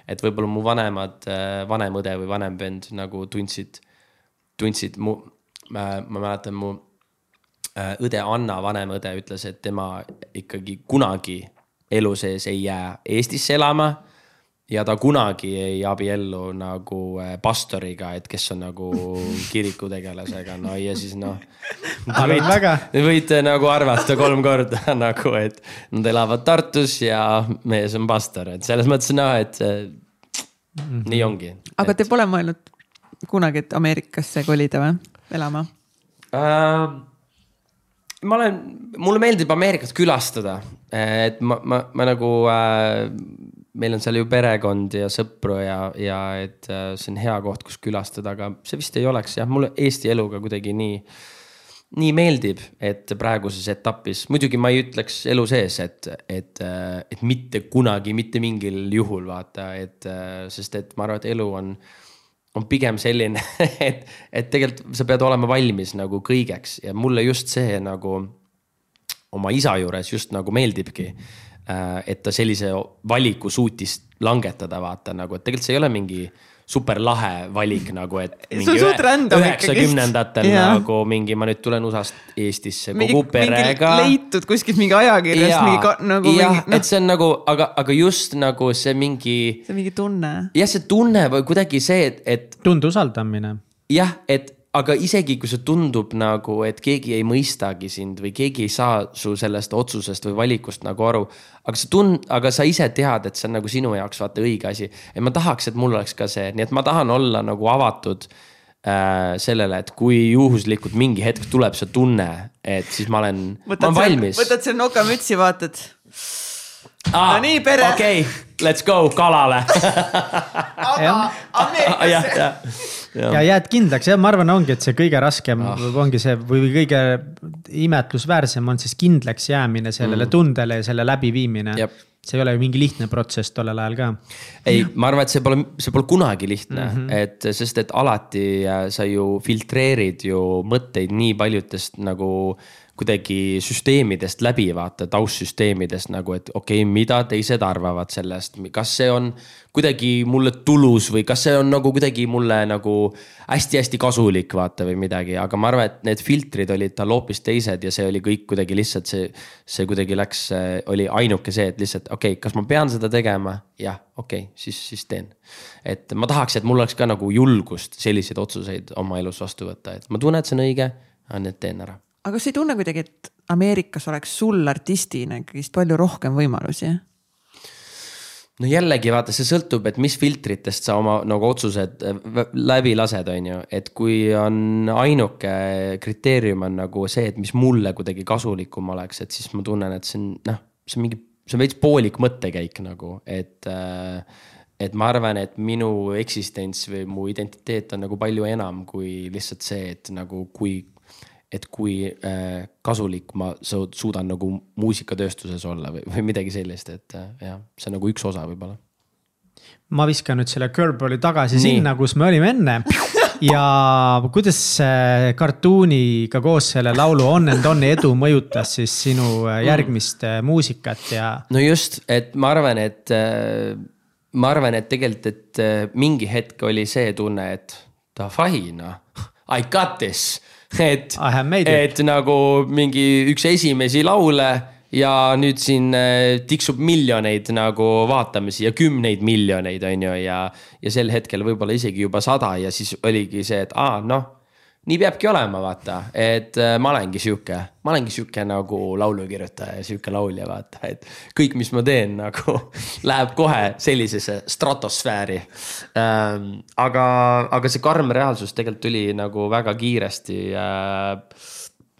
et võib-olla mu vanemad, äh, vanem õde või vanem vend nagu tundsid, tundsid mu, ma mäletan, mu äh, õde Anna, vanem õde ütles, et tema ikkagi kunagi elu sees ei jää Eestisse elama ja ta kunagi ei abiellu nagu äh, pastoriga, et kes on nagu kirikutegelasega, no ja siis noh. Te võite, võite nagu arvata kolm korda nagu, et nad elavad Tartus ja mees on pastor, et selles mõttes noh, et mm -hmm. nii ongi. aga et... te pole mõelnud kunagi, et Ameerikasse kolida või, elama uh,? ma olen, mulle meeldib Ameerikat külastada, et ma, ma, ma nagu äh, meil on seal ju perekond ja sõpru ja, ja et äh, see on hea koht, kus külastada, aga see vist ei oleks jah, mulle Eesti eluga kuidagi nii, nii meeldib, et praeguses etapis, muidugi ma ei ütleks elu sees, et, et, äh, et mitte kunagi, mitte mingil juhul vaata, et äh, sest et ma arvan, et elu on on pigem selline, et, et tegelikult sa pead olema valmis nagu kõigeks ja mulle just see nagu oma isa juures just nagu meeldibki Äh, et ta sellise valiku suutis langetada, vaata nagu, et tegelikult see ei ole mingi super lahe valik nagu, et. üheksakümnendatel nagu mingi, ma nüüd tulen USA-st Eestisse mingi, kogu perega. leitud kuskilt mingi ajakirjast mingi ka, nagu. jah, et see on nagu, aga, aga just nagu see mingi. see mingi tunne. jah, see tunne või kuidagi see, et, et. tunde usaldamine. jah, et aga isegi kui see tundub nagu, et keegi ei mõistagi sind või keegi ei saa su sellest otsusest või valikust nagu aru. aga sa tund-, aga sa ise tead, et see on nagu sinu jaoks vaata õige asi. et ma tahaks, et mul oleks ka see, nii et ma tahan olla nagu avatud äh, sellele, et kui juhuslikult mingi hetk tuleb see tunne, et siis ma olen, ma olen valmis. võtad selle nokamütsi, vaatad ah,. no nii, pere. okei okay,, let's go kalale aga Ameerikasse ja, ja jääd kindlaks, jah, ma arvan, ongi, et see kõige raskem ah. ongi see või kõige imetlusväärsem on siis kindlaks jäämine sellele mm. tundele ja selle läbiviimine. see ei ole ju mingi lihtne protsess tollel ajal ka. ei, ma arvan, et see pole, see pole kunagi lihtne mm, -hmm. et sest, et alati äh, sa ju filtreerid ju mõtteid nii paljudest nagu kuidagi süsteemidest läbi, vaata taustsüsteemidest nagu, et okei okay,, mida teised arvavad sellest, kas see on kuidagi mulle tulus või kas see on nagu kuidagi mulle nagu hästi-hästi kasulik, vaata või midagi, aga ma arvan, et need filtrid olid tal hoopis teised ja see oli kõik kuidagi lihtsalt see, see kuidagi läks, oli ainuke see, et lihtsalt okei okay,, kas ma pean seda tegema? jah, okei okay,, siis, siis teen. et ma tahaks, et mul oleks ka nagu julgust selliseid otsuseid oma elus vastu võtta, et ma tunnen, et see on õige, nüüd teen ära aga kas ei tunne kuidagi, et Ameerikas oleks sul artistina ikkagist palju rohkem võimalusi? no jällegi vaata, see sõltub, et mis filtritest sa oma nagu otsused äh, läbi lased, on ju, et kui on ainuke kriteerium on nagu see, et mis mulle kuidagi kasulikum oleks, et siis ma tunnen, et see on noh, see on mingi, see on veits poolik mõttekäik nagu, et äh, et ma arvan, et minu eksistents või mu identiteet on nagu palju enam kui lihtsalt see, et nagu kui et kui äh, kasulik ma suudan nagu muusikatööstuses olla või, või midagi sellist, et äh, jah, see on nagu üks osa võib-olla. ma viskan nüüd selle curveball'i tagasi Nii. sinna, kus me olime enne ja kuidas kartuuniga koos selle laulu On and On'i edu mõjutas siis sinu äh, järgmist äh, muusikat ja? no just, et ma arvan, et ma arvan, et tegelikult, et mingi hetk oli see tunne, et davai noh, I got this et, et nagu mingi üks esimesi laule ja nüüd siin äh, tiksub miljoneid nagu vaatamisi ja kümneid miljoneid, on ju, ja. ja sel hetkel võib-olla isegi juba sada ja siis oligi see, et aa, noh. Nii peabki olema, vaata, et äh, ma olengi sihuke, ma olengi sihuke nagu laulukirjutaja ja sihuke laulja, vaata, et kõik, mis ma teen nagu läheb kohe sellisesse stratosfääri ähm,. aga, aga see karm reaalsus tegelikult tuli nagu väga kiiresti äh,,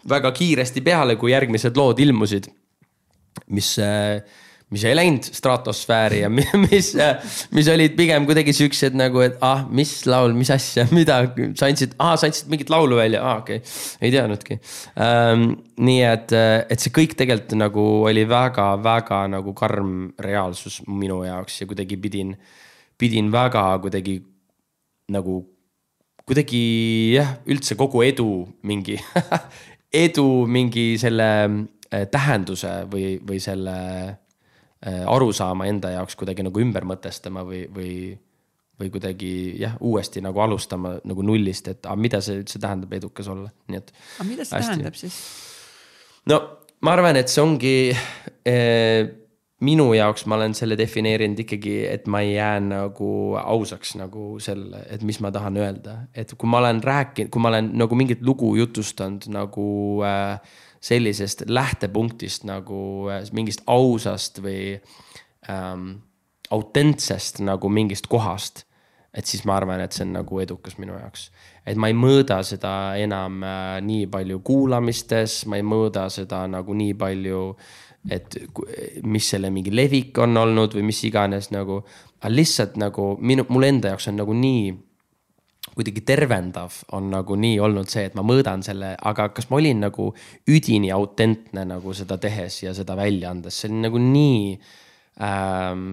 väga kiiresti peale, kui järgmised lood ilmusid, mis äh, mis ei läinud stratosfääri ja mis, mis olid pigem kuidagi siuksed nagu, et ah, mis laul, mis asja, mida sa andsid, aa, sa andsid mingit laulu välja, aa okei okay., ei teadnudki ähm,. nii et, et see kõik tegelikult nagu oli väga-väga nagu karm reaalsus minu jaoks ja kuidagi pidin, pidin väga kuidagi nagu kuidagi jah, üldse kogu edu mingi edu mingi selle äh, tähenduse või, või selle Äh, aru saama enda jaoks kuidagi nagu ümber mõtestama või, või, või kuidagi jah, uuesti nagu alustama nagu nullist, et aga mida see üldse tähendab edukas olla, nii et. aga mida see hästi. tähendab siis? no ma arvan, et see ongi eh, minu jaoks ma olen selle defineerinud ikkagi, et ma ei jää nagu ausaks nagu selle, et mis ma tahan öelda, et kui ma olen rääkinud, kui ma olen nagu mingit lugu jutustanud nagu äh, sellisest lähtepunktist nagu äh, mingist ausast või ähm, autentsest nagu mingist kohast. et siis ma arvan, et see on nagu edukas minu jaoks. et ma ei mõõda seda enam äh, nii palju kuulamistes, ma ei mõõda seda nagu nii palju, et mis selle mingi levik on olnud või mis iganes nagu. aga lihtsalt nagu minu, mul enda jaoks on nagu nii kuidagi tervendav on nagu nii olnud see, et ma mõõdan selle, aga kas ma olin nagu üdini autentne nagu seda tehes ja seda välja andes, see oli nagu nii ähm,.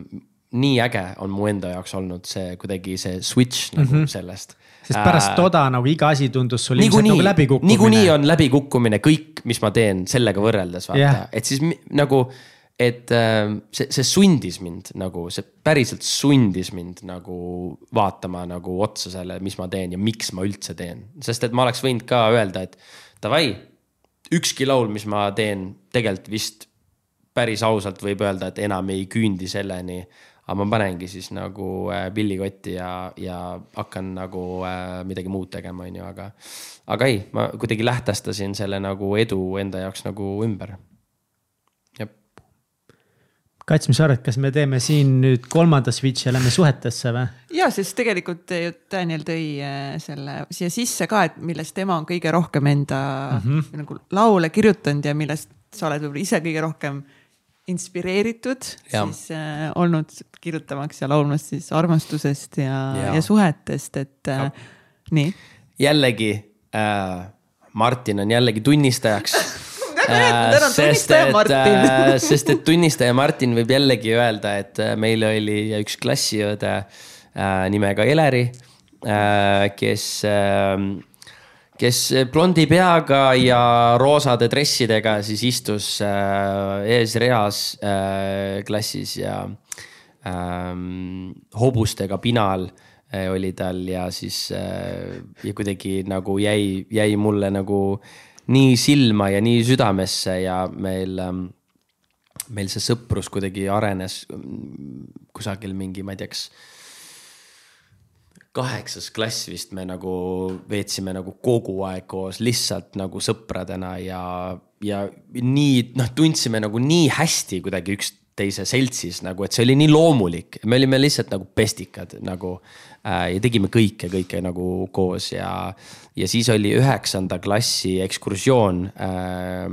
nii äge on mu enda jaoks olnud see kuidagi see switch nagu mm -hmm. sellest. sest pärast äh, toda nagu iga asi tundus sul ilmselt nagu läbikukkumine. niikuinii on läbikukkumine kõik, mis ma teen sellega võrreldes vaata yeah., et siis nagu et äh, see, see sundis mind nagu, see päriselt sundis mind nagu vaatama nagu otsa selle, mis ma teen ja miks ma üldse teen. sest et ma oleks võinud ka öelda, et davai, ükski laul, mis ma teen, tegelikult vist päris ausalt võib öelda, et enam ei küündi selleni. aga ma panengi siis nagu äh, pillikotti ja, ja hakkan nagu äh, midagi muud tegema, on ju, aga. aga ei, ma kuidagi lähtestasin selle nagu edu enda jaoks nagu ümber Kats, mis sa arvad, kas me teeme siin nüüd kolmanda switch'i ja lähme suhetesse või? ja, sest tegelikult ju Daniel tõi äh, selle siia sisse ka, et millest tema on kõige rohkem enda mm -hmm. nagu laule kirjutanud ja millest sa oled võib-olla ise kõige rohkem inspireeritud siis äh, olnud kirjutamaks ja laulmas siis armastusest ja, ja., ja suhetest, et äh, nii. jällegi äh, Martin on jällegi tunnistajaks Äh, sest et, äh, sest et tunnistaja Martin võib jällegi öelda, et äh, meil oli üks klassiõde nimega Eleri, kes kes blondi peaga ja roosade dressidega siis istus eesreas klassis ja ähm, hobustega pinal oli tal ja siis ja kuidagi nagu jäi, jäi mulle nagu äh, nii silma ja nii südamesse ja meil, ähm, meil see sõprus kuidagi arenes mm, kusagil mingi, ma ei tea, kas kaheksas klass vist me nagu veetsime nagu kogu aeg koos lihtsalt nagu sõpradena ja, ja nii noh, tundsime nagu nii hästi kuidagi üksteise seltsis nagu, et see oli nii loomulik, me olime lihtsalt nagu pestikad nagu ja tegime kõike, kõike nagu koos ja, ja siis oli üheksanda klassi ekskursioon, äh,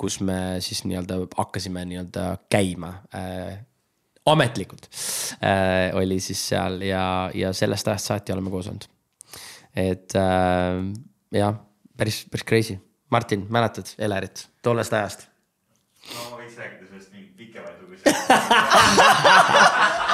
kus me siis nii-öelda hakkasime nii-öelda käima äh, ametlikult äh, oli siis seal ja, ja sellest ajast saati oleme koos olnud. et äh, jah, päris, päris crazy. Martin, mäletad Elerit tollest ajast? no ma võiks rääkida sellest mingit pikemaid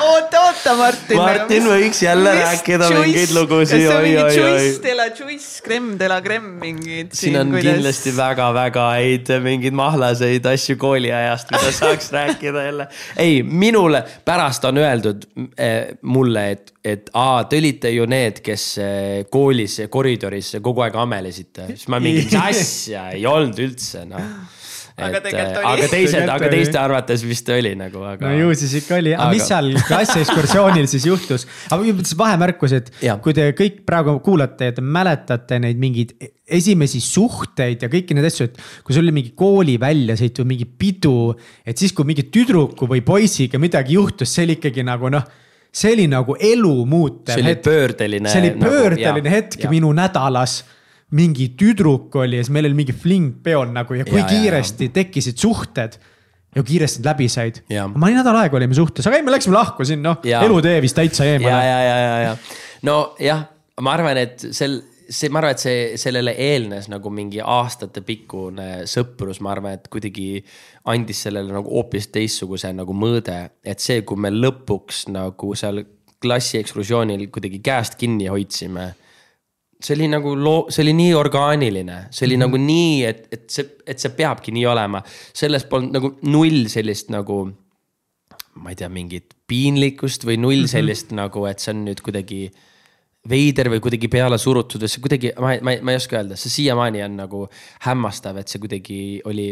oota, oota, Martin. Martin võiks jälle rääkida mingeid lugusid. kas see on mingi Juice de la Juice, Creme de la Creme mingid? siin on kuidas... kindlasti väga-väga häid mingeid mahlaseid asju kooliajast, mida saaks rääkida jälle. ei, minule pärast on öeldud eh, mulle, et, et aa, te olite ju need, kes eh, koolis koridoris kogu aeg amelesite. siis ma mingi, mis asja, ei olnud üldse noh aga tegelikult oli. aga teised, aga teiste arvates vist oli nagu, aga. no ju siis ikka oli, aga mis seal klassiekskursioonil siis juhtus? aga vahemärkus, et ja. kui te kõik praegu kuulate ja te mäletate neid mingeid esimesi suhteid ja kõiki neid asju, et kui sul oli mingi kooli väljasõit või mingi pidu, et siis, kui mingi tüdruku või poisiga midagi juhtus, see oli ikkagi nagu noh see oli nagu elu muutev hetk. see oli pöördeline. see oli nagu, pöördeline nagu, hetk ja. minu nädalas mingi tüdruk oli ja siis meil oli mingi fling peol nagu ja kui ja, kiiresti ja. tekkisid suhted ja kiiresti läbi said. ma olin nädal aega olime suhtes, aga ei, me läksime lahku siin, noh, elutee vist täitsa eemale. ja, ja, ja, ja, ja nojah, ma arvan, et sel, see, ma arvan, et see, sellele eelnes nagu mingi aastatepikkune sõprus, ma arvan, et kuidagi andis sellele nagu hoopis teistsuguse nagu mõõde. et see, kui me lõpuks nagu seal klassiekskursioonil kuidagi käest kinni hoidsime see oli nagu loo, see oli nii orgaaniline, see oli mm -hmm. nagu nii, et, et see, et see peabki nii olema. selles polnud nagu null sellist nagu, ma ei tea, mingit piinlikkust või null mm -hmm. sellist nagu, et see on nüüd kuidagi veider või kuidagi peale surutud või see kuidagi, ma, ma, ma ei oska öelda, see siiamaani on nagu hämmastav, et see kuidagi oli,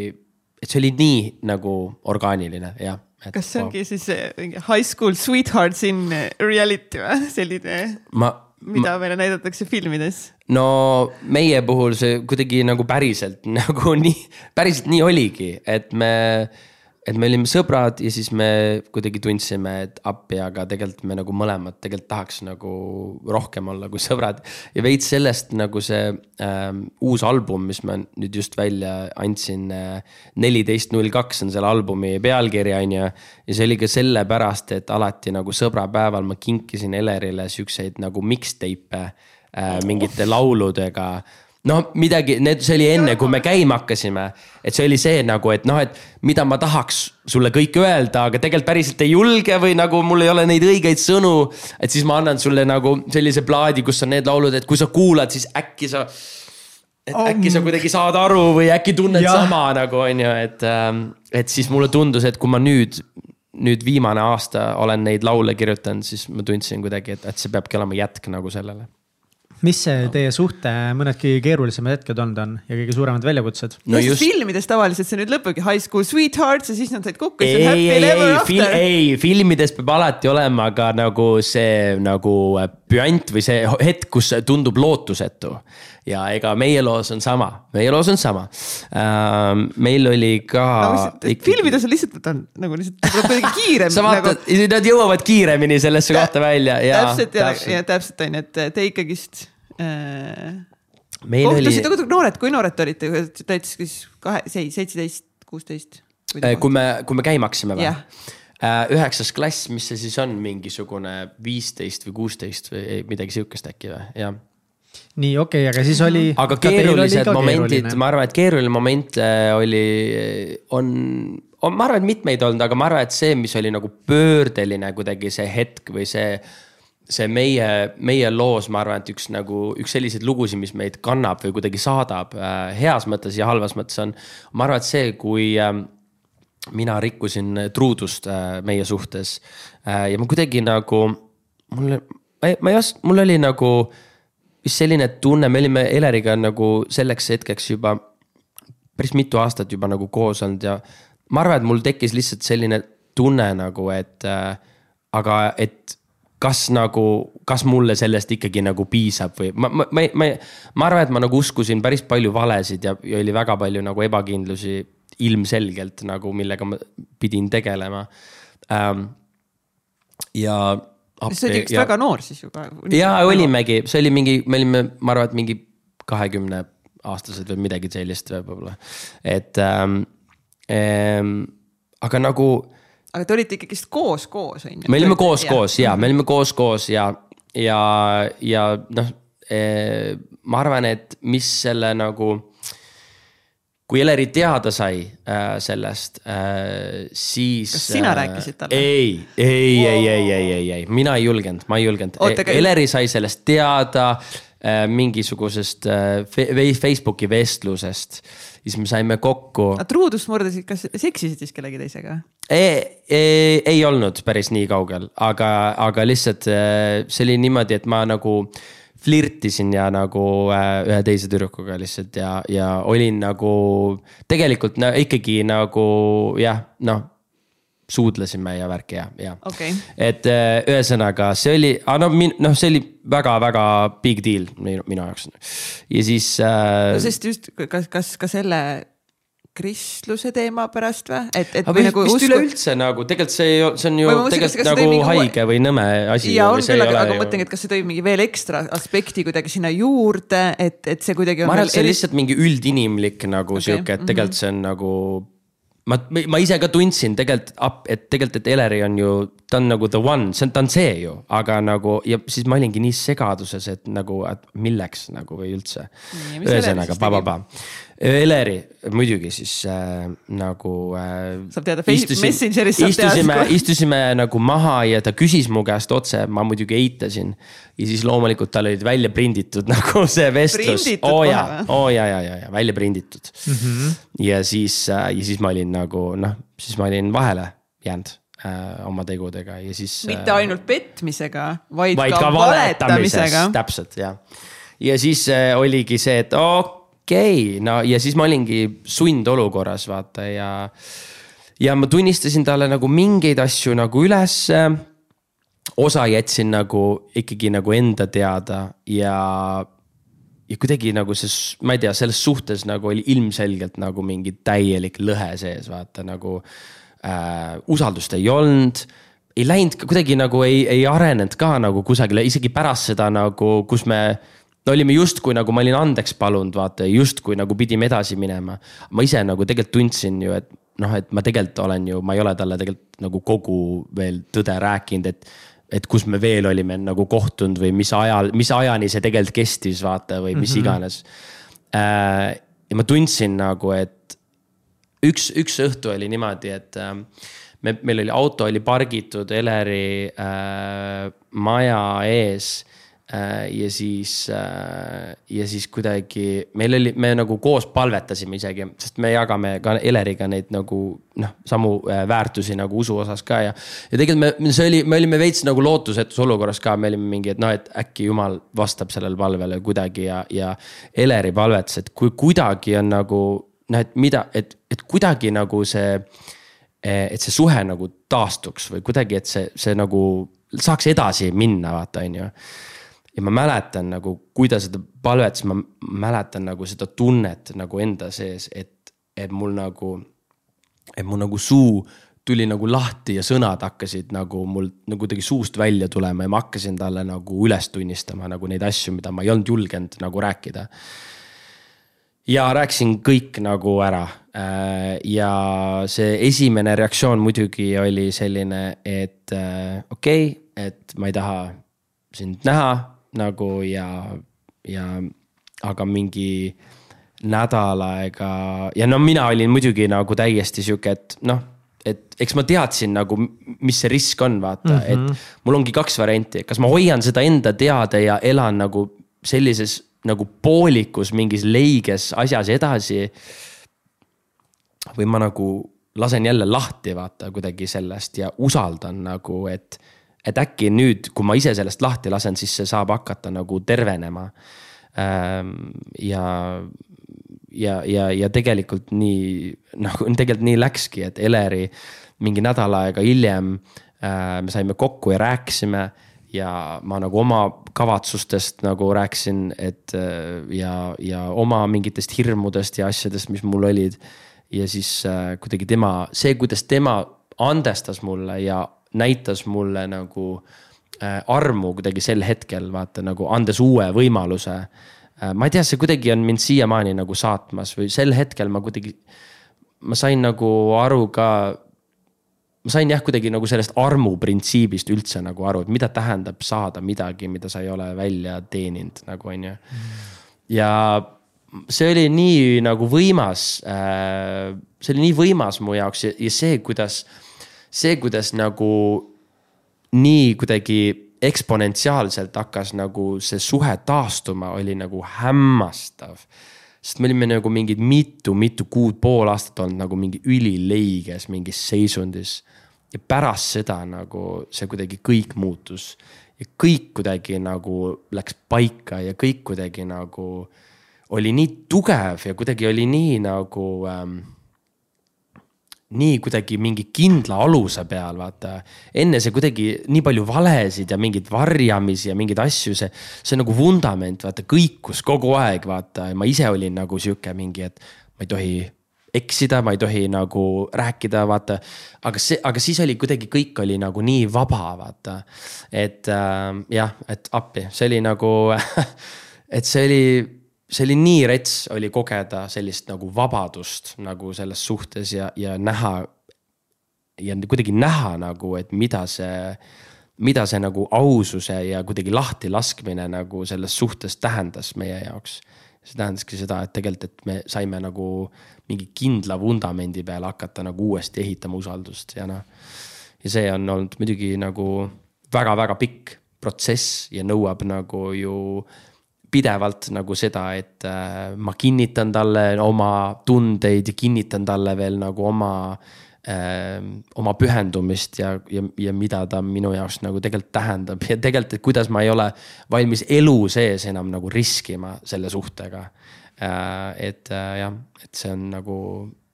et see oli nii nagu orgaaniline, jah. kas see ongi wow. siis mingi high school sweethearts in reality või selline? ma mida meile näidatakse filmides? no meie puhul see kuidagi nagu päriselt nagu nii, päriselt nii oligi, et me, et me olime sõbrad ja siis me kuidagi tundsime, et appi, aga tegelikult me nagu mõlemad tegelikult tahaks nagu rohkem olla kui sõbrad. ja veits sellest nagu see ähm, uus album, mis ma nüüd just välja andsin äh,, neliteist null kaks on selle albumi pealkiri, on ju. ja see oli ka sellepärast, et alati nagu sõbrapäeval ma kinkisin Elerile siukseid nagu mixtape'e äh, mingite lauludega no midagi, need, see oli enne, kui me käima hakkasime. et see oli see nagu, et noh, et mida ma tahaks sulle kõike öelda, aga tegelikult päriselt ei julge või nagu mul ei ole neid õigeid sõnu. et siis ma annan sulle nagu sellise plaadi, kus on need laulud, et kui sa kuulad, siis äkki sa. et um, äkki sa kuidagi saad aru või äkki tunned ja. sama nagu on ju, et, ähm, et siis mulle tundus, et kui ma nüüd nüüd viimane aasta olen neid laule kirjutanud, siis ma tundsin kuidagi, et, et see peabki olema jätk nagu sellele mis see teie suhte mõned kõige keerulisemad hetked olnud on ja kõige suuremad väljakutsed? no just filmides tavaliselt see nüüd lõpebki High School Sweethearts ja siis nad said kokku. ei, ei, ei, fil, ei, filmides peab alati olema ka nagu see nagu püant või see hetk, kus tundub lootusetu ja ega meie loos on sama, meie loos on sama uh,. meil oli ka no,. Ikkagi... filmides on lihtsalt, on nagu lihtsalt kuidagi kiirem. sa vaatad nagu..., nad jõuavad kiiremini sellesse kohta välja ja. täpselt ja, ja täpselt on ju, et te ikkagist äh,. kohtusite oli..., noored, kui noored te olite, täitsa siis kahe, seitseteist, kuusteist? Äh, kui me, kui me käima hakkasime või? Äh, üheksas klass, mis see siis on, mingisugune viisteist või kuusteist või midagi sihukest äkki või, jah nii okei okay,, aga siis oli. aga keerulised momendid, ma arvan, et keeruline moment oli, on, on, ma arvan, et mitmeid olnud, aga ma arvan, et see, mis oli nagu pöördeline kuidagi see hetk või see see meie, meie loos, ma arvan, et üks nagu, üks selliseid lugusid, mis meid kannab või kuidagi saadab äh, heas mõttes ja halvas mõttes on. ma arvan, et see, kui äh, mina rikkusin truudust äh, meie suhtes äh, ja ma kuidagi nagu, mulle, ma ei oska, mul oli nagu vist selline tunne, me olime Eleriga nagu selleks hetkeks juba päris mitu aastat juba nagu koos olnud ja ma arvan, et mul tekkis lihtsalt selline tunne nagu, et äh, aga et kas nagu, kas mulle sellest ikkagi nagu piisab või ma, ma, ma, ma, ma arvan, et ma nagu uskusin päris palju valesid ja, ja oli väga palju nagu ebakindlusi ilmselgelt nagu, millega ma pidin tegelema ähm,. ja. see oli üks ja, väga noor siis juba. ja olimegi, see oli mingi, me olime, ma arvan, et mingi kahekümne aastased või midagi sellist võib-olla, et ähm, ähm, aga nagu aga te olite ikkagist koos, koos on ju? me olime koos, koos ja me olime koos, koos ja, ja, ja noh eh,. ma arvan, et mis selle nagu kui Eleri teada sai äh, sellest äh,, siis. kas sina äh, rääkisid talle? ei, ei wow., ei, ei, ei, ei, ei, mina ei julgenud, ma ei julgenud. Eleri sai sellest teada äh, mingisugusest äh, Facebooki vestlusest siis me saime kokku. truudust murdasid, kas seksisid siis kellegi teisega? Ei, ei, ei olnud päris nii kaugel, aga, aga lihtsalt äh, see oli niimoodi, et ma nagu flirtisin ja nagu äh, ühe teise tüdrukuga lihtsalt ja, ja olin nagu tegelikult no, ikkagi nagu jah, noh suudlesime ja värki ja, ja okay.. et äh, ühesõnaga, see oli, no min-, noh, see oli väga-väga big deal minu, minu jaoks. ja siis äh.... no sest just, kas, kas ka selle kristluse teema pärast või? et, et. aga nagu vist usku... üleüldse nagu tegelikult see, see on ju tegelikult nagu mingi... haige või nõme asi. ja on küll, aga, aga ma mõtlengi, et kas see tõi mingi veel ekstra aspekti kuidagi sinna juurde, et, et see kuidagi. ma arvan, et see on lihtsalt mingi üldinimlik nagu okay. sihuke, et tegelikult see on nagu ma, ma ise ka tundsin tegelikult, et tegelikult, et Eleri on ju, ta on nagu the one, see on, ta on see ju, aga nagu ja siis ma olingi nii segaduses, et nagu, et milleks nagu või üldse. ühesõnaga, pa-pa-pa. Eleri muidugi siis äh, nagu äh,. saab teada Messengeris saab istusime, teada. istusime nagu maha ja ta küsis mu käest otse, ma muidugi eitasin. ja siis loomulikult tal olid välja prinditud nagu see vestlus. oo oh, ja, oo oh, ja, ja, ja, ja välja prinditud mm. -hmm. ja siis äh,, ja siis ma olin nagu noh, siis ma olin vahele jäänud äh, oma tegudega ja siis. mitte äh, ainult petmisega, vaid, ka valetamisega. täpselt jah. ja siis äh, oligi see, et okei okay, okei okay., no ja siis ma olingi sundolukorras, vaata ja. ja ma tunnistasin talle nagu mingeid asju nagu ülesse. osa jätsin nagu ikkagi nagu enda teada ja, ja kuidagi nagu see, ma ei tea, selles suhtes nagu oli ilmselgelt nagu mingi täielik lõhe sees, vaata nagu äh,. usaldust ei olnud ei läinud kuidagi nagu ei, ei arenenud ka nagu kusagile, isegi pärast seda nagu, kus me no olime justkui nagu ma olin andeks palunud, vaata, justkui nagu pidime edasi minema. ma ise nagu tegelikult tundsin ju, et noh, et ma tegelikult olen ju, ma ei ole talle tegelikult nagu kogu veel tõde rääkinud, et. et kus me veel olime nagu kohtunud või mis ajal, mis ajani see tegelikult kestis, vaata, või mis mm -hmm. iganes äh,. ja ma tundsin nagu, et üks, üks õhtu oli niimoodi, et äh, me, meil oli auto oli pargitud Eleri äh, maja ees ja siis, äh, ja siis kuidagi meil oli, me nagu koos palvetasime isegi, sest me jagame ka Eleriga neid nagu noh, samu äh, väärtusi nagu usu osas ka ja. ja tegelikult me, see oli, me olime veits nagu lootusetus olukorras ka, me olime mingi, et noh, et äkki jumal vastab sellele palvele kuidagi ja, ja. Eleri palvetas, et kui kuidagi on nagu noh, et mida, et, et kuidagi nagu see. et see suhe nagu taastuks või kuidagi, et see, see nagu saaks edasi minna, vaata, on ju ja ma mäletan nagu, kui ta seda palvetas, ma mäletan nagu seda tunnet nagu enda sees, et, et mul nagu, et mul nagu suu tuli nagu lahti ja sõnad hakkasid nagu mul nagu kuidagi suust välja tulema ja ma hakkasin talle nagu üles tunnistama nagu neid asju, mida ma ei olnud julgenud nagu rääkida. ja rääkisin kõik nagu ära. Äh, ja see esimene reaktsioon muidugi oli selline, et äh, okei okay,, et ma ei taha sind näha nagu ja, ja aga mingi nädal aega ja no mina olin muidugi nagu täiesti sihuke, et noh et eks ma teadsin nagu, mis see risk on, vaata mm, -hmm. et mul ongi kaks varianti, kas ma hoian seda enda teada ja elan nagu sellises nagu poolikus mingis leiges asjas edasi. või ma nagu lasen jälle lahti, vaata kuidagi sellest ja usaldan nagu, et et äkki nüüd, kui ma ise sellest lahti lasen, siis see saab hakata nagu tervenema. Ähm, ja, ja, ja, ja tegelikult nii nagu tegelikult nii läkski, et Eleri mingi nädal aega hiljem äh, me saime kokku ja rääkisime ja ma nagu oma kavatsustest nagu rääkisin, et äh, ja, ja oma mingitest hirmudest ja asjadest, mis mul olid. ja siis äh, kuidagi tema, see, kuidas tema andestas mulle ja näitas mulle nagu äh, armu kuidagi sel hetkel, vaata nagu andes uue võimaluse äh,. ma ei tea, see kuidagi on mind siiamaani nagu saatmas või sel hetkel ma kuidagi, ma sain nagu aru ka ma sain jah, kuidagi nagu sellest armu printsiibist üldse nagu aru, et mida tähendab saada midagi, mida sa ei ole välja teeninud, nagu on ju. ja see oli nii nagu võimas äh,, see oli nii võimas mu jaoks ja, ja see, kuidas see, kuidas nagu nii kuidagi eksponentsiaalselt hakkas nagu see suhe taastuma, oli nagu hämmastav. sest me olime nagu mingid mitu-mitu kuud, pool aastat olnud nagu mingi ülileiges mingis seisundis. ja pärast seda nagu see kuidagi kõik muutus. ja kõik kuidagi nagu läks paika ja kõik kuidagi nagu oli nii tugev ja kuidagi oli nii nagu ähm, nii kuidagi mingi kindla aluse peal, vaata. enne see kuidagi nii palju valesid ja mingeid varjamisi ja mingeid asju, see, see nagu vundament, vaata, kõikus kogu aeg, vaata. ma ise olin nagu sihuke mingi, et ma ei tohi eksida, ma ei tohi nagu rääkida, vaata. aga see, aga siis oli kuidagi kõik oli nagu nii vaba, vaata. et äh, jah, et appi, see oli nagu et see oli see oli nii rets, oli kogeda sellist nagu vabadust nagu selles suhtes ja, ja näha. ja kuidagi näha nagu, et mida see, mida see nagu aususe ja kuidagi lahti laskmine nagu selles suhtes tähendas meie jaoks. see tähendaski seda, et tegelikult, et me saime nagu mingi kindla vundamendi peale hakata nagu uuesti ehitama usaldust ja noh. ja see on olnud muidugi nagu väga-väga pikk protsess ja nõuab nagu ju pidevalt nagu seda, et äh, ma kinnitan talle oma tundeid ja kinnitan talle veel nagu oma äh,, oma pühendumist ja, ja, ja mida ta minu jaoks nagu tegelikult tähendab ja tegelikult, et kuidas ma ei ole valmis elu sees enam nagu riskima selle suhtega äh,. et äh, jah, et see on nagu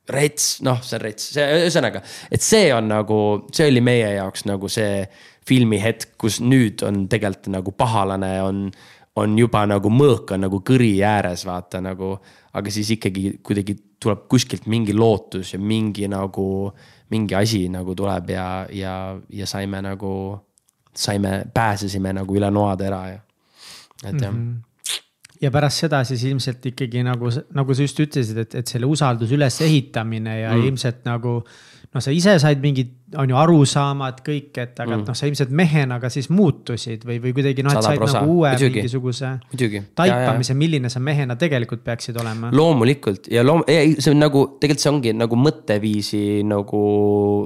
rets, noh, see on rets, see ühesõnaga, et see on nagu, see oli meie jaoks nagu see filmihetk, kus nüüd on tegelikult nagu pahalane on on juba nagu mõõk on nagu kõri ääres, vaata nagu. aga siis ikkagi kuidagi tuleb kuskilt mingi lootus ja mingi nagu, mingi asi nagu tuleb ja, ja, ja saime nagu, saime, pääsesime nagu üle noatera ja, et jah mm. -hmm ja pärast seda siis ilmselt ikkagi nagu, nagu sa just ütlesid, et, et selle usalduse ülesehitamine ja mm. ilmselt nagu noh, sa ise said mingid, on ju, arusaamad kõik, et aga mm. noh, sa ilmselt mehena ka siis muutusid või, või kuidagi noh, et said nagu uue Muidugi. mingisuguse Muidugi. taipamise, milline sa mehena tegelikult peaksid olema. loomulikult ja loom-, see on nagu, tegelikult see ongi nagu mõtteviisi nagu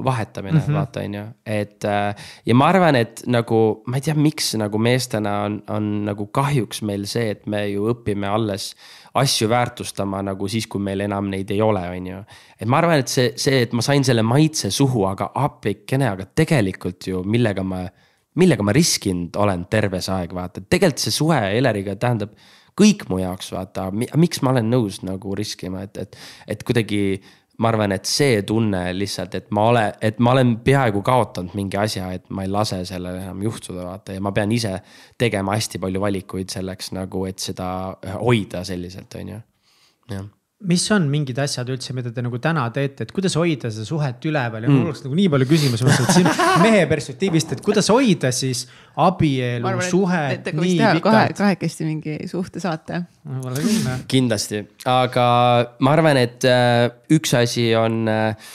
vahetamine mm, -hmm. vaata, on ju. et äh, ja ma arvan, et nagu, ma ei tea, miks nagu meestena on, on nagu kahjuks meil see, et me ju õpime alles asju väärtustama nagu siis, kui meil enam neid ei ole, on ju. et ma arvan, et see, see, et ma sain selle maitse suhu, aga appikene, aga tegelikult ju millega ma, millega ma riskinud olen terve see aeg, vaata, tegelikult see suhe Eleriga tähendab kõik mu jaoks, vaata, miks ma olen nõus nagu riskima, et, et, et kuidagi ma arvan, et see tunne lihtsalt, et ma olen, et ma olen peaaegu kaotanud mingi asja, et ma ei lase sellel enam juhtuda, vaata ja ma pean ise tegema hästi palju valikuid selleks nagu, et seda hoida selliselt, on ju, jah mis on mingid asjad üldse, mida te nagu täna teete, et kuidas hoida seda suhet üleval ja mm. mul oleks nagu nii palju küsimusi, et siin mehe perspektiivist, et kuidas hoida siis abielu, suhet nii pikalt. kahekesti mingi küll jah. kindlasti, aga ma arvan, et äh, üks asi on äh,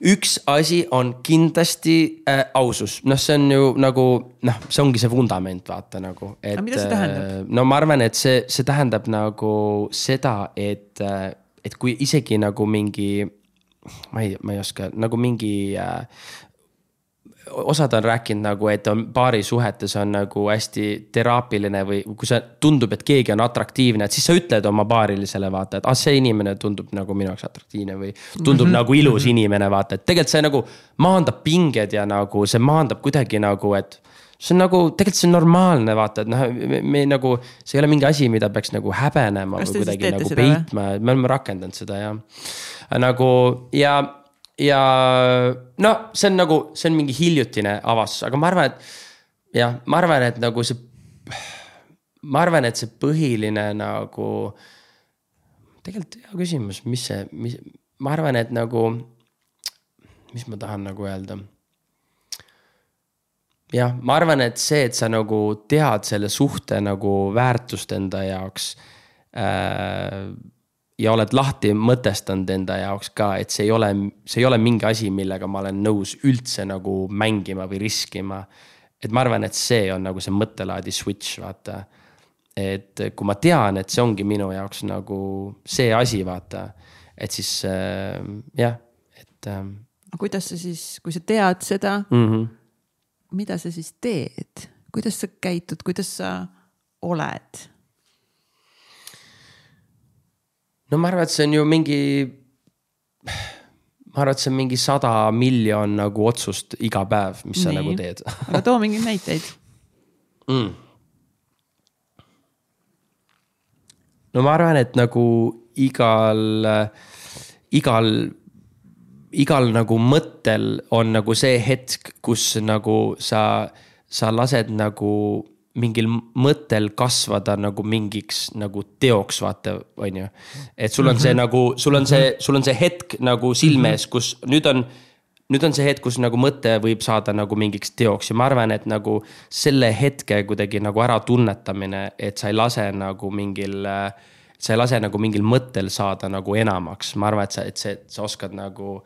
üks asi on kindlasti äh, ausus, noh, see on ju nagu noh, see ongi see vundament, vaata nagu. aga mida see tähendab äh,? no ma arvan, et see, see tähendab nagu seda, et äh,, et kui isegi nagu mingi, ma ei, ma ei oska, nagu mingi äh, osad on rääkinud nagu, et on paarisuhetes on nagu hästi teraapiline või kui see tundub, et keegi on atraktiivne, et siis sa ütled oma paarilisele vaata, et ah, see inimene tundub nagu minu jaoks atraktiivne või tundub mm -hmm. nagu ilus -hmm. inimene, vaata, et tegelikult see nagu maandab pinged ja nagu see maandab kuidagi nagu, et see on nagu, tegelikult see on normaalne, vaata, et noh, me, me nagu, see ei ole mingi asi, mida peaks nagu häbenema Kas või kuidagi nagu peitma, me oleme rakendanud seda jah. nagu ja ja no see on nagu, see on mingi hiljutine avastus, aga ma arvan, et jah, ma arvan, et nagu see. ma arvan, et see põhiline nagu, tegelikult hea küsimus, mis see, mis, ma arvan, et nagu, mis ma tahan nagu öelda jah, ma arvan, et see, et sa nagu tead selle suhte nagu väärtust enda jaoks äh, ja oled lahti mõtestanud enda jaoks ka, et see ei ole, see ei ole mingi asi, millega ma olen nõus üldse nagu mängima või riskima. et ma arvan, et see on nagu see mõttelaadi switch, vaata. et kui ma tean, et see ongi minu jaoks nagu see asi, vaata, et siis äh, jah, et äh,. aga kuidas sa siis, kui sa tead seda mm, -hmm. mida sa siis teed, kuidas sa käitud, kuidas sa oled? No ma arvan, et see on ju mingi, ma arvan, et see on mingi sada miljon nagu otsust iga päev, mis Nii. sa nagu teed aga too mingeid näiteid mm.? no ma arvan, et nagu igal, igal, igal nagu mõttel on nagu see hetk, kus nagu sa, sa lased nagu mingil mõttel kasvada nagu mingiks nagu teoks, vaata, on ju. et sul on see mm -hmm. nagu, sul on see, sul on see hetk nagu silme ees, kus nüüd on nüüd on see hetk, kus nagu mõte võib saada nagu mingiks teoks ja ma arvan, et nagu selle hetke kuidagi nagu äratunnetamine, et sa ei lase nagu mingil sa ei lase nagu mingil mõttel saada nagu enamaks, ma arvan, et sa, et see, sa oskad nagu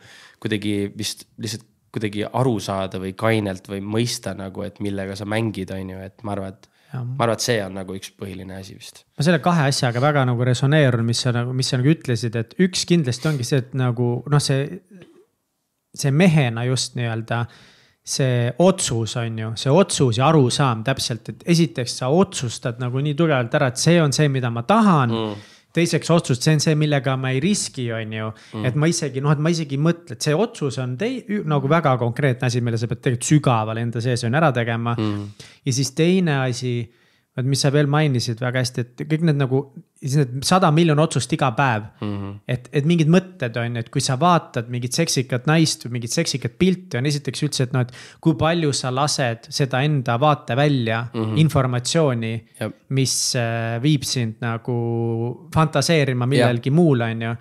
kuidagi vist lihtsalt kuidagi aru saada või kainelt või mõista nagu, et millega sa mängid, on ju, et ma arvan, et Ja. ma arvan, et see on nagu üks põhiline asi vist. ma selle kahe asjaga väga nagu resoneerun, mis sa nagu, mis sa nagu ütlesid, et üks kindlasti ongi see, et nagu noh, see see mehena just nii-öelda see otsus on ju, see otsus ja arusaam täpselt, et esiteks sa otsustad nagu nii tugevalt ära, et see on see, mida ma tahan mm teiseks otsus, see on see, millega ma ei riski, on ju. Mm.. et ma isegi noh, et ma isegi ei mõtle, et see otsus on tei-, nagu väga konkreetne asi, mille sa pead tegelikult sügaval enda sees on ära tegema. Mm.. ja siis teine asi vot mis sa veel mainisid väga hästi, et kõik need nagu, need sada miljon otsust iga päev mm. -hmm. et, et mingid mõtted on ju, et kui sa vaatad mingit seksikat naist või mingit seksikat pilti, on esiteks üldse, et noh, et. kui palju sa lased seda enda vaatevälja mm, -hmm. informatsiooni, mis äh, viib sind nagu fantaseerima millelgi muul, on ju.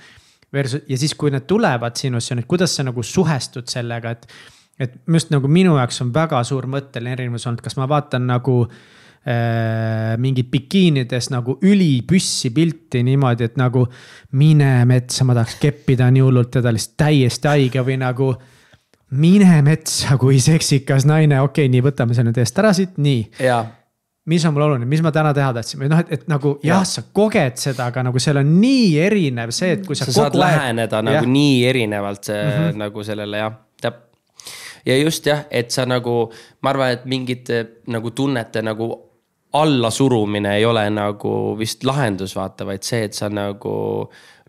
Versus ja siis, kui need tulevad sinusse, nüüd kuidas sa nagu suhestud sellega, et. et just nagu minu jaoks on väga suur mõtteline erinevus olnud, kas ma vaatan nagu mingid bikiinides nagu ülipüssi pilti niimoodi, et nagu mine metsa, ma tahaks keppida nii hullult teda lihtsalt täiesti haige või nagu. mine metsa, kui seksikas naine, okei okay,, nii võtame selle nüüd eest ära siit, nii. mis on mul oluline, mis ma täna teha tahtsin või noh, et, et nagu jah ja,, sa koged seda, aga nagu seal on nii erinev see, et kui sa. sa saad aeg... läheneda nagu ja. nii erinevalt see, mm -hmm. nagu sellele jah, täp- ja just jah, et sa nagu, ma arvan, et mingite nagu tunnete nagu allasurumine ei ole nagu vist lahendus, vaata, vaid see, et sa nagu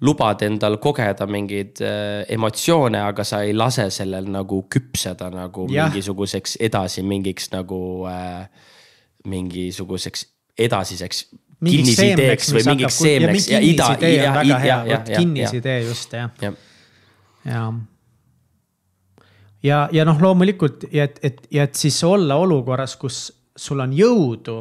lubad endal kogeda mingeid äh, emotsioone, aga sa ei lase sellel nagu küpseda nagu ja. mingisuguseks edasi mingiks nagu äh,, mingisuguseks edasiseks kinnisideeks või mingiks seemneks. ja kinnisidee on väga hea, vot kinnisidee just jah ja. ja ja, ja noh, loomulikult ja et, et, ja et siis olla olukorras, kus sul on jõudu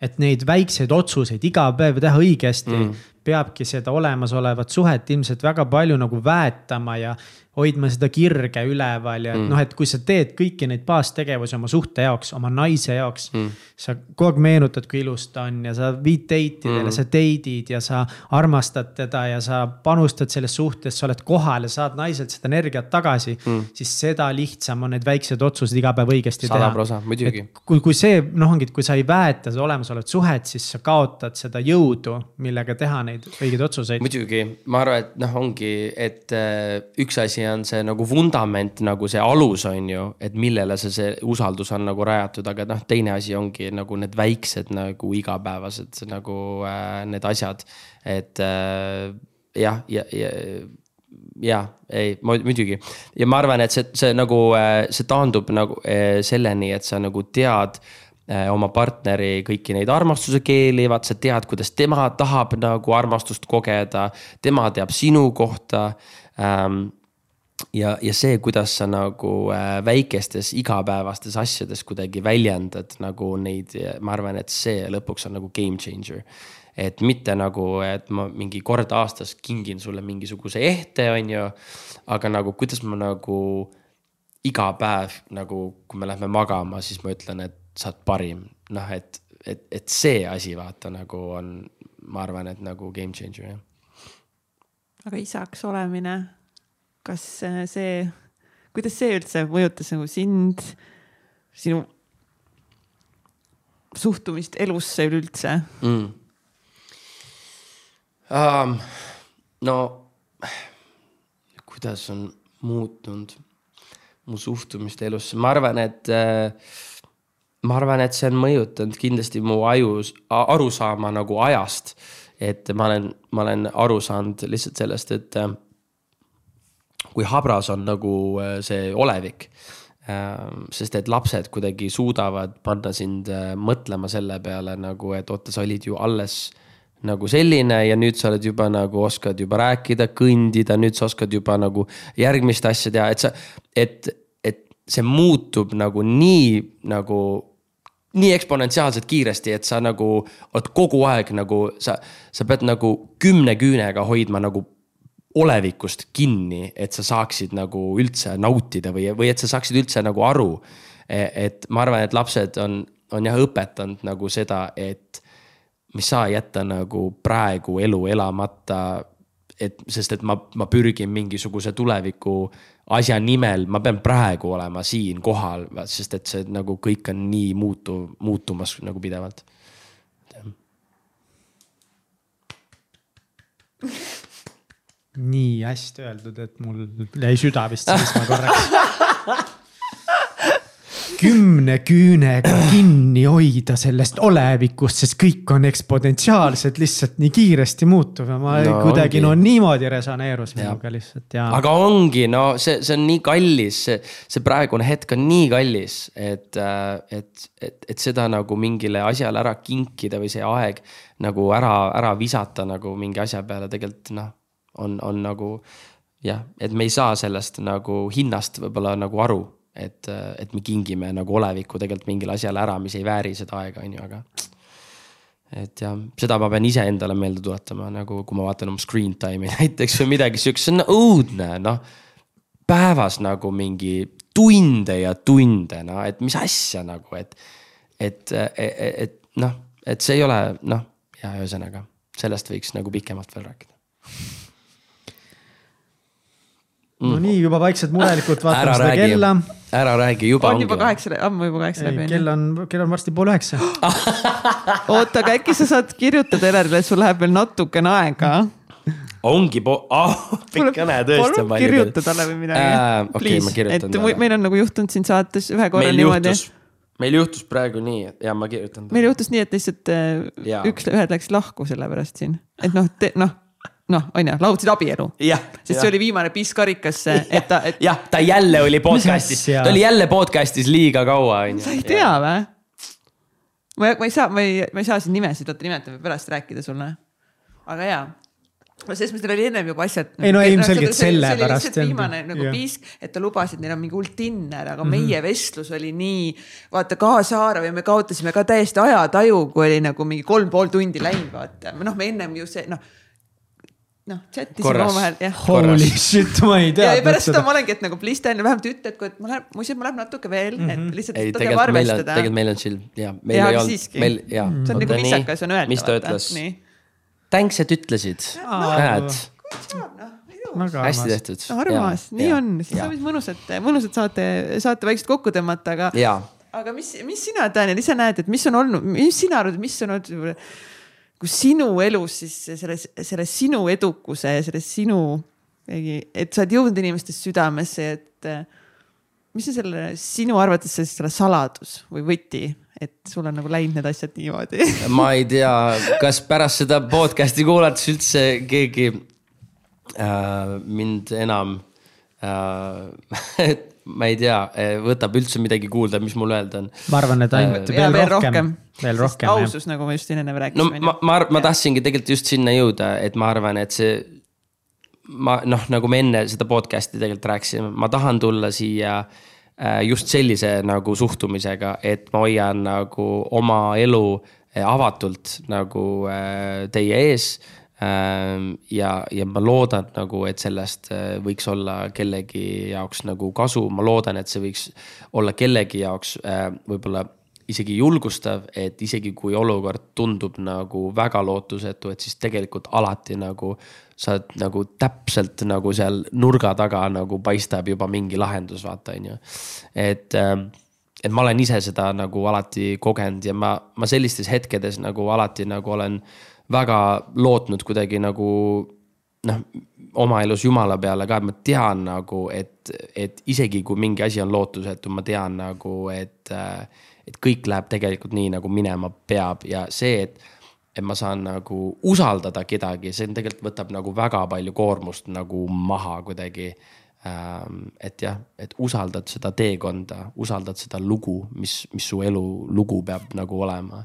et neid väikseid otsuseid iga päev teha õigesti mm., peabki seda olemasolevat suhet ilmselt väga palju nagu väetama ja hoidma seda kirge üleval ja mm. noh, et kui sa teed kõiki neid baastegevusi oma suhte jaoks, oma naise jaoks mm.. sa kogu aeg meenutad, kui ilus ta on ja sa viid date idele mm., sa date'id ja sa armastad teda ja sa panustad selles suhtes, sa oled kohal ja saad naiselt seda energiat tagasi mm.. siis seda lihtsam on need väiksed otsused iga päev õigesti teha. sada prosa, muidugi. kui, kui see noh, ongi, et kui sa ei väeta seda olemasolevat suhet, siis sa kaotad seda jõudu, millega teha neid õigeid otsuseid. muidugi, ma arvan, et noh, ongi, et äh, üks asi on see nagu vundament, nagu see alus on ju, et millele see, see usaldus on nagu rajatud, aga noh, teine asi ongi nagu need väiksed nagu igapäevased nagu äh, need asjad. et äh, jah, ja, ja, ja, ei, muidugi ja ma arvan, et see, see nagu, äh, see taandub nagu äh, selleni, et sa nagu tead äh, oma partneri kõiki neid armastuse keeli, vaat sa tead, kuidas tema tahab nagu armastust kogeda, tema teab sinu kohta ähm, ja, ja see, kuidas sa nagu äh, väikestes igapäevastes asjades kuidagi väljendad nagu neid, ma arvan, et see lõpuks on nagu game changer. et mitte nagu, et ma mingi kord aastas kingin sulle mingisuguse ehte, on ju. aga nagu, kuidas ma nagu iga päev nagu, kui me lähme magama, siis ma ütlen, et sa oled parim, noh, et, et, et see asi vaata nagu on, ma arvan, et nagu game changer jah. aga isaks olemine kas äh, see, kuidas see üldse mõjutas nagu sind, sinu suhtumist elusse üleüldse mm.? Um, no kuidas on muutunud mu suhtumist elusse, ma arvan, et äh, ma arvan, et see on mõjutanud kindlasti mu ajus, arusaama nagu ajast. et ma olen, ma olen aru saanud lihtsalt sellest, et äh, kui habras on nagu äh, see olevik. sest et lapsed kuidagi suudavad panna sind äh, mõtlema selle peale nagu, et oota, sa olid ju alles nagu selline ja nüüd sa oled juba nagu oskad juba rääkida, kõndida, nüüd sa oskad juba nagu järgmist asja teha, et sa, et, et see muutub nagu nii nagu nii eksponentsiaalselt kiiresti, et sa nagu oled kogu aeg nagu sa, sa pead nagu kümne küünega hoidma nagu olevikust kinni, et sa saaksid nagu üldse nautida või, või et sa saaksid üldse nagu aru. Et ma arvan, et lapsed on, on jah õpetanud nagu seda, et me ei saa jätta nagu praegu elu elamata. et sest, et ma, ma pürgin mingisuguse tuleviku asja nimel, ma pean praegu olema siin kohal, sest et see nagu kõik on nii muutuv, muutumas nagu pidevalt nii hästi öeldud, et mul jäi süda vist seisma korraks. kümne küünega kinni hoida sellest olevikust, sest kõik on eksponentsiaalselt lihtsalt nii kiiresti muutuv ja ma no, kuidagi ongi. no niimoodi resoneerus minuga lihtsalt ja. aga ongi, no see, see on nii kallis, see, see praegune hetk on nii kallis, et, et, et, et seda nagu mingile asjale ära kinkida või see aeg nagu ära, ära visata nagu mingi asja peale tegelikult noh on, on nagu jah, et me ei saa sellest nagu hinnast võib-olla nagu aru, et, et me kingime nagu oleviku tegelikult mingile asjale ära, mis ei vääri seda aega, on ju, aga. et jah, seda ma pean iseendale meelde tuletama, nagu kui ma vaatan oma screen time'i näiteks või midagi siukest, see on õudne, noh. päevas nagu mingi tunde ja tunde, no et mis asja nagu, et, et, et, et noh, et see ei ole noh, ja ühesõnaga sellest võiks nagu pikemalt veel rääkida no mm. nii, juba vaikselt murelikult vaatame seda räägi. kella. ära räägi, juba on juba kaheksa, ammu juba kaheksa läbi. kell on, kell on varsti pool üheksa oota, aga äkki sa saad kirjutada Elerile, et sul läheb veel natukene aega ongi po- oh,, pikk kõne tõesti on palju. kirjuta talle või midagi äh,. okei okay,, ma kirjutan talle. meil on nagu juhtunud siin saates ühe korra meil niimoodi. meil juhtus praegu nii, ja ma kirjutan. meil juhtus nii, et lihtsalt äh, ja. üks, ühed läks lahku sellepärast siin, et noh, noh noh, on ju, lahutasid abielu. sest ja. see oli viimane piss karikasse, et ta et.... jah, ta jälle oli podcast'is, ta oli jälle podcast'is liiga kaua, on ju. sa ei tea või? ma, ma ei saa, ma ei, ma ei saa siin nimesid, oota nimetame pärast rääkida sulle. aga jaa no selles mõttes, teil oli ennem juba asjad. ei no ilmselgelt sellepärast. see oli viimane nagu ja. piisk, et ta lubas, et neil on mingi hull dinner, aga mm -hmm. meie vestlus oli nii, vaata kaasaarv ja me kaotasime ka täiesti ajataju, kui oli nagu mingi kolm pool tundi läinud, vaata. noh, me ennem ju see, noh noh, chat isime omavahel, jah. Holy shit, ma ei tea. ja pärast seda ma olengi, et nagu please Sten, vähemalt ütle, et kui, et ma lähen, muuseas ma lähen natuke veel mm, -hmm. et mhm. lihtsalt ei, tegelikult meil on, tegelikult meil on chill ja. meil ja, ei olnud, meil ja. see on nagu viisakas on öelda. mis ta ütles? Thanks, et ütlesid. näed. hästi tehtud. armas, nii on, siis on mõnusad, mõnusad saate, saate vaikselt kokku tõmmata, aga. aga mis, mis sina, Daniel, ise näed, et mis on olnud, mis sina arvad, mis on olnud kui sinu elus siis selles, selles sinu edukuse ja selles sinu, et sa oled jõudnud inimestest südamesse, et mis on selle sinu arvates selle, selle saladus või võti, et sul on nagu läinud need asjad niimoodi? Ma ei tea, kas pärast seda podcast'i kuulates üldse keegi äh, mind enam äh, ma ei tea, võtab üldse midagi kuulda, mis mul öelda on. ma arvan, et ainult veel, veel rohkem, veel rohkem. ausus, nagu me just enne rääkisime. no ma, ma, ma tahtsingi tegelikult just sinna jõuda, et ma arvan, et see. ma noh, nagu me enne seda podcast'i tegelikult rääkisime, ma tahan tulla siia äh, just sellise nagu suhtumisega, et ma hoian nagu oma elu äh, avatult nagu äh, teie ees ja, ja ma loodan nagu, et sellest äh, võiks olla kellegi jaoks nagu kasu, ma loodan, et see võiks olla kellegi jaoks äh, võib-olla isegi julgustav, et isegi kui olukord tundub nagu väga lootusetu, et siis tegelikult alati nagu sa oled nagu täpselt nagu seal nurga taga nagu paistab juba mingi lahendus, vaata, on ju. et, ähm, et ma olen ise seda nagu alati kogenud ja ma, ma sellistes hetkedes nagu alati nagu olen väga lootnud kuidagi nagu noh, oma elus jumala peale ka, et ma tean nagu, et, et isegi kui mingi asi on lootusetu, ma tean nagu, et, et kõik läheb tegelikult nii, nagu minema peab ja see, et et ma saan nagu usaldada kedagi, see on tegelikult võtab nagu väga palju koormust nagu maha kuidagi Ähm, et jah, et usaldad seda teekonda, usaldad seda lugu, mis, mis su elu lugu peab nagu olema.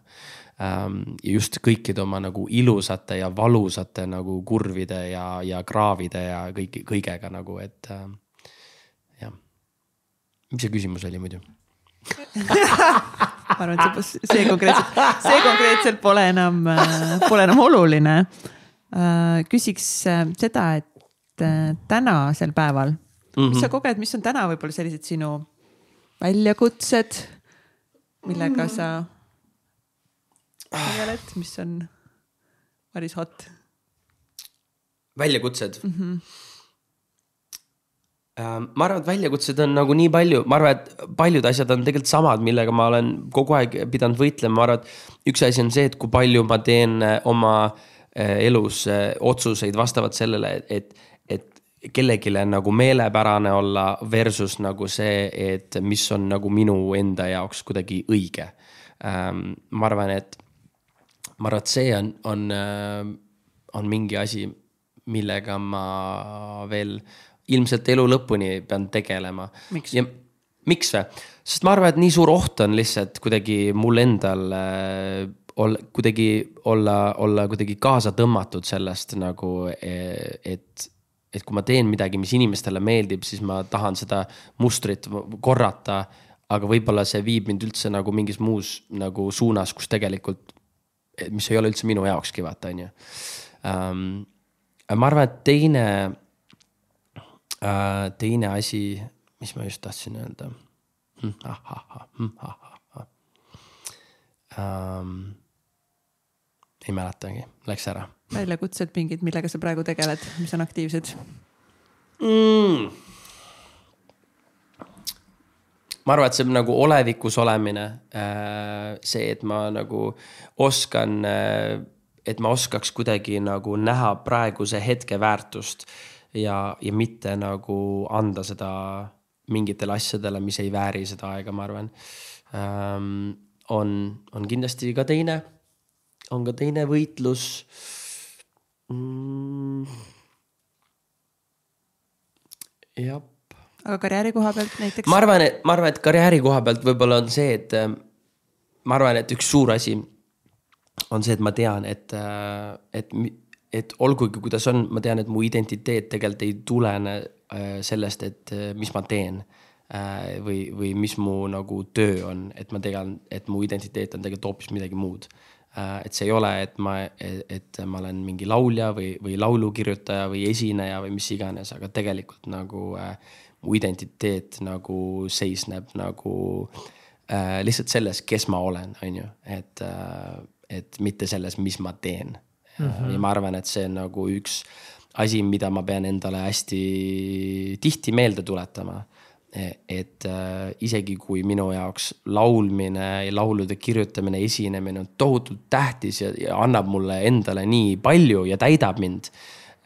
Ähm, ja just kõikide oma nagu ilusate ja valusate nagu kurvide ja, ja kraavide ja kõigi, kõigega nagu, et ähm, jah. mis see küsimus oli muidu ma arvan, et see, see konkreetselt, see konkreetselt pole enam, äh, pole enam oluline. Äh, küsiks äh, seda, et tänasel päeval mm, -hmm. mis sa koged, mis on täna võib-olla sellised sinu väljakutsed, millega sa tegeled, mis on päris hot? väljakutsed mm? -hmm ma arvan, et väljakutsed on nagu nii palju, ma arvan, et paljud asjad on tegelikult samad, millega ma olen kogu aeg pidanud võitlema, ma arvan, et üks asi on see, et kui palju ma teen äh, oma äh, elus otsuseid vastavalt sellele, et, et kellelegi nagu meelepärane olla versus nagu see, et mis on nagu minu enda jaoks kuidagi õige. Ähm, ma arvan, et, ma arvan, et see on, on, äh, on mingi asi, millega ma veel ilmselt elu lõpuni pean tegelema. ja miks või? sest ma arvan, et nii suur oht on lihtsalt kuidagi mul endal äh, olla, kuidagi olla, olla kuidagi kaasa tõmmatud sellest nagu, e-, et et kui ma teen midagi, mis inimestele meeldib, siis ma tahan seda mustrit korrata. aga võib-olla see viib mind üldse nagu mingis muus nagu suunas, kus tegelikult, mis ei ole üldse minu jaokski, vaata, on ju. Ähm, ma arvan, et teine, äh, teine asi, mis ma just tahtsin öelda. Hm, hm, ähm, ei mäletagi, läks ära väljakutsed mingid, millega sa praegu tegeled, mis on aktiivsed mm.? Ma arvan, et see on nagu olevikus olemine. Äh, see, et ma nagu oskan, äh, et ma oskaks kuidagi nagu näha praeguse hetke väärtust ja, ja mitte nagu anda seda mingitele asjadele, mis ei vääri seda aega, ma arvan. Ähm, on, on kindlasti ka teine, on ka teine võitlus mm.? jah. Aga karjääri koha pealt näiteks? ma arvan, et ma arvan, et karjääri koha pealt võib-olla on see, et äh, ma arvan, et üks suur asi on see, et ma tean, et, äh, et, et olgugi kuidas on, ma tean, et mu identiteet tegelikult ei tulene äh, sellest, et mis ma teen või, või mis mu nagu töö on, et ma tean, et mu identiteet on tegelikult hoopis midagi muud Äh, et see ei ole, et ma, et ma olen mingi laulja või, või laulukirjutaja või esineja või mis iganes, aga tegelikult nagu äh, mu identiteet nagu seisneb nagu äh, lihtsalt selles, kes ma olen, on ju, et äh,, et mitte selles, mis ma teen mm. -hmm. ja ma arvan, et see on nagu üks asi, mida ma pean endale hästi tihti meelde tuletama et äh, isegi kui minu jaoks laulmine ja laulude kirjutamine, esinemine on tohutult tähtis ja, ja annab mulle endale nii palju ja täidab mind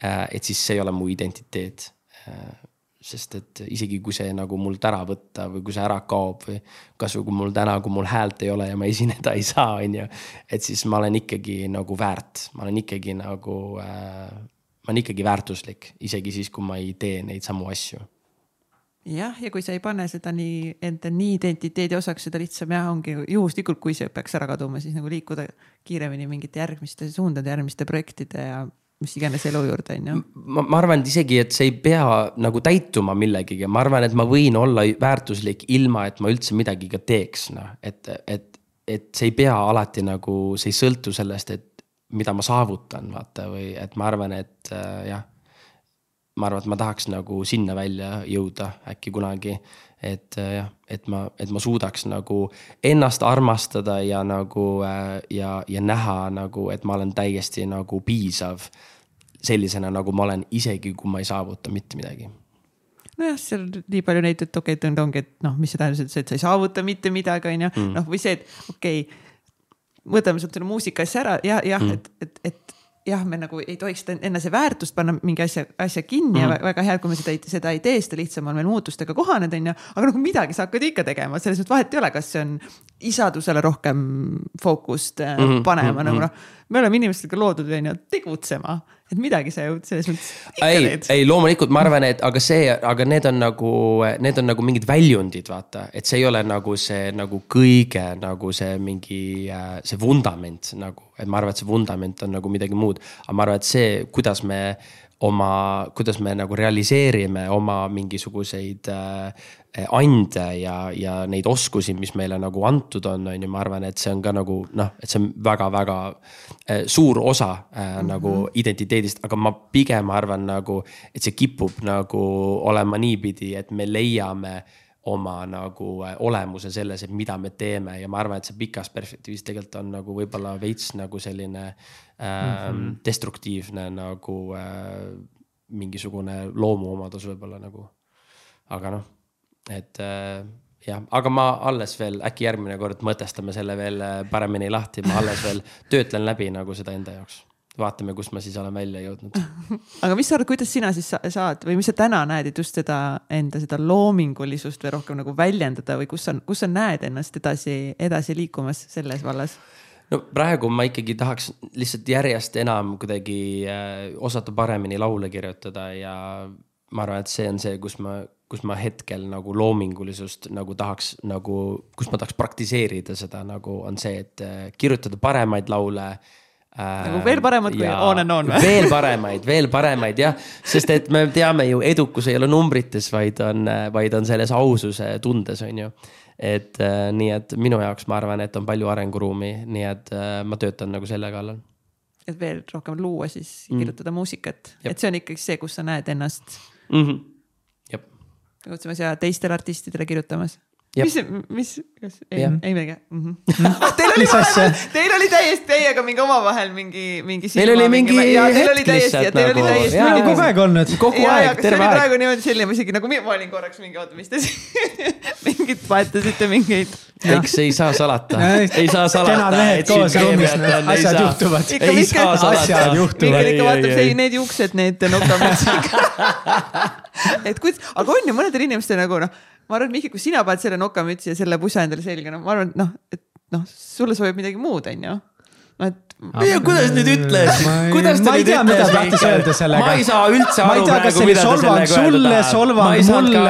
äh,. et siis see ei ole mu identiteet äh,. Sest et isegi kui see nagu mult ära võtta või kui see ära kaob või kasvõi kui mul täna, kui mul häält ei ole ja ma esineda ei saa, on ju. et siis ma olen ikkagi nagu väärt, ma olen ikkagi nagu äh,, ma olen ikkagi väärtuslik, isegi siis, kui ma ei tee neid samu asju jah, ja kui sa ei pane seda nii enda nii identiteedi osaks, seda lihtsam jah, ongi juhuslikult, kui see peaks ära kaduma, siis nagu liikuda kiiremini mingite järgmiste suundade, järgmiste projektide ja mis iganes elu juurde on ju. ma, ma arvan, et isegi, et see ei pea nagu täituma millegagi, ma arvan, et ma võin olla väärtuslik ilma, et ma üldse midagi ka teeks, noh, et, et, et see ei pea alati nagu, see ei sõltu sellest, et mida ma saavutan, vaata, või et ma arvan, et äh, jah ma arvan, et ma tahaks nagu sinna välja jõuda äkki kunagi. Et äh, jah, et ma, et ma suudaks nagu ennast armastada ja nagu äh, ja, ja näha nagu, et ma olen täiesti nagu piisav. sellisena, nagu ma olen, isegi kui ma ei saavuta mitte midagi nojah, seal on nii palju neid, et okei okay,, ongi, et noh, mis see tähendab, et sa ei saavuta mitte midagi, on ju, mm. noh, või see, et okei okay,. võtame sealt selle muusika asja ära ja, jah mm., et, et, et jah, me nagu ei tohiks enne see väärtust panna mingi asja, asja kinni mm. ja mhm. väga hea, kui me seda ei, seda ei tee, seda lihtsam on meil muutustega kohaneda, onju. aga nagu midagi sa hakkad ikka tegema, selles mõttes vahet ei ole, kas see on isadusele rohkem fookust mm -hmm, panema mm -hmm. nagu mhm. noh. me oleme inimestega loodud, on ju, tegutsema, et midagi sa ju selles mõttes. ei, ei loomulikult ma arvan, et aga see, aga need on nagu, need on nagu mingid väljundid, vaata, et see ei ole nagu see nagu kõige nagu see mingi, see vundament nagu, et ma arvan, et see vundament on nagu midagi muud. aga ma arvan, et see, kuidas me oma, kuidas me nagu realiseerime oma mingisuguseid äh, ande ja, ja neid oskusi, mis meile nagu antud on, on ju, ma arvan, et see on ka nagu noh, et see on väga-väga äh, suur osa äh, mm -hmm. nagu identiteedist, aga ma pigem arvan nagu, et see kipub nagu olema niipidi, et me leiame oma nagu olemuse selles, et mida me teeme ja ma arvan, et see pikas perspektiivis tegelikult on nagu võib-olla veits nagu selline äh, mm -hmm. destruktiivne nagu äh, mingisugune loomuomadus võib-olla nagu. aga noh, et äh, jah, aga ma alles veel äkki järgmine kord mõtestame selle veel äh, paremini lahti, ma alles veel töötlen läbi nagu seda enda jaoks vaatame, kust ma siis olen välja jõudnud. aga mis sa arvad, kuidas sina siis saad või mis sa täna näed, et just seda enda seda loomingulisust või rohkem nagu väljendada või kus sa, kus sa näed ennast edasi, edasi liikumas selles vallas? no praegu ma ikkagi tahaks lihtsalt järjest enam kuidagi äh, osata paremini laule kirjutada ja ma arvan, et see on see, kus ma, kus ma hetkel nagu loomingulisust nagu tahaks nagu, kus ma tahaks praktiseerida seda nagu on see, et äh, kirjutada paremaid laule nagu veel paremad kui on and on või? veel paremaid, veel paremaid jah, sest et me teame ju, edukus ei ole numbrites, vaid on, vaid on selles aususe tundes, on ju et äh, nii, et minu jaoks ma arvan, et on palju arenguruumi, nii et äh, ma töötan nagu selle kallal. et veel rohkem luua siis mm., kirjutada muusikat, et see on ikkagi see, kus sa näed ennast mm. -hmm. Kutsume siia teistele artistidele kirjutamas mis, mis, kas, ei, ei midagi mm. -hmm. Teil oli vahepeal, teil oli täiesti teiega mingi omavahel mingi, mingi. Teil oli mingi hetk lihtsalt nagu. kogu aeg olnud. kogu aeg, terve aeg. praegu niimoodi selline, isegi nagu ma olin korraks mingi, oota, mis te mingit vahetasite mingeid. eks ei saa salata, ei saa salata. kenad mehed koos ruumis, asjad juhtuvad. ei saa salata. Mihkel ikka vaatab, see, need juuksed, need nokamütsid et kuidas, aga on ju mõnedel inimestel nagu noh ma arvan, et Mihkel, kui sina paned selle nokamütsi ja selle pusa endale selga, no ma arvan, et noh, et noh, sulle sobib midagi muud, onju no et. kuidas nüüd ütles, kuidas ta nüüd ütles? mida ta tahtis öelda sellega. ma ei saa üldse aru praegu, mida ta sellega öelda tahab. solvang mulle,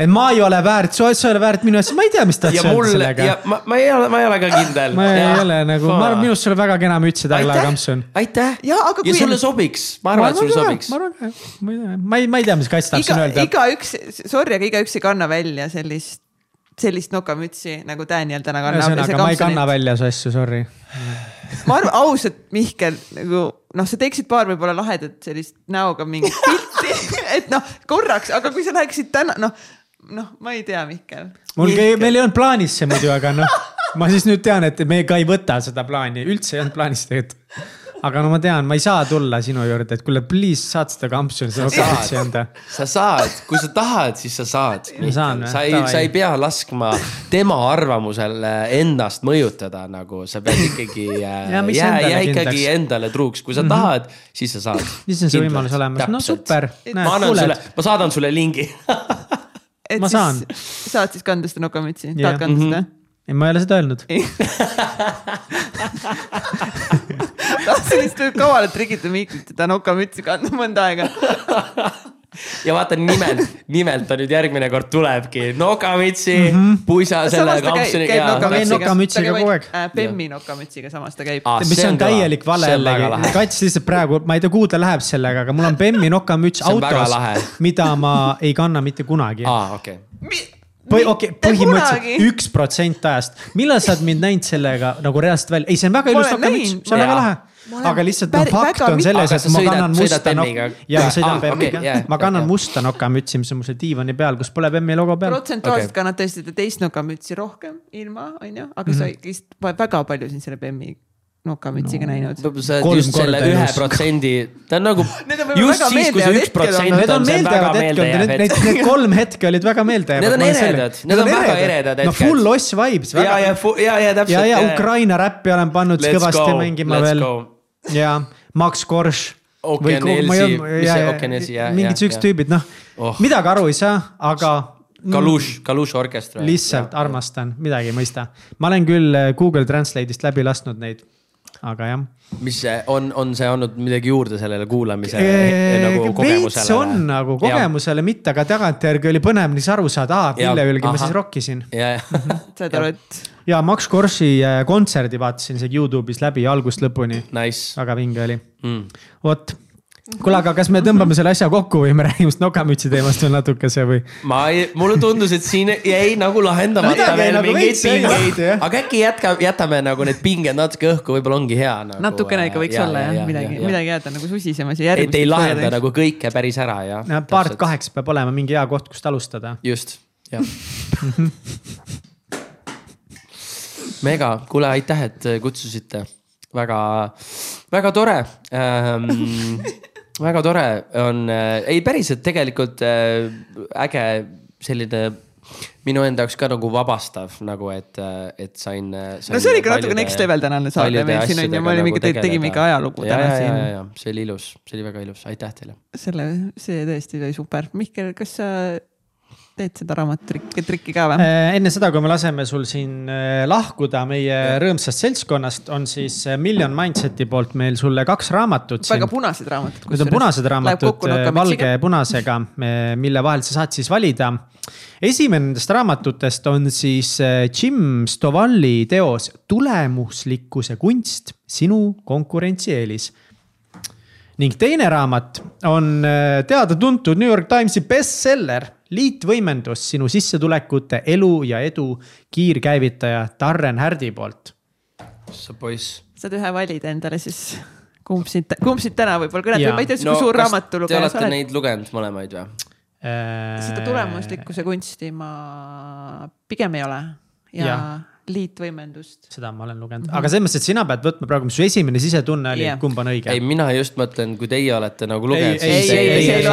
et ma ei ole väärt, sa ei ole väärt minu asja, ma ei tea, mis ta tahtis öelda sellega. ma, ma ei ole, ma ei ole ka kindel. ma ei ole nagu, ma arvan, minust sul on väga kena müts ja Dagla Kampsun. aitäh, ja, aga kui... ja sulle sobiks, ma arvan, et sulle sobiks. ma arvan ka, ma ei tea, ma ei, ma ei tea, mis kass tahtsin öelda. igaüks, sorry, aga igaüks ei kanna välja sellist sellist nokamütsi nagu Daniel täna kannab. ühesõnaga, ma ei kanna välja su asju, sorry ma arvan ausalt, Mihkel, nagu noh, sa teeksid paar võib-olla lahedat sellist näoga mingit pilti et noh, korraks, aga kui sa läheksid täna, noh, noh, ma ei tea, Mihkel. mul käi-, meil ei olnud plaanis see muidu, aga noh, ma siis nüüd tean, et me ka ei võta seda plaani, üldse ei olnud plaanis tegelikult. Aga no ma tean, ma ei saa tulla sinu juurde, et kuule, please saad seda seda okapitsi anda. sa saad, kui sa tahad, siis sa saad. sa ei, sa ei pea laskma tema arvamusel ennast mõjutada, nagu sa pead ikkagi ja, jää, jää ikkagi endale truuks, kui sa -hmm. tahad, siis sa saad. siis on see võimalus olemas, no super. ma annan sulle, ma saadan sulle lingi ma saan. saad siis kanda seda nokamütsi, tahad kanda mm -hmm. seda? ei, ma ei ole seda öelnud tahtsin lihtsalt kavalalt trikida Miklit, et ta on okamütsi kandnud mõnda aega ja vaata nimelt, nimelt ta nüüd järgmine kord tulebki nokamütsi mm, -hmm. pusa selle kampsuniga. käib nokamütsiga kogu aeg. Bemmi nokamütsiga samas ta käib. mis on täielik vale jällegi, kats lihtsalt praegu, ma ei tea, kuhu ta läheb sellega, aga mul on Bemmi nokamüts autos, mida ma ei kanna mitte kunagi. aa, okei okay või okei okay,, põhimõtteliselt üks protsent ajast. millal sa oled mind näinud sellega nagu reaalselt välja, ei, see on väga ilus nokamüts, see on väga lahe. Aga lihtsalt no fakt on selles, et ma kannan musta nok-, ja ma sõidan Bemmiga, ma kannan musta nokamütsi, mis on mul seal diivani peal, kus pole Bemmi logo peal. protsentuaalselt kannad tõesti teist nokamütsi rohkem ilma, on ju, aga sa mhm. ikkagi väga palju siin selle Bemmi nokamütsiga no, näinud. sa oled just selle ühe protsendi, ta on nagu just siis, kui see üks protsent on, on, see on väga meeldejääv hetk. Need, need kolm hetke olid väga meeldejäävad. Need on eredad, need on väga eredad hetked. no full Oss vibes. ja, ja, ja, ja täpselt. ja, ja Ukraina räppi olen pannud kõvasti mängima veel. Ja Max Korš. Okenelsi, mis see Okenelsi ja. mingid siuksed tüübid, noh, oh. midagi aru ei saa, aga Kalush, Kalush orkester. lihtsalt ja, armastan, midagi ei mõista. ma olen küll äh, Google Translate'ist läbi lasknud neid, aga jah. mis see on, on see olnud midagi juurde sellele kuulamisele eee, nagu kogemusele? veits on nagu kogemusele, mitte, aga tagantjärgi oli põnev niiviisi aru saada, mille külge ma siis rokkisin. saad aru, et. Ja Max Korsi äh, kontserdi vaatasin isegi Youtube'is läbi algusest lõpuni nice.. väga vinge oli mm.. vot kuule, aga kas me tõmbame selle asja kokku või me räägime just nokamütsi teemast veel natukese või? ma ei, mulle tundus, et siin jäi nagu lahendamata veel nagu mingeid pingeid, aga äkki jätka, jätame nagu need pinged natuke õhku, võib-olla ongi hea nagu,. natukene ikka võiks ja, olla jah ja,, midagi, midagi jääda nagu susisema siia järgmist. et ei lahenda nagu kõike päris ära ja. part kaheks peab olema mingi hea koht, kust alustada. just, jah mega, kuule, aitäh, et kutsusite väga, väga tore ähm, väga tore on, äh, ei päriselt tegelikult äh, äge selline minu enda jaoks ka nagu vabastav nagu, et, äh, et sain, sain. no see oli ikka natuke next level tänane saade meil siin on ju, me olime ikka nagu, tegime ikka ajalugu ja, täna siin. see oli ilus, see oli väga ilus, aitäh teile. selle, see tõesti oli super. Mihkel, kas sa teed seda raamatutrikki, trikki ka või? Äh, enne seda, kui me laseme sul siin äh, lahkuda meie rõõmsast seltskonnast, on siis äh, Million Mindseti poolt meil sulle kaks raamatut. väga punased raamatud. Need on punased raamatud valge punasega, mille vahel sa saad siis valida. esimene nendest raamatutest on siis Jim Stovali teos Tulemuslikkuse kunst, sinu konkurentsieelis ning teine raamat on teada-tuntud New York Timesi bestseller liitvõimendus sinu sissetulekute, elu ja edu kiirkäivitaja Darren Härdi poolt. sa poiss. saad ühe valida endale siis, kumb siit, kumb siit täna võib-olla kõnetab, ma ei tea, kui suur raamatulugeja sa oled. Te olete neid lugenud mõlemaid või? Seda tulemuslikkuse kunsti ma pigem ei ole ja, ja liitvõimendust. seda ma olen lugenud mm, -hmm. aga selles mõttes, et sina pead võtma praegu, mis su esimene sisetunne oli yeah., kumb on õige? ei, mina just mõtlen, kui teie olete nagu lugenud. ei, ei, ei, ei,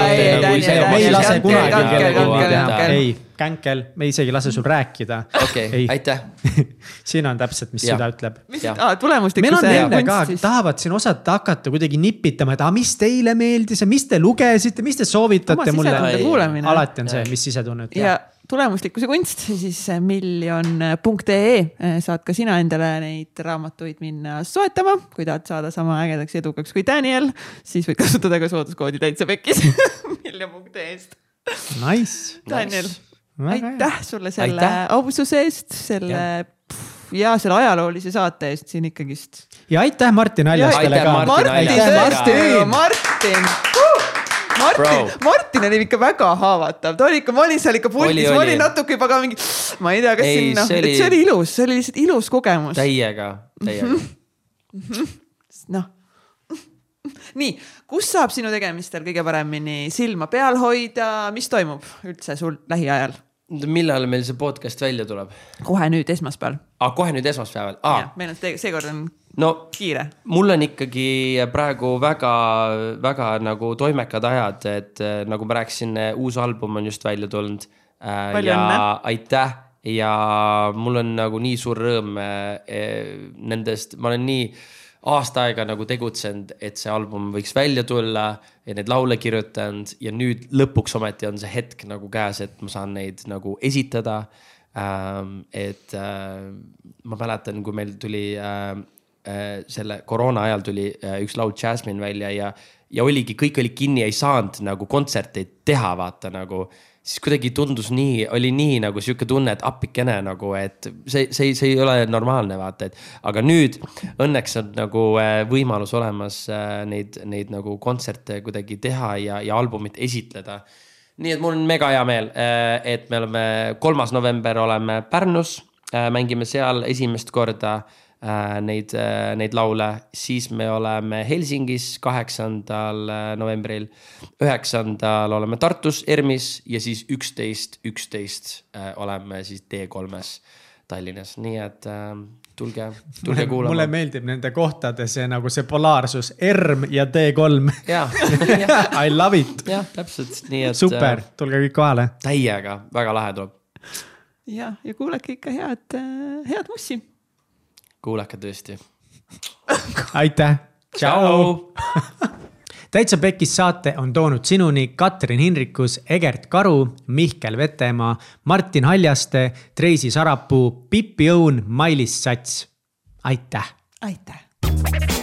me ei lase kunagi kellelgi teha, ei, känkel, me isegi ei lase sul rääkida. okei, aitäh siin on täpselt, mis süda ütleb. tulemuslikkuse meil on enne ka, tahavad siin osata hakata kuidagi nipitama, et aga mis teile meeldis ja mis te lugesite, mis te soovitate mulle. alati on see, mis sisetunne ütleb tulemuslikkuse kunst, siis miljon.ee eh, saad ka sina endale neid raamatuid minna soetama, kui tahad saada sama ägedaks ja edukaks kui Daniel, siis võid kasutada ka sooduskoodi täitsa pekkis miljon.ee eest. Nice. Daniel nice., aitäh sulle selle aitäh. aususe eest, selle ja. ja selle ajaloolise saate eest siin ikkagist. ja aitäh Martin Haljastele ka. Martin, Martin, Martin. Martin, Martin oli ikka väga haavatav, ta oli ikka, ma olin seal ikka puldis, ma olin natuke juba ka mingi, ma ei tea, kas ei, sinna, oli... et see oli ilus, see oli lihtsalt ilus kogemus. täiega, täiega. noh nii, kus saab sinu tegemistel kõige paremini silma peal hoida, mis toimub üldse sul lähiajal? Millal meil see podcast välja tuleb? kohe nüüd esmaspäeval. aa, kohe nüüd esmaspäeval ah.? meil on seekord on no kiire. mul on ikkagi praegu väga-väga nagu toimekad ajad, et äh, nagu ma rääkisin, uus album on just välja tulnud. Äh, ja õnne. aitäh ja mul on nagu nii suur rõõm äh, nendest, ma olen nii aasta aega nagu tegutsenud, et see album võiks välja tulla ja neid laule kirjutanud ja nüüd lõpuks ometi on see hetk nagu käes, et ma saan neid nagu esitada ähm,. et äh, ma mäletan, kui meil tuli äh, Äh, selle koroona ajal tuli äh, üks laul Jasmine välja ja, ja oligi, kõik oli kinni, ei saanud nagu kontserteid teha, vaata nagu. Siis kuidagi tundus nii, oli nii nagu sihuke tunne, et appikene nagu, et see, see, see ei ole normaalne, vaata, et. aga nüüd õnneks on nagu äh, võimalus olemas neid, neid nagu kontserte kuidagi teha ja, ja albumit esitleda nii et mul on mega hea meel, et me oleme, kolmas november oleme Pärnus, mängime seal esimest korda Äh, neid, äh, neid laule, siis me oleme Helsingis kaheksandal äh, novembril. üheksandal oleme Tartus ERMis ja siis üksteist, üksteist oleme siis T3-s Tallinnas, nii et äh, tulge, tulge kuulama. mulle meeldib nende kohtade see nagu see polaarsus, ERM ja T3 I love it. jah, täpselt, nii et. super, tulge kõik kohale. täiega, väga lahe tuleb. ja, ja kuulake ikka head, head mussi kuulake tõesti. aitäh. tšau täitsa Pekkis saate on toonud sinuni Katrin Hinrikus, Egert Karu, Mihkel Vetemaa, Martin Haljaste, Treisi Sarapuu, Pippi Õun, Mailis Sats. aitäh. aitäh